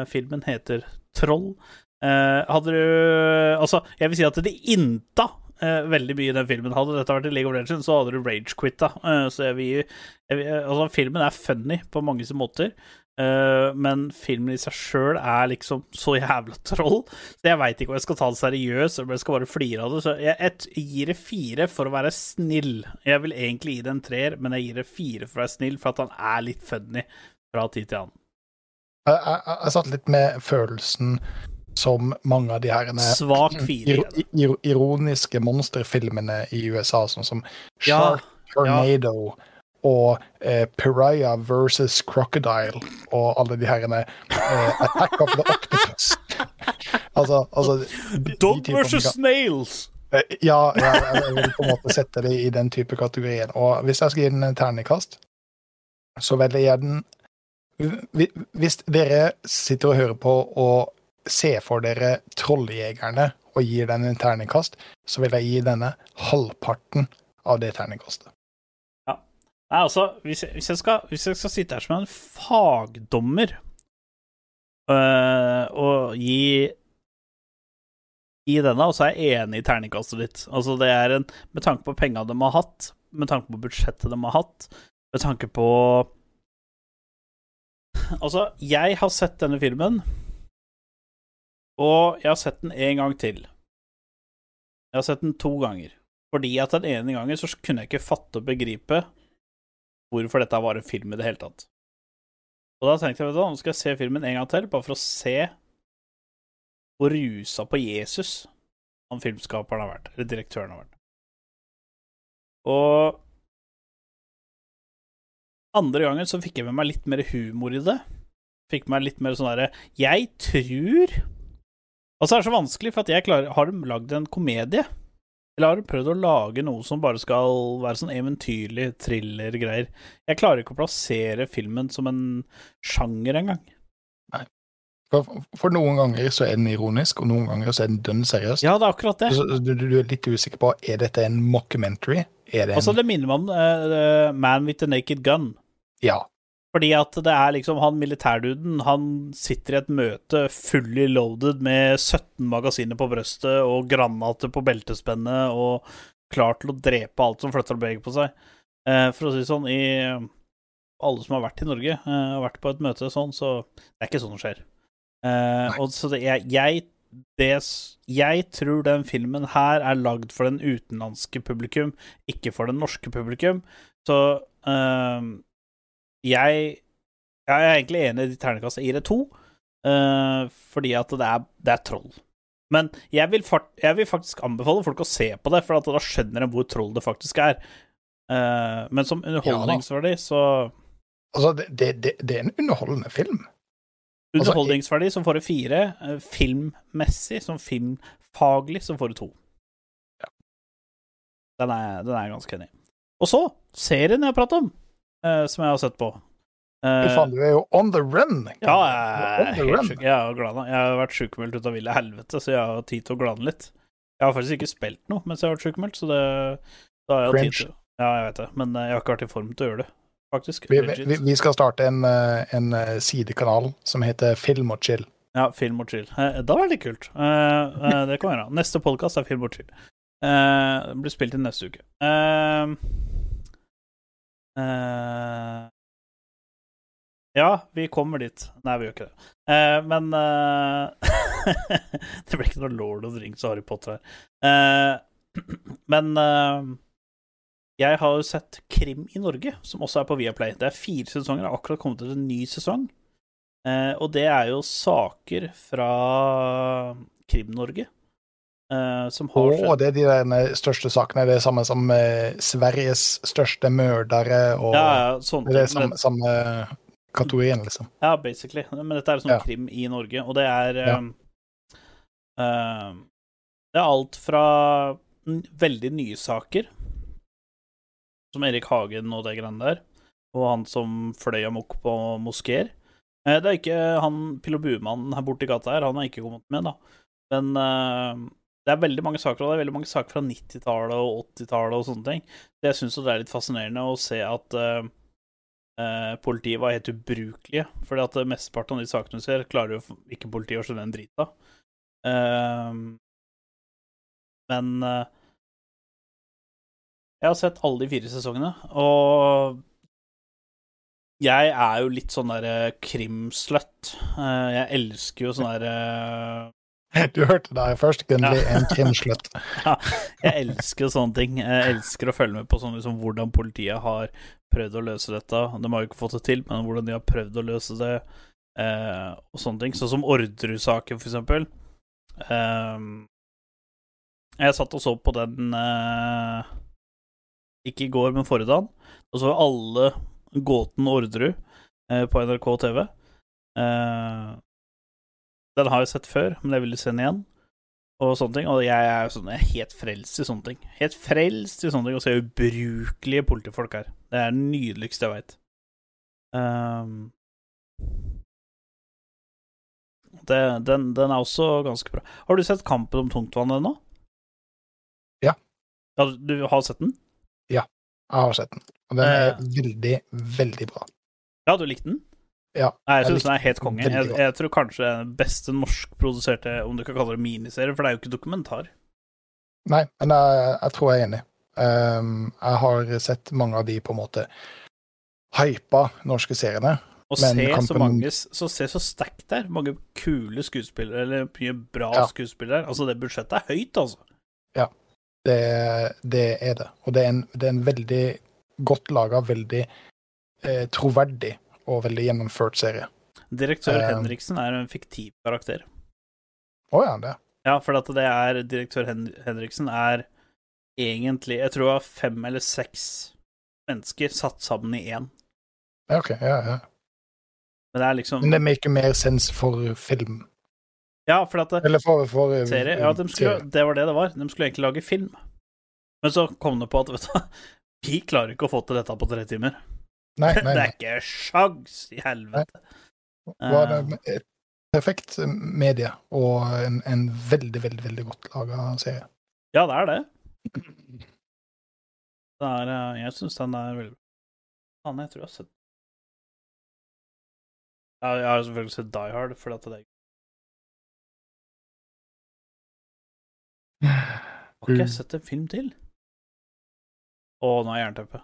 Filmen heter Troll. Hadde du Altså, jeg vil si at de innta veldig mye i den filmen. Hadde dette vært i League of Legends, så hadde du rage-quitta. Så jeg vil, jeg Altså, filmen er funny på mange måter. Eh, men filmen i seg sjøl er liksom så jævla troll, så jeg veit ikke om jeg skal ta det seriøst eller om jeg skal bare flire av det. Så jeg, jeg gir det fire for å være snill. Jeg vil egentlig gi det en treer, men jeg gir det fire for å være snill, for at han er litt funny fra tid til annen. Jeg, jeg, jeg satt litt med følelsen som mange av de her Svak fire. ir, ir, ironiske monsterfilmene i USA, sånn som Ja, Shark Tornado og eh, Pariah versus Crocodile og alle de herrene eh, Attack of the Octopus. altså, altså Dog versus snails! Eh, Ja, ja, jeg vil på en måte sette det i den type kategorien. Og hvis jeg skal gi den en terningkast, så velger jeg den Hvis dere sitter og hører på og ser for dere Trolljegerne og gir den en terningkast, så vil jeg gi denne halvparten av det terningkastet. Nei, altså, hvis jeg, hvis jeg, skal, hvis jeg skal sitte her som en fagdommer øh, og gi Gi denne, og så er jeg enig i terningkastet ditt. Altså, det er en Med tanke på penga de har hatt, med tanke på budsjettet de har hatt, med tanke på Altså, jeg har sett denne filmen, og jeg har sett den en gang til. Jeg har sett den to ganger. Fordi at den ene gangen så kunne jeg ikke fatte og begripe hvorfor dette var en film i det hele tatt. Og da tenkte jeg, vet du nå skal jeg se filmen en gang til, bare for å se hvor rusa på Jesus han filmskaperen har vært, eller direktøren har vært. Og andre gangen så fikk jeg med meg litt mer humor i det. Fikk meg litt mer sånn derre Jeg tror Og så er det så vanskelig, for at jeg klarer Har lagd en komedie? Eller har du prøvd å lage noe som bare skal være sånn eventyrlig thriller-greier? Jeg klarer ikke å plassere filmen som en sjanger engang. For, for noen ganger så er den ironisk, og noen ganger så er den dønn seriøs. Ja, det er akkurat det. Du, du er litt usikker på er dette en mockumentary. Er det en Altså, det minner meg om uh, Man with the Naked Gun. Ja. Fordi at det er liksom han militærduden, han sitter i et møte fully loaded med 17 magasiner på brøstet og granater på beltespennet og klar til å drepe alt som flytter og beveger på seg. Eh, for å si det sånn, i alle som har vært i Norge eh, og vært på et møte sånn, så det er ikke sånn det skjer. Eh, og så det, jeg, jeg, det, jeg tror den filmen her er lagd for den utenlandske publikum, ikke for den norske publikum. Så eh, jeg, jeg er egentlig enig i. Jeg gir det to, uh, fordi at det er, det er troll. Men jeg vil, jeg vil faktisk anbefale folk å se på det, for at da skjønner de hvor troll det faktisk er. Uh, men som underholdningsverdi, så Altså, det, det, det, er en underholdende film. Altså, Underholdningsverdi så får du fire. eh, Filmmessig, som filmfaglig, så får du to. Den er, den er jeg ganske enig i. Og så, serien jeg prater om, eh, som jeg har sett på. Uh, Fy faen, du er jo on the run. Ja, jeg er the run. sjuk. Jeg har glana. Jeg har vært sjukmeldt ut av ville helvete, så jeg har tid til å glane litt. Jeg har faktisk ikke spilt noe mens jeg har vært sjukmeldt, så det da har jeg Cringe. tid til Ja, jeg vet det, men eh, jeg har ikke vært i form til å gjøre det, faktisk. Vi, vi, vi skal starte en, en sidekanal som heter Film og chill. Ja, film og chill. Da var det litt kult. Det kan være. Neste podkast er film og chill. Det blir spilt inn neste uke. Eh, ja, vi kommer dit. Nei, vi gjør ikke det. Uh, men uh, Det ble ikke noe Lord of the Rings og Harry Potter her. Men jeg har jo sett Krim i Norge, som også er på Viaplay. Det er fire sesonger, det har akkurat kommet ut en ny sesong. Og det er jo saker fra Krim-Norge. Eh, som har Og skjedd det er de der største sakene. Det er samme som eh, Sveriges største mørdere og Ja, ja, sånn, Det er det samme, samme kategorien, liksom. ja, basically. Men dette er sånn Ja. krim i Norge, og det er Ja. eh, Det er alt fra veldig nye saker, som Erik Hagen og det greiene der, og han som fløy amok på moskeer. Eh, det er ikke han Pilo Buemannen her borte i gata her, han har ikke kommet med, da. Men eh, det er veldig mange saker, og det er veldig mange saker fra 90-tallet og 80-tallet og sånne ting. Så jeg syns det er litt fascinerende å se at uh, uh, politiet var helt ubrukelige. Fordi at mesteparten av de sakene du ser, klarer jo ikke politiet å skjønne en drit av. Uh, men eh, jeg har sett alle de fire sesongene, og jeg er jo litt sånn derre krimslutt. Jeg elsker jo sånn derre Du hørte det først, Gunnli, en krimslutt. Jeg elsker sånne ting. Jeg elsker å følge med på sånn liksom hvordan politiet har prøvd å løse dette. De har jo ikke fått det til, men hvordan de har prøvd å løse det, eh, og sånne ting. Sånn som Orderud-saken, for eksempel. Eh, jeg satt og så på den eh, ikke i går, men forrige dagen. Og så var alle gåten Orderud eh, på NRK TV. Den har jeg sett før, men jeg ville se den igjen. Og sånne ting. Og jeg er, sånn, jeg er helt frelst i sånne ting. Helt frelst i sånne ting. Å se ubrukelige politifolk her. Det er det nydeligste jeg veit. Um, det, den, den er også ganske bra. Har du sett Kampen om tungtvann ennå? Ja. ja. Du har sett den? Ja, Jeg har sett den, og den er Eh. veldig, veldig bra. Ja, du likte den? Ja, Nei, jeg syns den er helt konge. Jeg, jeg tror kanskje det er den beste norskproduserte, om du kan kalle det miniserie, for det er jo ikke dokumentar. Nei, men jeg, jeg tror jeg er enig. Um, jeg har sett mange av de på en måte hypa norske seriene. Og Men se så kampen- mange Så se så sterkt det er. Mange kule skuespillere, eller mye bra Ja. skuespillere. Altså, det budsjettet er høyt, altså. Det, det er det. Og det er en, det er en veldig godt laga, veldig eh, troverdig og veldig gjennomført serie. Direktør uh, Henriksen er en fiktiv karakter. Å ja, det. Ja, for at det er Direktør Hen Henriksen er egentlig Jeg tror det var fem eller seks mennesker satt sammen i én. OK. Ja, ja. Men det er liksom Men det maker mer sens for film. Ja, for at det, Eller for, for eh, serie. Ja, de skulle, det var det det var. De skulle egentlig lage film. Men så kom det på at vet du, vi klarer ikke å få til dette på tre timer. Nei, nei, Det er ikke sjans i helvete. Var det et perfekt medie og en, en veldig, veldig, veldig godt laga serie. Ja, det er det. det er, eh, jeg syns den er veldig bra. Faen, jeg tror jeg har sett Jeg har selvfølgelig sett Die Hard, for at det er Har ikke jeg Mm. sett en film til? Å, nå er jeg jernteppe.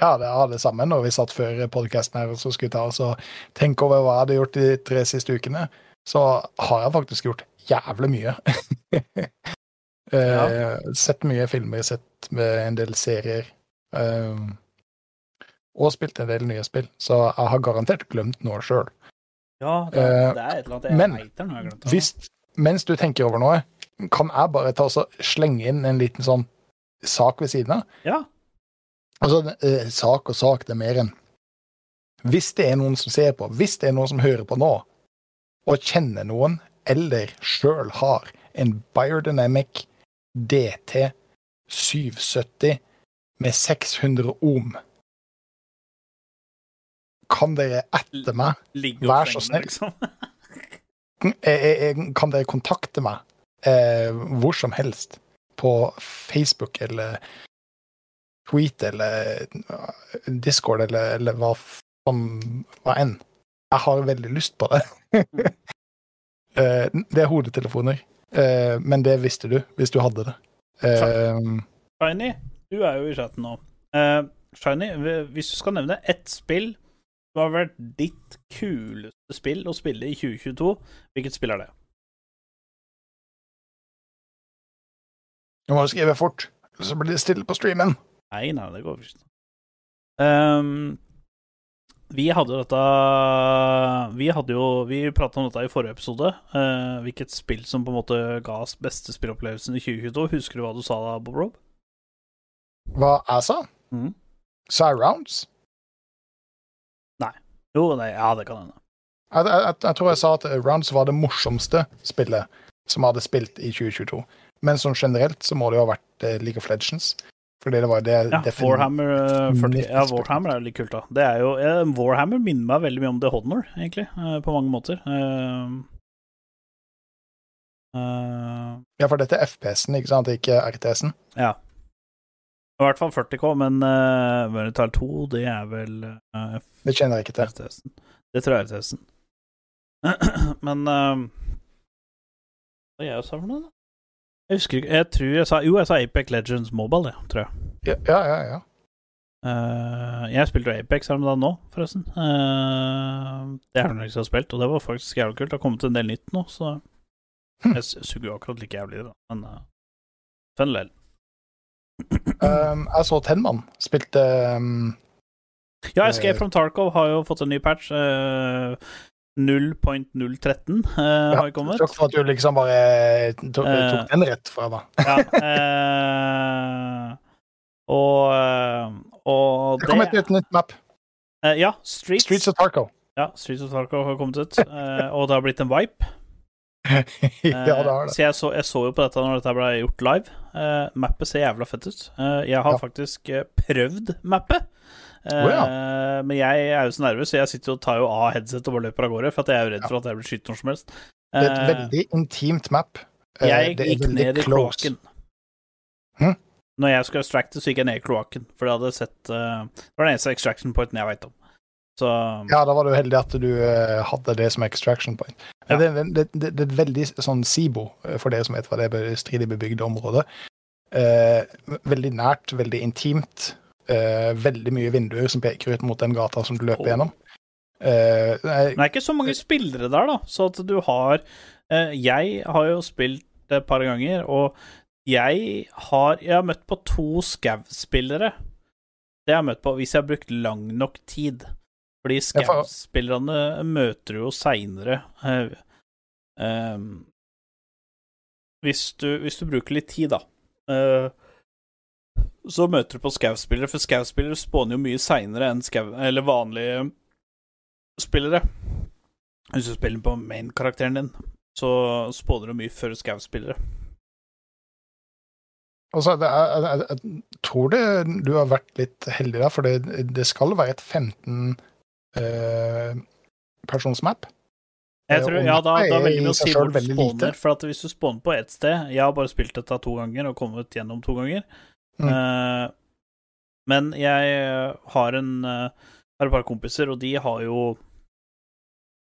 Ja, det er det samme når vi satt før podkasten her så skulle ta oss og tenke over hva jeg hadde gjort de tre siste ukene. Så har jeg faktisk gjort jævlig mye. ja. Sett mye filmer, sett med en del serier. eh, og spilt en del nye spill. Så jeg har garantert glemt noe sjøl. Ja, det Eh, det er et eller annet jeg men har glemt det. Hvis, mens du tenker over noe, kan jeg bare ta og slenge inn en liten sånn sak ved siden av? Ja. Altså, eh, sak og sak, det er mer enn Hvis det er noen som ser på, hvis det er noen som hører på nå, og kjenner noen, eller sjøl har en Biodynamic DT 770 med 600 ohm, kan dere etter meg Vær så snill. liksom. eh, eh, kan dere kontakte meg eh, hvor som helst på Facebook eller tweet eller Discord eller, eller hva, som, hva enn. Jeg har veldig lyst på det. Eh, det er hodetelefoner, eh, men det visste du hvis du hadde det. Eh, Shiny, du er jo i chatten nå. Shiny, hvis du skal nevne ett spill som har vært ditt kuleste spill å spille i 2022, hvilket spill er det? Nå må du skrive fort, så blir det stille på streamen. Nei, nei, det går ikke. Um, vi hadde jo dette Vi hadde jo Vi prata om dette i forrige episode. Uh, hvilket spill som på en måte ga oss beste spillopplevelsen i 2022. Husker du hva du sa da, Bob Rob? Hva jeg sa? Sa jeg Rounds? Nei. Jo, nei, ja, det kan hende. Jeg, jeg, jeg, tror jeg sa at Rounds var det morsomste spillet som jeg hadde spilt i 2022. Men sånn generelt så må det jo ha vært eh, League of Legends. Fordi det var det Ja, Warhammer eh, 40. Ja, Warhammer er jo litt kult, da. Det er jo eh, Warhammer minner meg veldig mye om The Honor, egentlig, eh, på mange måter. Eh, Eh, Ja, for dette er FPS-en, ikke sant? Ikke RTS-en. ja. I hvert fall 40K, men uh, Verital 2, det er vel uh, Det kjenner jeg ikke til. RTS-en. Det tror jeg er RTS-en. men uh, Hva gjør jeg så for noe, da? Jeg husker ikke Jeg tror jeg sa Jo, jeg sa Apex Legends Mobile, det, tror jeg. Ja, ja, ja. ja. Eh, jeg spilte jo Apex her om dagen nå, forresten. Uh, det er det ikke har spilt, og det var faktisk jævlig kult. Det har kommet en del nytt nå, så Hm. Jeg suger jo akkurat like jævlig da. men uh, fun lell. Um, jeg så Tenman spilte um, Ja, Escape from Tarkov har jo fått en ny patch. eh, 0.013 eh, har jo kommet. Takk for at du liksom bare tok, Eh. tok den rett fra meg. Ja, uh, og og Det kom et nytt, nytt map. Uh, Ja, Streets. Streets of Tarco. Ja, Streets of Tarco har kommet ut, og det har blitt en vipe. ja, det har det. Så jeg så, jeg så jo på dette når dette ble gjort live. Mappet ser jævla fett ut. Jeg har Ja. faktisk prøvd mappet. Eh, Men jeg er jo så nervøs, så jeg sitter og tar jo av headset og bare løper av gårde. For at jeg er jo redd for at jeg blir skutt når som helst. Det er et Eh, veldig intimt map. Eh, jeg det gikk ned i kloakken. Hm? Når jeg skulle extracte, så gikk jeg ned i kloakken. For jeg hadde sett Det var den eneste extraction pointen jeg veit om. Så Ja, da var du heldig at du hadde det som extraction point. Ja. Det, det, det, det er veldig sånn SIBO, for dere som vet hva det er, stridig bebygde område. Eh, veldig nært, veldig intimt. Eh, veldig mye vinduer som peker ut mot den gata som du løper Oh. gjennom. Uh, nei, Det er ikke så mange spillere der, da. Så at du har eh, Jeg har jo spilt et par ganger, og jeg har Jeg har møtt på to Scav-spillere. Det har jeg møtt på hvis jeg har brukt lang nok tid. Fordi Scav-spillerne møter du jo seinere. hvis, du, hvis du bruker litt tid, da. eh, så møter du på Scav-spillere, for Scav-spillere spåner jo mye seinere enn skau, eller vanlige spillere. Hvis du spiller på main-karakteren din, så spåner du mye før Scav-spillere. altså, er, jeg, jeg, tror det du har vært litt heldig der, for det, det skal være et 15 eh, persons map. Jeg Eh, tror, ja, da, da er velger vi å si hvor du spåner. For at hvis du spåner på ett sted Jeg har bare spilt dette to ganger og kommet gjennom to ganger. Mm. Eh, men jeg har en eh, har et par kompiser, og de har jo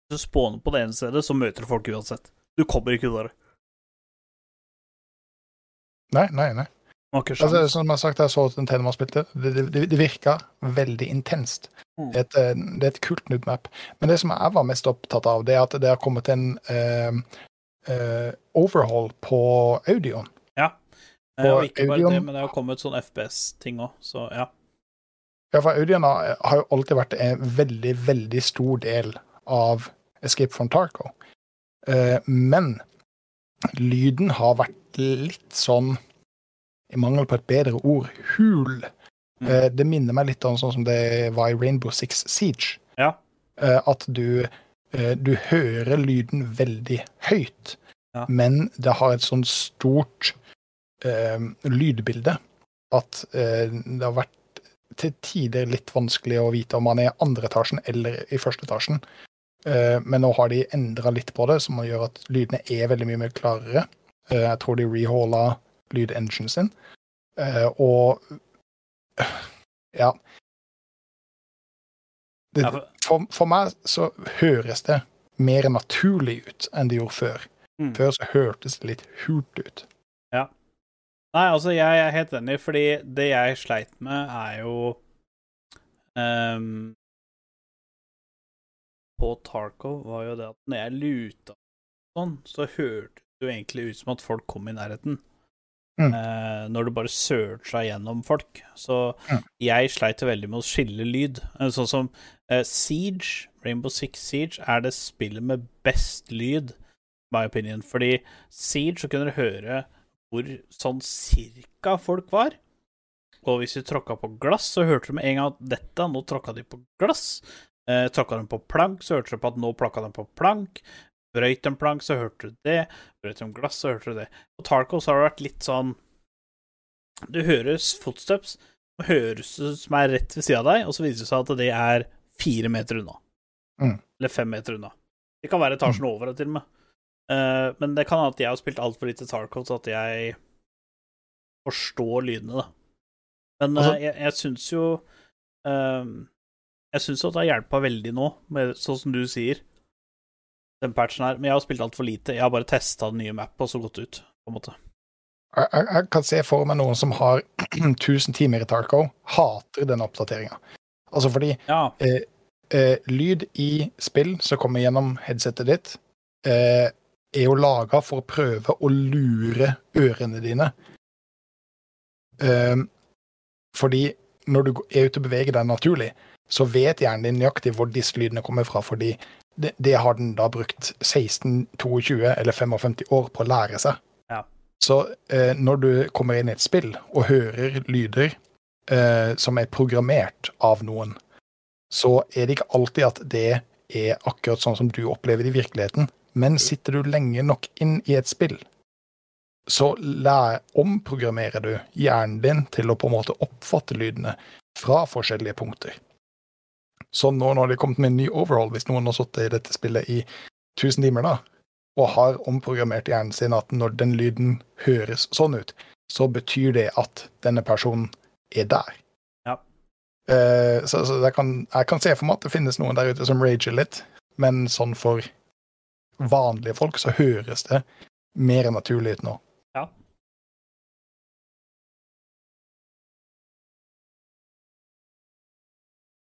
Hvis du spåner på det ene stedet, så møter du folk uansett. Du kommer ikke ut det. Nei, nei, nei. Altså, som jeg har sagt, jeg så den Teneman spilte. Det, det, det virka veldig intenst. Mm. Det, er et, eh, det er et kult nytt map. Men det som jeg var mest opptatt av, det er at det har kommet en eh, eh, overhaul på audioen. Og ikke bare Audion- det, men det har kommet sånn FPS-ting òg, så ja. Ja, for Audion har, har jo alltid vært en veldig, veldig stor del av Escape from Tarco. Eh, men lyden har vært litt sånn, i mangel på et bedre ord, hul. Mm. Eh, det minner meg litt om sånn som det var i Rainbow Six Siege. Ja. Eh, at du, eh, du hører lyden veldig høyt, Ja. men det har et sånn stort eh, lydbilde at eh, det har vært til tider litt vanskelig å vite om man er i andre etasjen eller i første etasjen. Eh, men nå har de endra litt på det, som gjør at lydene er veldig mye mer klarere. Eh, jeg tror de rehalla lydenginen sin. Eh, og ja. Det, for, for, for meg så høres det mer naturlig ut enn det gjorde før. Mm. Før så hørtes det litt hult ut. Nei, altså, jeg er helt enig, fordi det jeg sleit med, er jo um, På Tarkov var jo det at når jeg luta sånn, så hørtes det jo egentlig ut som at folk kom i nærheten. Mm. Eh, når du bare searcha gjennom folk. Så Mm. jeg sleit veldig med å skille lyd. Eh, Sånn som eh, Siege, Rainbow Six Siege, er det spillet med best lyd, my opinion. Fordi Siege så kunne du høre hvor sånn cirka folk var. Og hvis de tråkka på glass, så hørte de med en gang at dette, nå tråkka de på glass. Eh, tråkka de på plank, så hørte de på at nå plakka de på plank. Brøyt en plank, så hørte du det. Brøyt en glass, så hørte du det. På Tarcos har det vært litt sånn Du høres footsteps, og høres ut som er rett ved sida av deg, og så viser det seg at det er fire meter unna. Mm. Eller fem meter unna. Det kan være etasjen over, til og med. Eh, men det kan hende at jeg har spilt altfor lite Tarkov til at jeg forstår lydene, da. Men Altså- eh, jeg, jeg syns jo uh, Jeg syns at det har hjelpa veldig nå, med, sånn som du sier, den patchen her. Men jeg har spilt altfor lite. Jeg har bare testa den nye map og så gått ut, på en måte. Jeg, jeg, jeg kan se for meg noen som har 1000 timer i Tarco, hater den oppdateringa. Altså fordi Ja. eh, lyd i spill som kommer gjennom headsetet ditt, eh, er jo laga for å prøve å lure ørene dine. Um, fordi når du er ute og beveger deg naturlig, så vet hjernen din nøyaktig hvor disse lydene kommer fra, fordi det, det har den da brukt 16, 22 eller 55 år på å lære seg. Ja. Så uh, når du kommer inn i et spill og hører lyder uh, som er programmert av noen, så er det ikke alltid at det er akkurat sånn som du opplever det i virkeligheten. Men sitter du lenge nok inn i et spill, så lær, omprogrammerer du hjernen din til å på en måte oppfatte lydene fra forskjellige punkter. Så nå når det er kommet med en ny overhaul, hvis noen har sittet i dette spillet i 1000 timer, da, og har omprogrammert hjernen sin at når den lyden høres sånn ut, så betyr det at denne personen er der. Ja. Uh, så så jeg, kan, jeg kan se for meg at det finnes noen der ute som rager litt, men sånn for vanlige folk så høres det mer naturlig ut nå. Ja.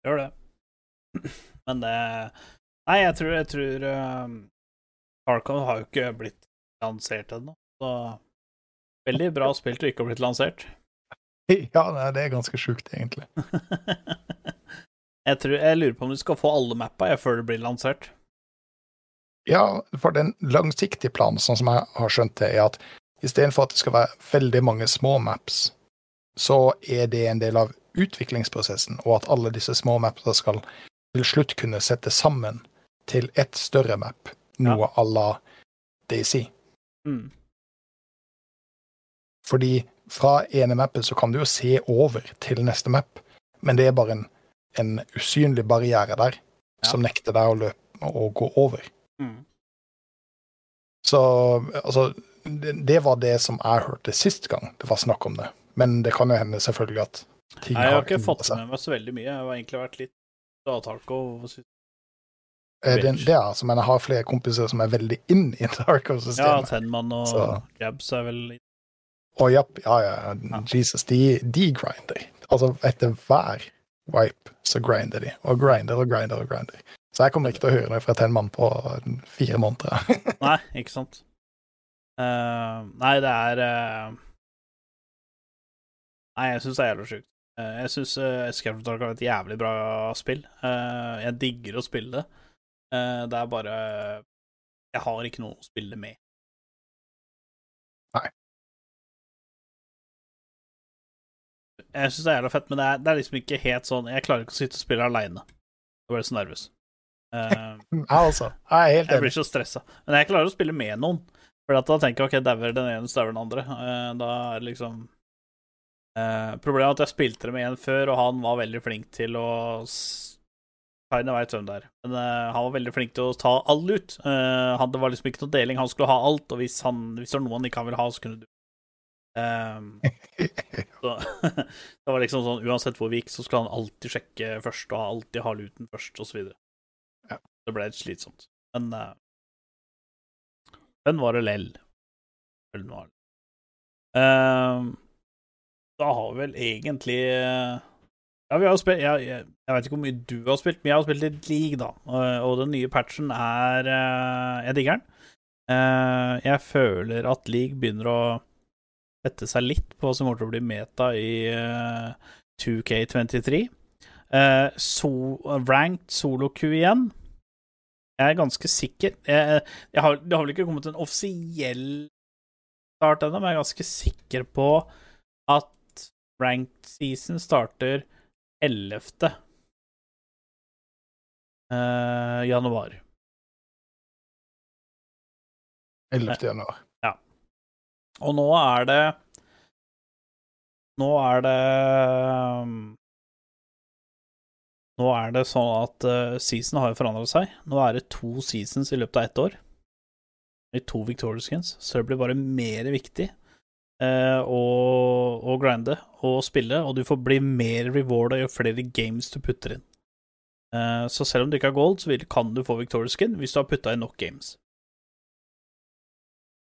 Gjør det. Men det Nei, jeg tror, jeg tror um, Tarkov har jo ikke blitt lansert ennå, så Veldig bra spill til ikke å blitt lansert. Ja, det er ganske sjukt, egentlig. jeg, tror, jeg lurer på om du skal få alle mappa jeg, før det blir lansert. Ja, for den langsiktige planen, sånn som jeg har skjønt det, er at istedenfor at det skal være veldig mange små maps, så er det en del av utviklingsprosessen, og at alle disse små mapsa skal til slutt kunne sette sammen til ett større map, noe à la Daisy. Mm. Fordi fra ene mappet så kan du jo se over til neste map, men det er bare en, en usynlig barriere der Ja. som nekter deg å løpe og gå over. Mm. Så altså, det, det var det som jeg hørte sist gang det var snakk om det. Men det kan jo hende selvfølgelig at ting Nei, jeg har ikke fått med meg så veldig mye. Jeg har egentlig vært litt dataco. Eh, Det, det er altså, men jeg har flere kompiser som er veldig inn i Ja, Darko-systemet. Ja, Tenman og Så. Jabs er vel Å japp, ja, ja, Ja. Jesus, de, de grinder. Altså, etter hver wipe så grinder de, og grinder og grinder og grinder. Så jeg kommer ikke til å høre det fra Tenman på fire måneder. Nei, ikke sant. Uh, nei, det er uh... Nei, jeg syns det er jævlig sjukt. Uh, jeg syns Escape Dark er et jævlig bra spill. Jeg digger å spille det. Det er bare Jeg har ikke noe å spille med. Nei. Jeg syns det er jævla fett, men det er, det er liksom ikke helt sånn Jeg klarer ikke å sitte og spille aleine. Jeg så nervøs. Jeg altså. Jeg er helt jeg blir så stressa. Men jeg klarer å spille med noen. For da tenker jeg ok, dauer den ene, dauer den andre. Uh, da er det liksom uh, Problemet er at jeg spilte det med en før, og han var veldig flink til å Kaine veit hvem det er. Men eh, han var veldig flink til å ta alle ut. Han, det var liksom ikke noe deling. Han skulle ha alt, og hvis, han, hvis det var noe han ikke ville ha, så kunne du Um, så, Det var liksom sånn uansett hvor vi gikk, så skulle han alltid sjekke først, og alltid ha luten først. Ja. Det ble litt slitsomt. Men uh, den var det lell. Den var det. Uh, da har vi vel egentlig eh, Ja, vi har spilt jeg, jeg, jeg vet ikke hvor mye du har spilt, men jeg har spilt litt league, da. Og, og den nye patchen er eh, Jeg digger den. Eh, jeg føler at league begynner å sette seg litt på hva som kommer til å bli meta i eh, 2K23. Eh, so, ranked solo-Q igjen. Jeg er ganske sikker jeg, jeg har, Det har vel ikke kommet en offisiell start ennå, men jeg er ganske sikker på at ranked season starter 11. Uh, januar. 11. januar. Ja. Og nå er det Nå er det um, Nå er det sånn at uh, season har jo forandra seg. Nå er det to seasons i løpet av ett år. i to Victoria Skins, så det blir bare mer viktig uh, å, å grinde og spille, og du får bli mer rewarda jo flere games du putter inn. Uh, så selv om du ikke har gold, så kan du få Victoria Skin hvis du har putta inn nok games.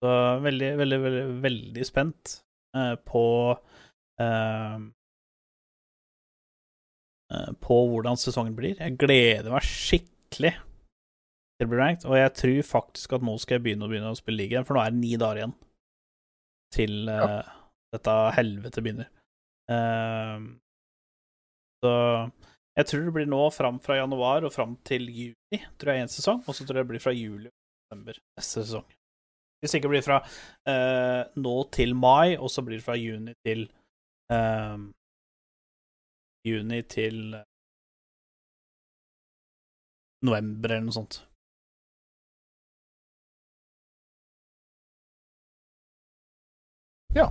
Så veldig, veldig, veldig, veldig spent på På hvordan sesongen blir. Jeg gleder meg skikkelig til det blir ranked, og jeg tror faktisk at nå skal jeg begynne å begynne å spille ligaen, for nå er det ni dager igjen til eh, dette helvete begynner. Uh, så jeg tror det blir nå fram fra januar og fram til juni, tror jeg, én sesong, og så tror jeg det blir fra juli og desember neste sesong. Hvis ikke blir det fra uh, nå til mai, og så blir det fra juni til eh, Juni til november, eller noe sånt. Ja.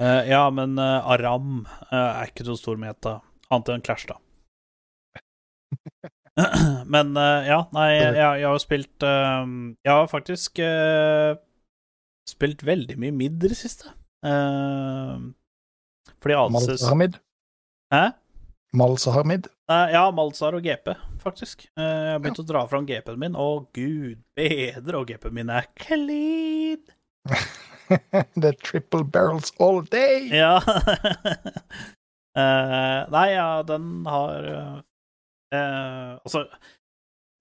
Uh, ja, men uh, Aram uh, er ikke så stor meta, annet enn Clash, da. men ja, nei, jeg, jeg har jo spilt Jeg har faktisk spilt veldig mye midd i det siste. Eh, fordi Alces Malzahamid. Hæ? Malzahamid. Ja, Malzar og GP, faktisk. Eh, jeg har begynt å dra fram GP-en min, og gud bedre, og GP-en min er clean! Det er triple barrels all day! Ja. Eh, nei, ja, den har eh, Altså,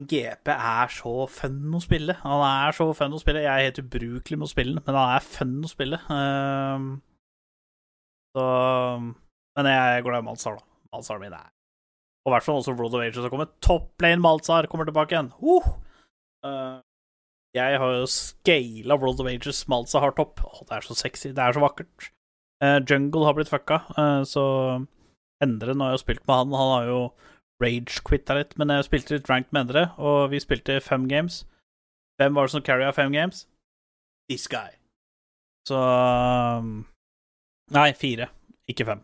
GP er så fun å spille. Han er så fun å spille. Jeg er helt ubrukelig med å spille den, men han er fun å spille. Eh, så Men jeg er glad i Malzar, da. Malzar min er Og i hvert fall også Blood of Ages har kommet. Top lane Malzar kommer tilbake igjen. Uh! Uh, jeg har jo scala Blood of Ages. Malza har topp. Å, det er så sexy. Det er så vakkert. Uh, Jungle har blitt fucka, eh, så Endre, nå har jeg spilt med han, han har jo rage-quitta litt, men jeg spilte litt ranked med Endre, og vi spilte fem games. Hvem var det som carria fem games? This guy. Så um, Nei, fire, ikke fem.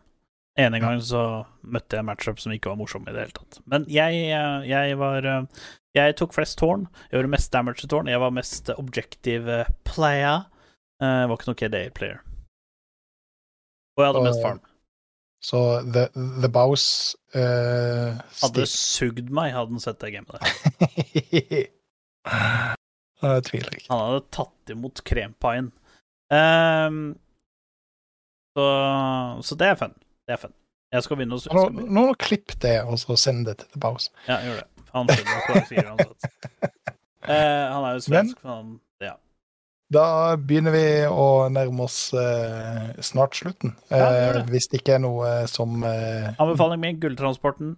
Ene gang så møtte jeg en matchup som ikke var morsom i det hele tatt. Men jeg, eh, jeg var eh, Jeg tok flest tårn. Jeg gjorde mest damage til tårn. Jeg var mest objective eh, player. Eh, Jeg var ikke noe KDA-player. Og jeg hadde mest farm. Så The, the Bows uh, Hadde sugd meg, hadde han sett det gamet der. Jeg tviler ikke. Han hadde tatt imot krempaien. Ehm, så, så det er fun. Det er fun. Jeg skal begynne å Nå, begynne. nå klipp det, og så send det til Baus. Ja, gjør det. Han skjønner hva sier uansett. Eh, han er jo svensk, men han Ja. Da begynner vi å nærme oss eh, snart slutten. Ja, Eh, hvis det ikke er noe som eh, Anbefaling min, Gulltransporten.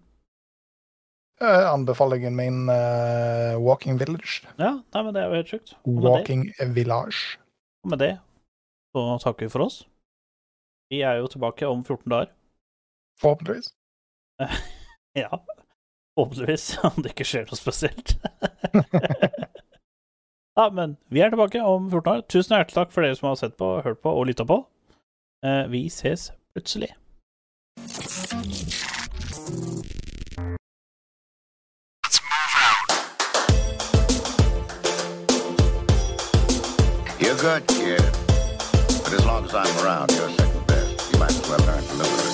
eh, Anbefalingen min eh, Walking Village. Ja, nei, men det er jo helt sjukt. Walking det, Village. og med det så takker vi for oss. Vi er jo tilbake om 14 dager. Forhåpentligvis. Ja. Forhåpentligvis, om det ikke skjer noe spesielt. ja, men vi er tilbake om 14 dager. Tusen hjertelig takk for dere som har sett på, hørt på og lytta på. Eh, vi ses plutselig. You're good, kid. But as long as I'm around, you're second well learn to live with it.